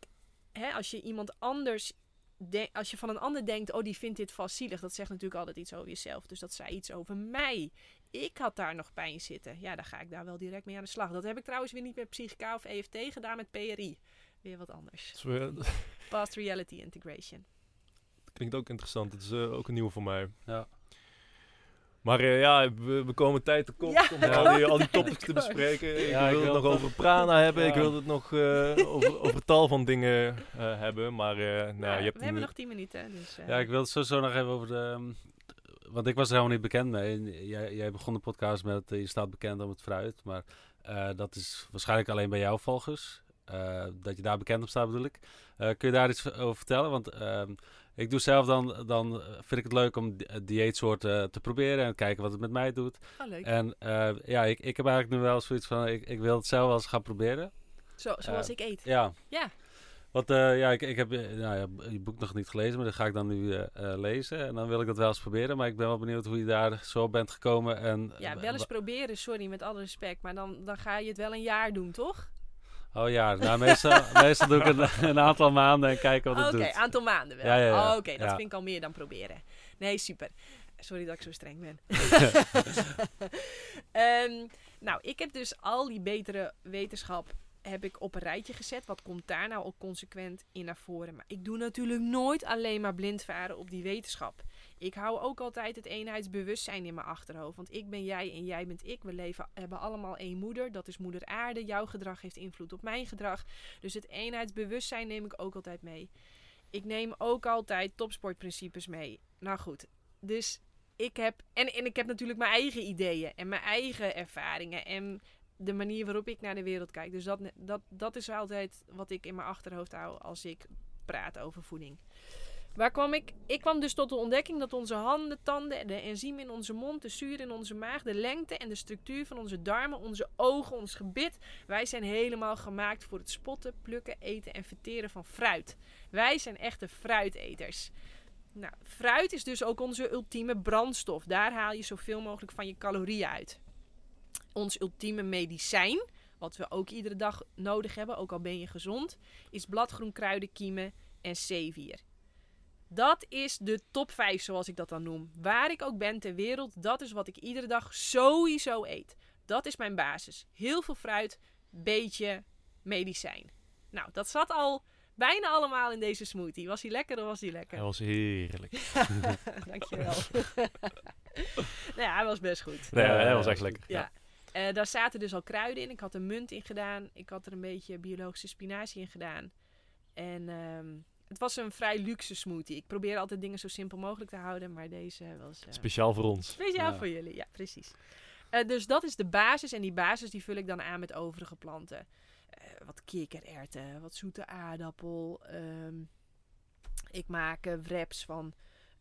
hè, als je iemand anders, de- als je van een ander denkt, oh die vindt dit vast zielig. Dat zegt natuurlijk altijd iets over jezelf. Dus dat zei iets over mij. Ik had daar nog pijn zitten. Ja, dan ga ik daar wel direct mee aan de slag. Dat heb ik trouwens weer niet met Psychica of EFT gedaan, met PRI. Weer wat anders. Past Reality Integration. klinkt ook interessant. Het is eh, ook een nieuwe voor mij. ja. Maar eh, ja, we, we komen tijd tekort Ja, om we al die, al die topics te bespreken. Ik wil het nog over prana hebben. Ik wil het nog eh, over, over tal van dingen eh, hebben. Maar eh, nou, je hebt we hebben nog 10 minuten. Dus, eh, ja, ik wil het sowieso nog even over de... ehm, Want ik was er helemaal niet bekend mee. En Jij, jij begon de podcast met eh, je staat bekend om het fruit. Maar eh, dat is waarschijnlijk alleen bij jouw volgers. Eh, dat je daar bekend op staat bedoel ik. Eh, kun je daar iets over vertellen? Want ehm, ik doe zelf dan, dan vind ik het leuk om di- dieetsoorten te proberen. En kijken wat het met mij doet. leuk. En eh, ja, ik, ik heb eigenlijk nu wel zoiets van... Ik, ik wil het zelf wel eens gaan proberen. Zo, zoals eh, ik eet. Ja. Ja. Want eh, ja, ik, ik heb nou ja, je boek nog niet gelezen, maar dat ga ik dan nu lezen. En dan wil ik dat wel eens proberen. Maar ik ben wel benieuwd hoe je daar zo op bent gekomen. En, Ja, wel eens proberen, sorry, met alle respect. Maar dan, dan ga je het wel een jaar doen, toch? Oh ja, nou, meestal, meestal doe ik een, een aantal maanden en kijken wat Oké, het doet. aantal maanden wel. Ja, ja, ja. Oh, Oké, dat vind ik al meer dan proberen. Nee, super. Sorry dat ik zo streng ben. Ehm, nou, ik heb dus al die betere wetenschap heb ik op een rijtje gezet. Wat komt daar nou ook consequent in naar voren? Maar ik doe natuurlijk nooit alleen maar blind varen op die wetenschap. Ik hou ook altijd het eenheidsbewustzijn in mijn achterhoofd. Want ik ben jij en jij bent ik. We leven, hebben allemaal één moeder. Dat is moeder aarde. Jouw gedrag heeft invloed op mijn gedrag. Dus het eenheidsbewustzijn neem ik ook altijd mee. Ik neem ook altijd topsportprincipes mee. Nou goed, dus ik heb... En, en ik heb natuurlijk mijn eigen ideeën en mijn eigen ervaringen en de manier waarop ik naar de wereld kijk. Dus dat, dat, dat is altijd wat ik in mijn achterhoofd hou als ik praat over voeding. Waar kwam ik? Ik kwam dus tot de ontdekking dat onze handen, tanden, de enzymen in onze mond, de zuur in onze maag, de lengte en de structuur van onze darmen, onze ogen, ons gebit. Wij zijn helemaal gemaakt voor het spotten, plukken, eten en verteren van fruit. Wij zijn echte fruiteters. Nou, fruit is dus ook onze ultieme brandstof. Daar haal je zoveel mogelijk van je calorieën uit. Ons ultieme medicijn, wat we ook iedere dag nodig hebben, ook al ben je gezond, is bladgroen, kruiden, kiemen en zeewier. Dat is de top 5, zoals ik dat dan noem. Waar ik ook ben ter wereld, dat is wat ik iedere dag sowieso eet. Dat is mijn basis. Heel veel fruit, beetje medicijn. Nou, dat zat al bijna allemaal in deze smoothie. Was hij lekker of was hij lekker? Hij was heerlijk. Dankjewel. nou ja, hij was best goed. Nee, hij was echt lekker. Ja. Eh, daar zaten dus al kruiden in. Ik had er munt in gedaan. Ik had er een beetje biologische spinazie in gedaan. En ehm, het was een vrij luxe smoothie. Ik probeer altijd dingen zo simpel mogelijk te houden. Maar deze was eh, Speciaal voor ons. speciaal Ja. voor jullie. Ja, precies. Eh, dus dat is de basis. En die basis die vul ik dan aan met overige planten. Eh, wat kikkererwten, wat zoete aardappel. ehm, ik maak wraps van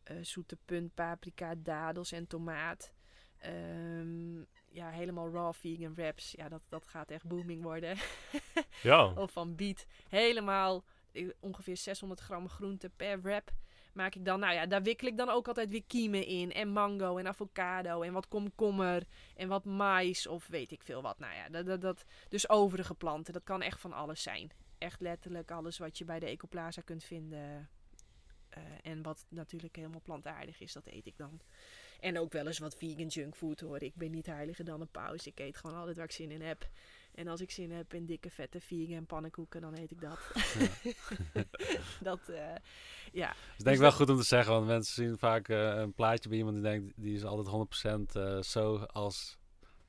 eh, zoete punt, paprika, dadels en tomaat. Ehm, ja, helemaal raw vegan wraps. Ja, dat, dat gaat echt booming worden. Ja. of van biet. Helemaal ongeveer 600 gram groente per wrap maak ik dan. Nou ja, daar wikkel ik dan ook altijd weer kiemen in. En mango en avocado en wat komkommer en wat mais of weet ik veel wat. Nou ja, dat, dus overige planten. Dat kan echt van alles zijn. Echt letterlijk alles wat je bij de Ecoplaza kunt vinden. Eh, en wat natuurlijk helemaal plantaardig is, dat eet ik dan. En ook wel eens wat vegan junkfood hoor. Ik ben niet heiliger dan een paus. Ik eet gewoon altijd waar ik zin in heb. En als ik zin heb in dikke vette vegan pannenkoeken, dan eet ik dat. dat, eh, ja. Het is denk ik wel goed om te zeggen, want mensen zien vaak eh, een plaatje bij iemand die denkt, die is altijd 100% eh, zo als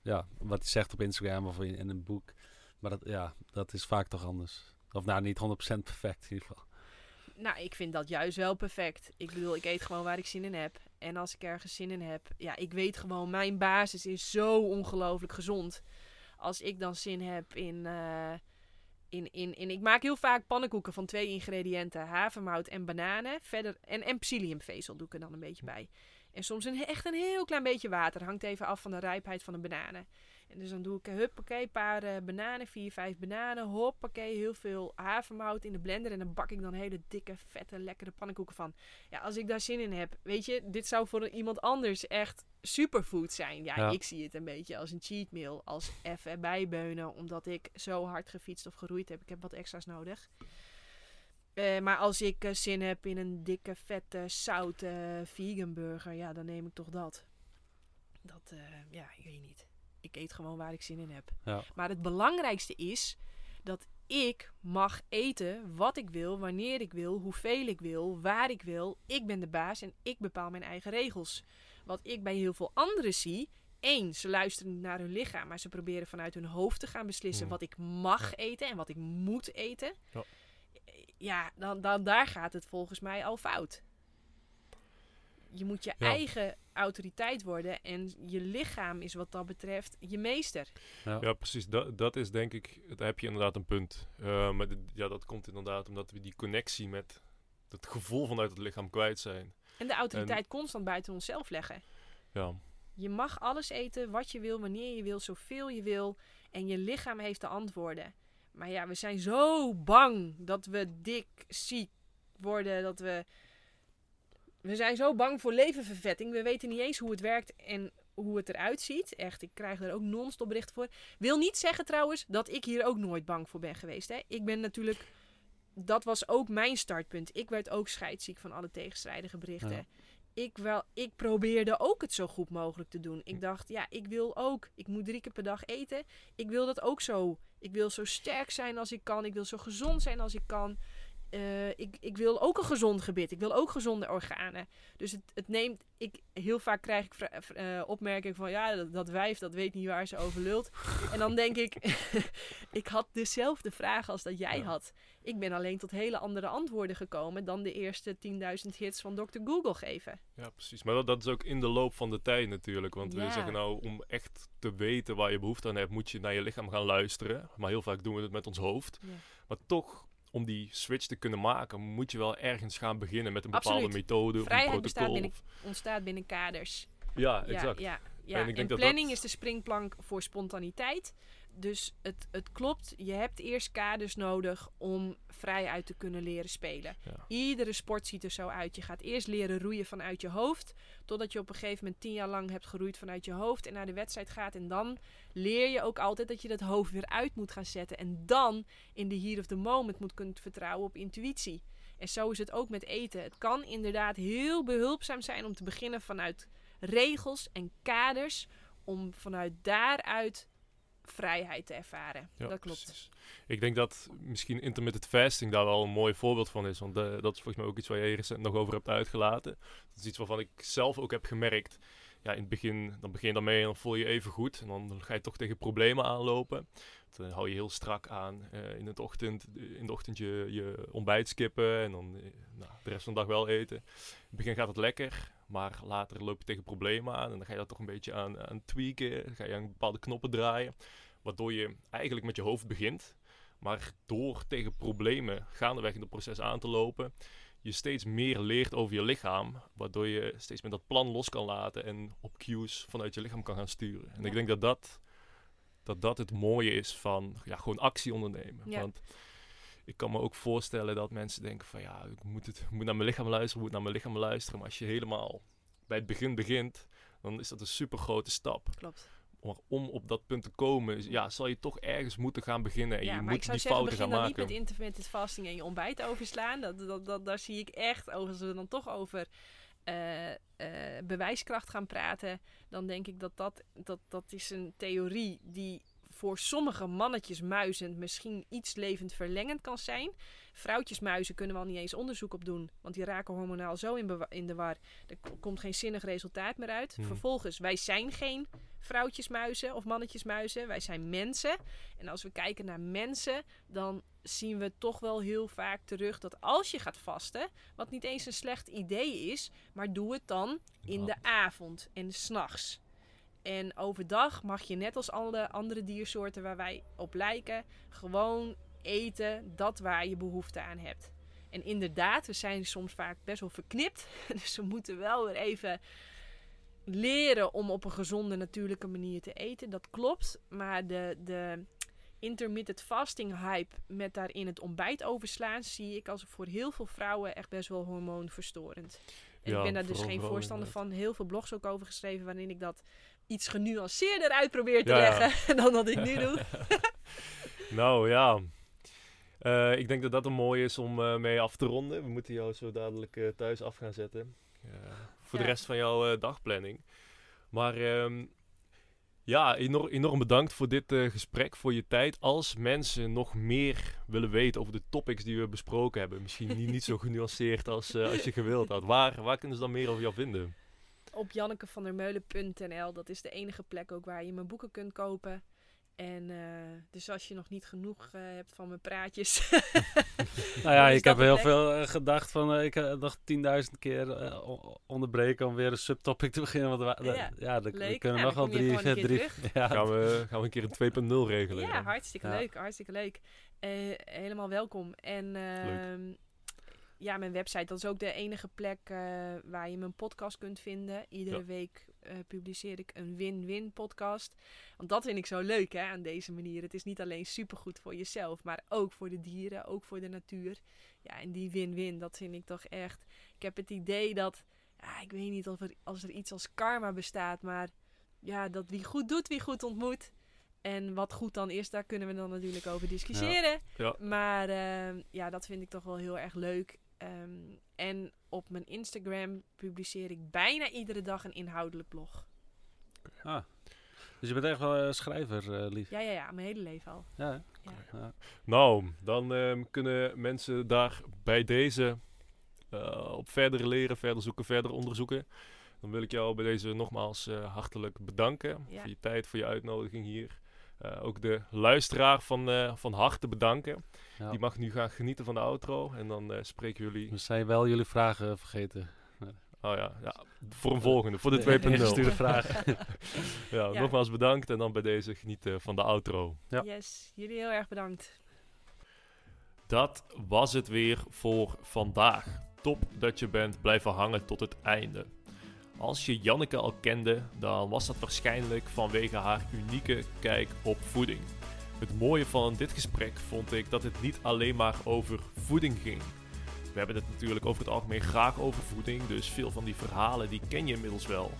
ja, wat hij zegt op Instagram of in, in een boek. Maar dat, ja, dat is vaak toch anders. Of nou, niet 100% perfect in ieder geval. Nou, ik vind dat juist wel perfect. Ik bedoel, ik eet gewoon waar ik zin in heb. En als ik ergens zin in heb, ja, ik weet gewoon, mijn basis is zo ongelooflijk gezond. Als ik dan zin heb in, eh, in, in, in... Ik maak heel vaak pannenkoeken van twee ingrediënten. Havermout en bananen. Verder, en, en psylliumvezel doe ik er dan een beetje bij. En soms een, echt een heel klein beetje water. Hangt even af van de rijpheid van de bananen. Dus dan doe ik, huppakee, een paar eh, bananen, vier, vijf bananen. Hoppakee, heel veel havermout in de blender. En dan bak ik dan hele dikke, vette, lekkere pannenkoeken van. Ja, als ik daar zin in heb, weet je, dit zou voor iemand anders echt superfood zijn. Ja, Ja. ik zie het een beetje als een cheat meal. Als even bijbeunen, omdat ik zo hard gefietst of geroeid heb. Ik heb wat extra's nodig. Eh, maar als ik eh, zin heb in een dikke, vette, zoute vegan burger, ja, dan neem ik toch dat. Dat, ja, ik weet niet. Ik eet gewoon waar ik zin in heb. Ja. Maar het belangrijkste is dat ik mag eten wat ik wil, wanneer ik wil, hoeveel ik wil, waar ik wil. Ik ben de baas en ik bepaal mijn eigen regels. Wat ik bij heel veel anderen zie. één, ze luisteren niet naar hun lichaam, maar ze proberen vanuit hun hoofd te gaan beslissen Hmm. wat ik mag eten en wat ik moet eten. Ja. Ja, dan, dan daar gaat het volgens mij al fout. Je moet je Ja. eigen autoriteit worden en je lichaam is wat dat betreft je meester. Ja. Ja, precies. Dat, dat is denk ik, daar heb je inderdaad een punt. Eh, maar dit- ja, dat komt inderdaad omdat we die connectie met het gevoel vanuit het lichaam kwijt zijn. En de autoriteit constant buiten onszelf leggen. Ja, Je mag alles eten wat je wil, wanneer je wil, zoveel je wil. En je lichaam heeft de antwoorden. Maar ja, we zijn zo bang dat we dik, ziek worden. Dat we. We zijn zo bang voor levenvervetting. We weten niet eens hoe het werkt en hoe het eruit ziet. Echt, ik krijg er ook non-stop berichten voor. Wil niet zeggen trouwens dat ik hier ook nooit bang voor ben geweest. Hè? Ik ben natuurlijk. Dat was ook mijn startpunt. Ik werd ook scheidsziek van alle tegenstrijdige berichten Ja. ik, wel, ik probeerde ook het zo goed mogelijk te doen. Ik dacht, ja, ik wil ook. Ik moet drie keer per dag eten. Ik wil dat ook zo. Ik wil zo sterk zijn als ik kan. Ik wil zo gezond zijn als ik kan. Eh, ik, ik wil ook een gezond gebit. Ik wil ook gezonde organen. Dus het, het neemt. Ik, heel vaak krijg ik eh, opmerkingen van ja, dat, dat wijf dat weet niet waar ze over lult. en dan denk ik, ik had dezelfde vraag als dat jij Ja. had. Ik ben alleen tot hele andere antwoorden gekomen dan de eerste 10.000 hits van Dr. Google geven. ja precies. Maar dat, dat is ook in de loop van de tijd natuurlijk. Want Ja. we zeggen nou, om echt te weten waar je behoefte aan hebt, moet je naar je lichaam gaan luisteren. Maar heel vaak doen we het met ons hoofd. Ja. Maar toch, om die switch te kunnen maken, moet je wel ergens gaan beginnen met een bepaalde Absoluut. methode of een protocol. binnen- Ontstaat binnen kaders. ja, exact. ja, ja. En En, ik denk dat planning dat- is de springplank voor spontaniteit. Dus het, het klopt, je hebt eerst kaders nodig om vrij uit te kunnen leren spelen. Ja. Iedere sport ziet er zo uit. Je gaat eerst leren roeien vanuit je hoofd. Totdat je op een gegeven moment tien jaar lang hebt geroeid vanuit je hoofd. En naar de wedstrijd gaat. En dan leer je ook altijd dat je dat hoofd weer uit moet gaan zetten. En dan in de here of the moment moet kunnen vertrouwen op intuïtie. En zo is het ook met eten. Het kan inderdaad heel behulpzaam zijn om te beginnen vanuit regels en kaders. Om vanuit daaruit vrijheid te ervaren. Ja, dat klopt. precies. Ik denk dat misschien intermittent fasting daar wel een mooi voorbeeld van is. Want eh, dat is volgens mij ook iets waar je recent nog over hebt uitgelaten. Dat is iets waarvan ik zelf ook heb gemerkt. Ja, in het begin, dan begin je daarmee en dan voel je je even goed. En dan ga je toch tegen problemen aanlopen. Dan hou je heel strak aan eh, in, het ochtend, in de ochtend je, je ontbijt skippen. En dan eh, nou, de rest van de dag wel eten. In het begin gaat het lekker. Maar later loop je tegen problemen aan. En dan ga je dat toch een beetje aan, aan tweaken. Dan ga je aan bepaalde knoppen draaien. Waardoor je eigenlijk met je hoofd begint. Maar door tegen problemen gaandeweg in het proces aan te lopen, je steeds meer leert over je lichaam. Waardoor je steeds meer dat plan los kan laten en op cues vanuit je lichaam kan gaan sturen. En Ja. ik denk dat dat, dat dat het mooie is van ja, gewoon actie ondernemen. Ja. Want ik kan me ook voorstellen dat mensen denken van ja, ik moet, het, ik moet naar mijn lichaam luisteren, ik moet naar mijn lichaam luisteren. Maar als je helemaal bij het begin begint, dan is dat een super grote stap. Klopt. Maar om op dat punt te komen, ja, zal je toch ergens moeten gaan beginnen. En ja, je maar moet ik zou die zeggen, fouten begin gaan dan niet maken. met intermittent fasting en je ontbijt overslaan. Dat, dat, dat, daar zie ik echt, als we dan toch over eh, eh, bewijskracht gaan praten, dan denk ik dat dat, dat dat is een theorie die voor sommige mannetjesmuizen misschien iets levendverlengend kan zijn. Vrouwtjesmuizen kunnen we al niet eens onderzoek op doen, want die raken hormonaal zo in, in de war. Er komt geen zinnig resultaat meer uit. Hmm. Vervolgens, wij zijn geen vrouwtjesmuizen of mannetjesmuizen. Wij zijn mensen. En als we kijken naar mensen, dan zien we toch wel heel vaak terug dat als je gaat vasten, wat niet eens een slecht idee is, maar doe het dan in de avond en s'nachts. En overdag mag je net als alle andere diersoorten waar wij op lijken, gewoon eten dat waar je behoefte aan hebt. En inderdaad, we zijn soms vaak best wel verknipt. Dus we moeten wel weer even leren om op een gezonde, natuurlijke manier te eten. Dat klopt. Maar de, de intermittent fasting hype met daarin het ontbijt overslaan, zie ik als voor heel veel vrouwen echt best wel hormoonverstorend. En Ja, ik ben daar dus geen voorstander van. Heel veel blogs ook over geschreven waarin ik dat iets genuanceerder uit probeer te Ja, ja. leggen dan dat ik nu doe. Nou ja, Eh, ik denk dat dat een mooi is om eh, mee af te ronden. We moeten jou zo dadelijk eh, thuis af gaan zetten. voor de rest van jouw dagplanning. Maar ehm, ja, enorm, enorm bedankt voor dit gesprek, voor je tijd. Als mensen nog meer willen weten over de topics die we besproken hebben, misschien niet, niet zo genuanceerd als, als je gewild had, waar, waar kunnen ze dan meer over jou vinden? Op jannekevandermeulen.nl. Dat is de enige plek ook waar je mijn boeken kunt kopen. En eh, dus als je nog niet genoeg eh, hebt van mijn praatjes. Nou ja, ik heb heel plek? veel eh, gedacht van, ik nog 10.000 keer onderbreken om weer een subtopic te beginnen. Want we- Ja, ja, er leuk. kunnen Nou, nog wel dan drie, drie, keer ja, Gaan we, gaan we een keer een 2.0 regelen? ja, hartstikke Ja. leuk. Hartstikke leuk. Eh, helemaal welkom. En ehm, ja, mijn website, dat is ook de enige plek eh, waar je mijn podcast kunt vinden. Iedere Ja. week eh, publiceer ik een win-win podcast. Want dat vind ik zo leuk hè, aan deze manier. Het is niet alleen supergoed voor jezelf, maar ook voor de dieren, ook voor de natuur. Ja, en die win-win, dat vind ik toch echt. Ik heb het idee dat, ja, ik weet niet of er, als er iets als karma bestaat, maar ja, dat wie goed doet, wie goed ontmoet. En wat goed dan is, daar kunnen we dan natuurlijk over discussiëren. Ja. Maar ehm, ja, dat vind ik toch wel heel erg leuk. Ehm, en op mijn Instagram publiceer ik bijna iedere dag een inhoudelijk blog. Ah. Dus je bent echt wel een schrijver, eh, lief. Ja, ja, ja, mijn hele leven al. Ja? Ja. Ja. Nou, dan ehm, kunnen mensen daar bij deze eh, op verder leren, verder zoeken, verder onderzoeken. Dan wil ik jou bij deze nogmaals eh, hartelijk bedanken Ja. voor je tijd, voor je uitnodiging hier. Eh, ook de luisteraar van, eh, van harte bedanken. Ja. Die mag nu gaan genieten van de outro. En dan eh, spreken jullie. We zijn wel jullie vragen vergeten. Oh ja, ja, voor een volgende, voor de De 2.0. ingestuurde vraag. Ja, Ja. nogmaals bedankt. En dan bij deze genieten van de outro. Ja. Yes, jullie heel erg bedankt. Dat was het weer voor vandaag. Top dat je bent blijven hangen tot het einde. Als je Janneke al kende, dan was dat waarschijnlijk vanwege haar unieke kijk op voeding. Het mooie van dit gesprek vond ik dat het niet alleen maar over voeding ging. We hebben het natuurlijk over het algemeen graag over voeding, dus veel van die verhalen die ken je inmiddels wel.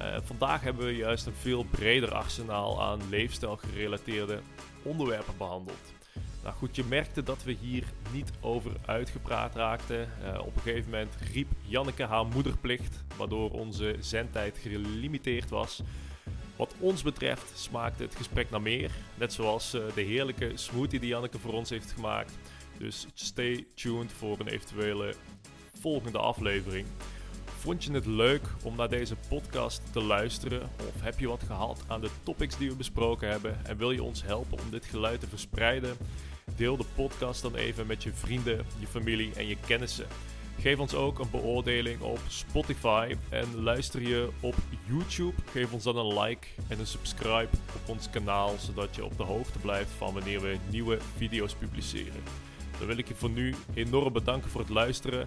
Uh, vandaag hebben we juist een veel breder arsenaal aan leefstijlgerelateerde onderwerpen behandeld. Nou goed, je merkte dat we hier niet over uitgepraat raakten. Uh, op een gegeven moment riep Janneke haar moederplicht, waardoor onze zendtijd gelimiteerd was. Wat ons betreft smaakte het gesprek naar meer, net zoals uh, de heerlijke smoothie die Janneke voor ons heeft gemaakt. Dus stay tuned voor een eventuele volgende aflevering. Vond je het leuk om naar deze podcast te luisteren? Of heb je wat gehad aan de topics die we besproken hebben? En wil je ons helpen om dit geluid te verspreiden? Deel de podcast dan even met je vrienden, je familie en je kennissen. Geef ons ook een beoordeling op Spotify en luister je op YouTube. Geef ons dan een like en een subscribe op ons kanaal, zodat je op de hoogte blijft van wanneer we nieuwe video's publiceren. Dan wil ik je voor nu enorm bedanken voor het luisteren.